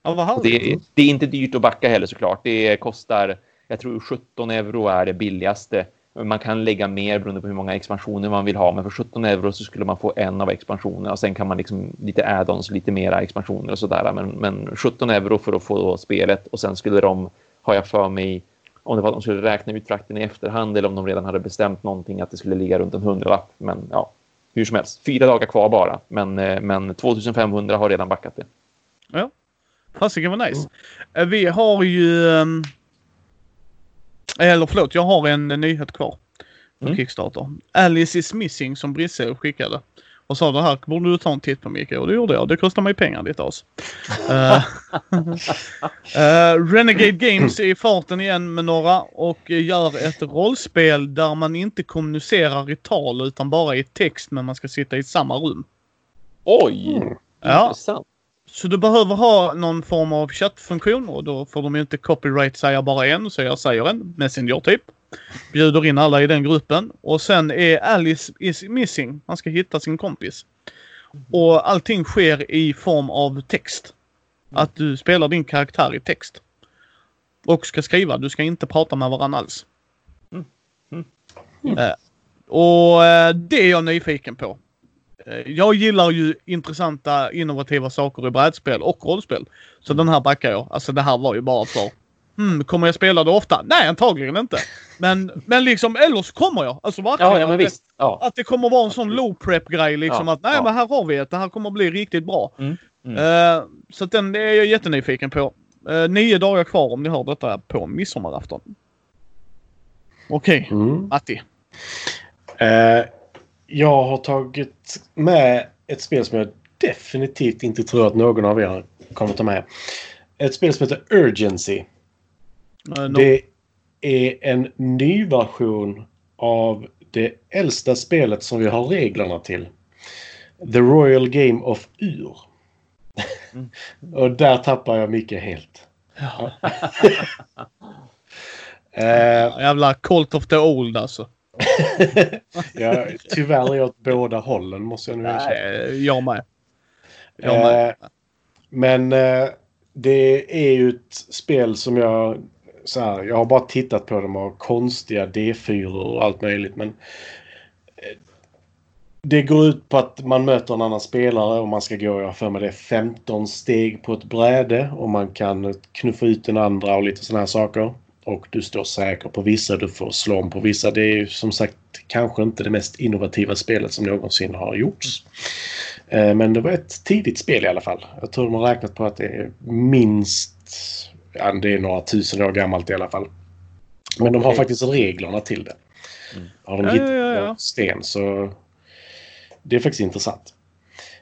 Speaker 1: ja vad
Speaker 2: det, det är inte dyrt att backa heller såklart. Det kostar, jag tror 17 euro är det billigaste man kan lägga mer beroende på hur många expansioner man vill ha, men för 17 euro så skulle man få en av expansionerna och sen kan man liksom lite add-ons, lite mera expansioner och sådär. Men, men 17 euro för att få spelet och sen skulle de, har jag för mig, om det var att de skulle räkna ut frakten i efterhand eller om de redan hade bestämt någonting att det skulle ligga runt en hundralapp. Men ja, hur som helst, fyra dagar kvar bara. Men, eh, men 2500 har redan backat det.
Speaker 1: Ja, fasiken var nice. Mm. Vi har ju um eller förlåt, jag har en nyhet kvar. På mm. Kickstarter. Alice is missing som Brisse skickade. Och sa det här borde du ta en titt på Micke. Och det gjorde jag. Det kostar mig pengar ditt as. uh, uh, Renegade Games är i farten igen med några och gör ett rollspel där man inte kommunicerar i tal utan bara i text men man ska sitta i samma rum.
Speaker 2: Oj! Mm.
Speaker 1: Ja. Intressant. Så du behöver ha någon form av chattfunktion och då får de ju inte copyright säga bara en, så jag säger en, Messenger typ. Bjuder in alla i den gruppen och sen är Alice is missing. Han ska hitta sin kompis. Och allting sker i form av text. Att du spelar din karaktär i text. Och ska skriva. Du ska inte prata med varandra alls. Mm. Mm. Uh, och uh, det är jag nyfiken på. Eh, jag gillar ju intressanta, innovativa saker i brädspel och rollspel. Så den här backar jag. Alltså det här var ju bara för... Hmm, kommer jag spela det ofta? Nej, antagligen inte. Men, men liksom, eller så kommer jag. Alltså verkligen.
Speaker 2: Ja, ja, men
Speaker 1: att,
Speaker 2: visst. Ja.
Speaker 1: att det kommer vara en sån low prep grej liksom. Ja, att nej, ja. men här har vi ett. Det här kommer bli riktigt bra. Mm, mm. Uh, så att den är jag jättenyfiken på. Uh, nio dagar kvar om ni hör detta på midsommarafton. Okej, okay. mm. Matti.
Speaker 3: Uh, jag har tagit med ett spel som jag definitivt inte tror att någon av er kommer ta med. Ett spel som heter Urgency. Uh, no. Det är en ny version av det äldsta spelet som vi har reglerna till. The Royal Game of Ur. Mm. och där tappar jag mycket helt.
Speaker 1: Ja.
Speaker 3: Eh,
Speaker 1: Jävla Colt of the Old alltså.
Speaker 3: ja, tyvärr är jag åt båda hållen måste jag nu erkänna.
Speaker 1: Eh, Jag med. Jag med.
Speaker 3: Eh, men eh, det är ju ett spel som jag... Så här, jag har bara tittat på dem och konstiga D4 och allt möjligt. Men eh, det går ut på att man möter en annan spelare och man ska gå, jag för mig det, 15 steg på ett bräde. Och man kan knuffa ut den andra och lite sådana här saker. Och du står säker på vissa, du får slå om på vissa. Det är ju som sagt kanske inte det mest innovativa spelet som någonsin har gjorts. Eh, Men det var ett tidigt spel i alla fall. Jag tror de har räknat på att det är minst... Ja, det är några tusen år gammalt i alla fall. Men de har faktiskt reglerna till det.
Speaker 2: Mm.
Speaker 3: Har de
Speaker 1: Ja,
Speaker 3: hittat
Speaker 1: ja, ja,
Speaker 3: sten så... Det är faktiskt intressant.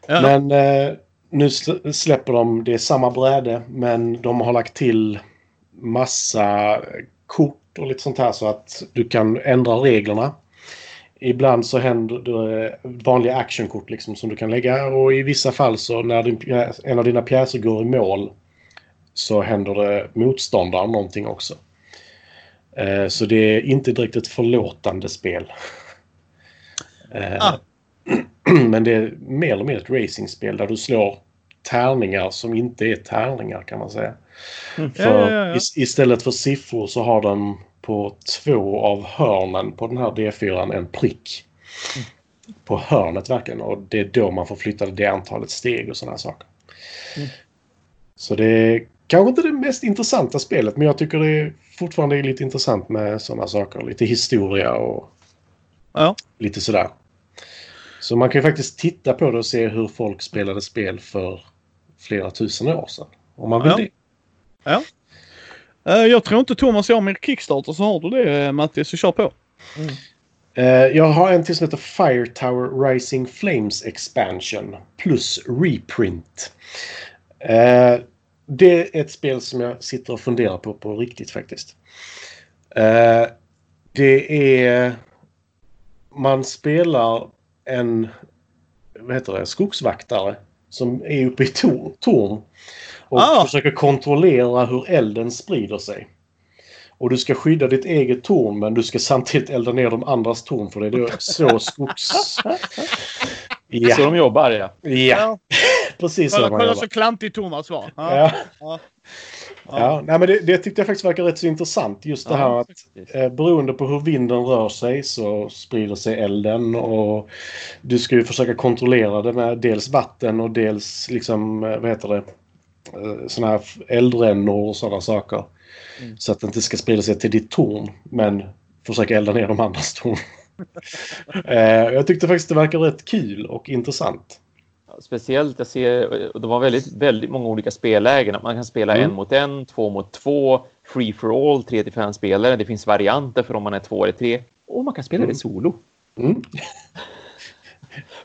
Speaker 1: Ja.
Speaker 3: Men eh, nu sl- släpper de, det är samma bräde men de har lagt till massa kort och lite sånt här så att du kan ändra reglerna. Ibland så händer det vanliga actionkort liksom som du kan lägga och i vissa fall så när din en av dina pjäser går i mål så händer det motståndaren någonting också. Eh, så det är inte direkt ett förlåtande spel. Eh,
Speaker 1: Ah.
Speaker 3: Men det är mer eller mindre ett racingspel där du slår tärningar som inte är tärningar kan man säga.
Speaker 2: Mm.
Speaker 3: För
Speaker 1: Ja, ja, ja.
Speaker 3: is- istället för siffror så har den på två av hörnen på den här D4 en prick. På hörnet verkligen och det är då man får flytta det antalet steg och sådana saker.
Speaker 2: Mm.
Speaker 3: Så det är kanske inte det mest intressanta spelet men jag tycker det är fortfarande är lite intressant med sådana saker. Lite historia och
Speaker 1: Ja.
Speaker 3: lite sådär. Så man kan ju faktiskt titta på det och se hur folk spelade spel för flera tusen år sedan. Om man vill
Speaker 1: Ja.
Speaker 3: det. Ja.
Speaker 1: Eh, jag tror inte Thomas har mer Kickstarter så har du det eh, Matti så kör på. Mm.
Speaker 3: Eh, jag har en till som heter Fire Tower Rising Flames Expansion plus reprint. Eh, det är ett spel som jag sitter och funderar på på riktigt faktiskt. Det är... Man spelar en vad heter det, skogsvaktare som är uppe i tor- torn. Och
Speaker 1: Ah.
Speaker 3: försöker kontrollera hur elden sprider sig. Och du ska skydda ditt eget torn men du ska samtidigt elda ner de andras torn för det är så skogs...
Speaker 2: Så
Speaker 3: Ja,
Speaker 2: de jobbar, ja.
Speaker 3: ja. precis så
Speaker 1: Kolla,
Speaker 3: man
Speaker 1: kolla så klantig Thomas var. Ja.
Speaker 3: Ja.
Speaker 1: Ja.
Speaker 3: Ja, nej, men det, det tyckte jag faktiskt verkar rätt så intressant. Just det
Speaker 2: Ja,
Speaker 3: här att eh, beroende på hur vinden rör sig så sprider sig elden och du ska ju försöka kontrollera det med dels vatten och dels liksom, eh, vad heter det, eh, såna här eldrännor och sådana saker.
Speaker 2: Mm.
Speaker 3: Så att det inte ska sprida sig till ditt torn men försöka elda ner de andras torn. eh, jag tyckte faktiskt det verkar rätt kul och intressant.
Speaker 2: Speciellt, jag ser, de har väldigt, väldigt många olika spellägen. Man kan spela
Speaker 3: Mm.
Speaker 2: en mot en, två mot två, free for all, tre till fem spelare. Det finns varianter för om man är två eller tre. Och man kan spela
Speaker 3: Mm.
Speaker 2: det solo.
Speaker 3: Mm.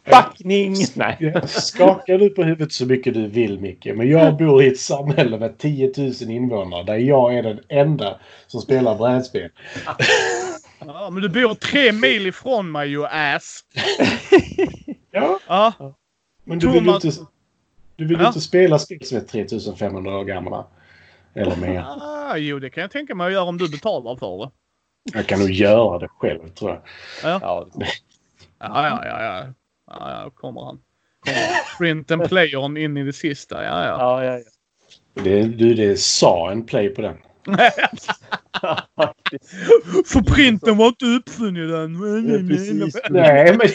Speaker 2: Backning! Nej.
Speaker 3: Skakar du på huvudet så mycket du vill Micke. Men jag bor i ett samhälle med 10 000 invånare där jag är den enda som spelar brädspel.
Speaker 1: Ja, men du bor tre mil ifrån mig you ass.
Speaker 3: Ja,
Speaker 1: Ja.
Speaker 3: men du vill ju inte, du vill
Speaker 1: Ja.
Speaker 3: inte spela spel som är 3500 år gamla. Eller mer.
Speaker 1: Ah, jo, det kan jag tänka mig att göra om du betalar för det.
Speaker 3: Jag kan nog göra det själv tror jag.
Speaker 1: Ja,
Speaker 2: Ja,
Speaker 1: ja, ja, ja. ja. ja, ja kommer han. Kommer. Print and play on in i det sista. Ja, ja.
Speaker 2: ja, ja.
Speaker 3: Det, du, det sa en play på den.
Speaker 1: För printen var inte uppfunnen den.
Speaker 2: precis.
Speaker 3: Nej, men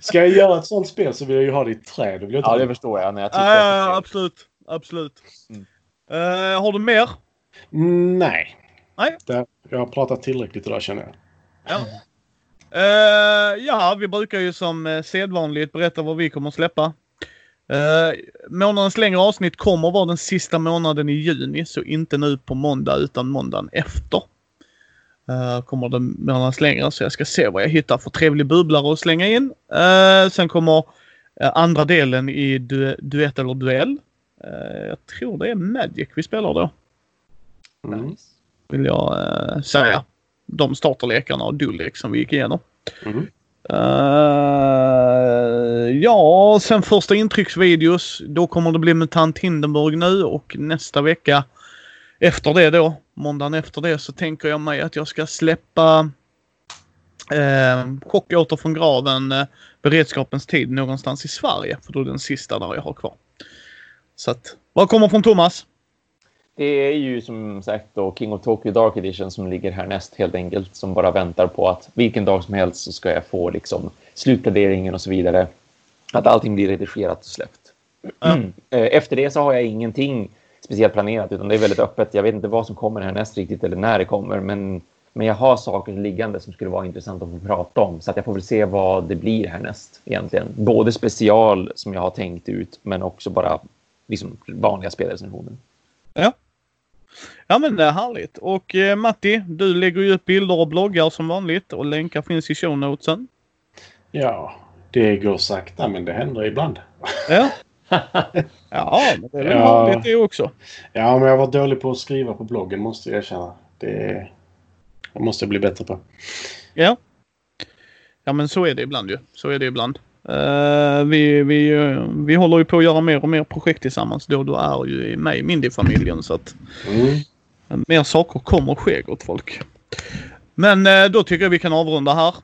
Speaker 3: ska jag göra ett sånt spel så vill jag ju ha det i trä. Då vill jag
Speaker 2: ja, det förstår jag. När jag
Speaker 1: Ja,
Speaker 2: tittar
Speaker 1: ja,
Speaker 2: på spel.
Speaker 1: absolut. Absolut.
Speaker 2: Mm.
Speaker 1: Eh, har du mer?
Speaker 3: Nej.
Speaker 1: Nej.
Speaker 3: Det, jag har pratat tillräckligt idag känner jag.
Speaker 1: Ja. Eh, ja, vi brukar ju som eh, sedvanligt berätta vad vi kommer att släppa. Uh, månadens längre avsnitt kommer vara den sista månaden i juni, så inte nu på måndag utan måndagen efter. Uh, kommer den månadens längre, så jag ska se vad jag hittar för trevlig bubblare att slänga in. Eh, sen kommer andra delen i du duett eller duell. Jag tror det är Magic vi spelar då,
Speaker 3: Mm.
Speaker 2: Nice.
Speaker 1: vill jag säga. De starterlekarna och Dulek som vi gick igenom.
Speaker 3: Mm.
Speaker 1: Eh, ja, sen första intrycksvideos. Då kommer det bli MUTANT Hindenburg nu och nästa vecka efter det då, måndagen efter det, så tänker jag mig att jag ska släppa eh, Chock åter från graven, eh, beredskapens tid någonstans i Sverige. För då är den sista där jag har kvar. Så att, vad kommer från Thomas?
Speaker 2: Det är ju som sagt då King of Tokyo Dark Edition som ligger härnäst helt enkelt. Som bara väntar på att vilken dag som helst så ska jag få liksom slutpläderingen och så vidare. Att allting blir redigerat och släppt. Mm. Efter det så har jag ingenting speciellt planerat utan det är väldigt öppet. Jag vet inte vad som kommer härnäst riktigt eller när det kommer. Men, men jag har saker liggande som skulle vara intressant att få prata om. Så att jag får väl se vad det blir härnäst egentligen. Både special som jag har tänkt ut men också bara liksom vanliga spelrecensioner.
Speaker 1: Ja. Ja men det är härligt. Och eh, Matti, du lägger ju upp bilder och bloggar som vanligt och länkar finns i show notesen.
Speaker 3: Ja, det går sakta men det händer ibland.
Speaker 1: Ja. ja, men det är väl ja. vanligt det också.
Speaker 3: Ja, men jag var dålig på att skriva på bloggen måste jag erkänna. Det, det måste jag bli bättre på.
Speaker 1: Ja. Ja men så är det ibland ju. Så är det ibland. Uh, vi, vi, uh, vi håller ju på att göra mer och mer projekt tillsammans. Då du är ju med i Mindy-familjen så att mm. Mer saker kommer ske gott folk. Men uh, då tycker jag vi kan avrunda här.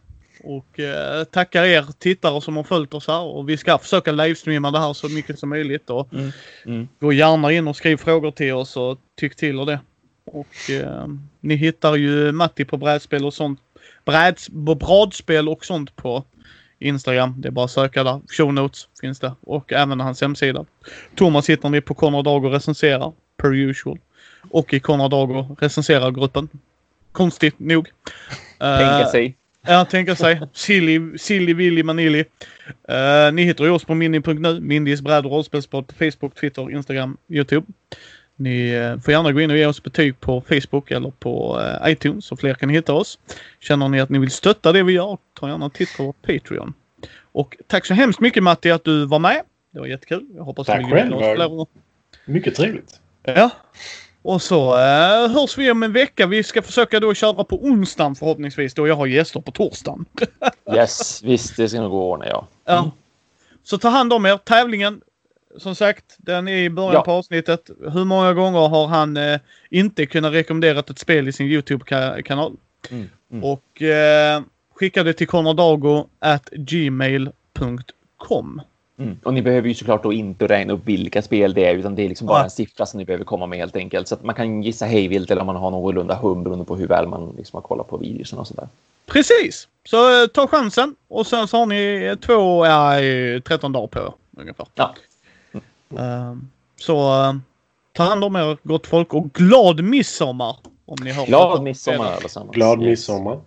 Speaker 1: Och eh, tackar er tittare som har följt oss här och vi ska försöka livestreama det här så mycket som möjligt. Och mm. Mm. Gå gärna in och skriv frågor till oss och tyck till och det. Och eh, ni hittar ju Matti på brädspel och sånt. Bräds, bradspel och sånt på Instagram. Det är bara att söka där. Show notes finns det och även hans hemsida. Thomas hittar ni på Konrad Dago recenserar, per usual. Och i Konrad Dago recenserar-gruppen. Konstigt nog.
Speaker 2: Tänka uh, sig.
Speaker 1: Ja, tänka sig. Silly, silly Willy Manili. Uh, ni hittar ju oss på mini.nu, Mindys bräd och rollspelspodd på Facebook, Twitter, Instagram, Youtube. Ni uh, får gärna gå in och ge oss betyg på Facebook eller på uh, iTunes så fler kan hitta oss. Känner ni att ni vill stötta det vi gör, ta gärna en titt på Patreon. Och tack så hemskt mycket Matti att du var med. Det var jättekul. Jag hoppas
Speaker 3: tack själv. Mycket trevligt.
Speaker 1: Ja. Och så eh, hörs vi om en vecka. Vi ska försöka då köra på onsdagen förhoppningsvis då jag har gäster på torsdagen.
Speaker 2: yes, visst det ska nog gå att ordna ja.
Speaker 1: Mm. ja. Så ta hand om er. Tävlingen, som sagt, den är i början ja. på avsnittet. Hur många gånger har han eh, inte kunnat rekommendera ett spel i sin YouTube-kanal? Mm. Mm. Och eh, skicka det till konradago at gmail.com.
Speaker 2: Mm. Och ni behöver ju såklart då inte räkna upp vilka spel det är, utan det är liksom bara ja. en siffra som ni behöver komma med helt enkelt. Så att man kan gissa hejvilt eller om man har någorlunda hum beroende på hur väl man liksom har kollat på videorna och sådär.
Speaker 1: Precis! Så eh, ta chansen och sen så har ni två, ja, 13 dagar på er ungefär. Ja. Mm. Uh, så uh, ta hand om er gott folk och glad midsommar! Om ni har
Speaker 2: glad midsommar allesammans.
Speaker 3: Glad midsommar!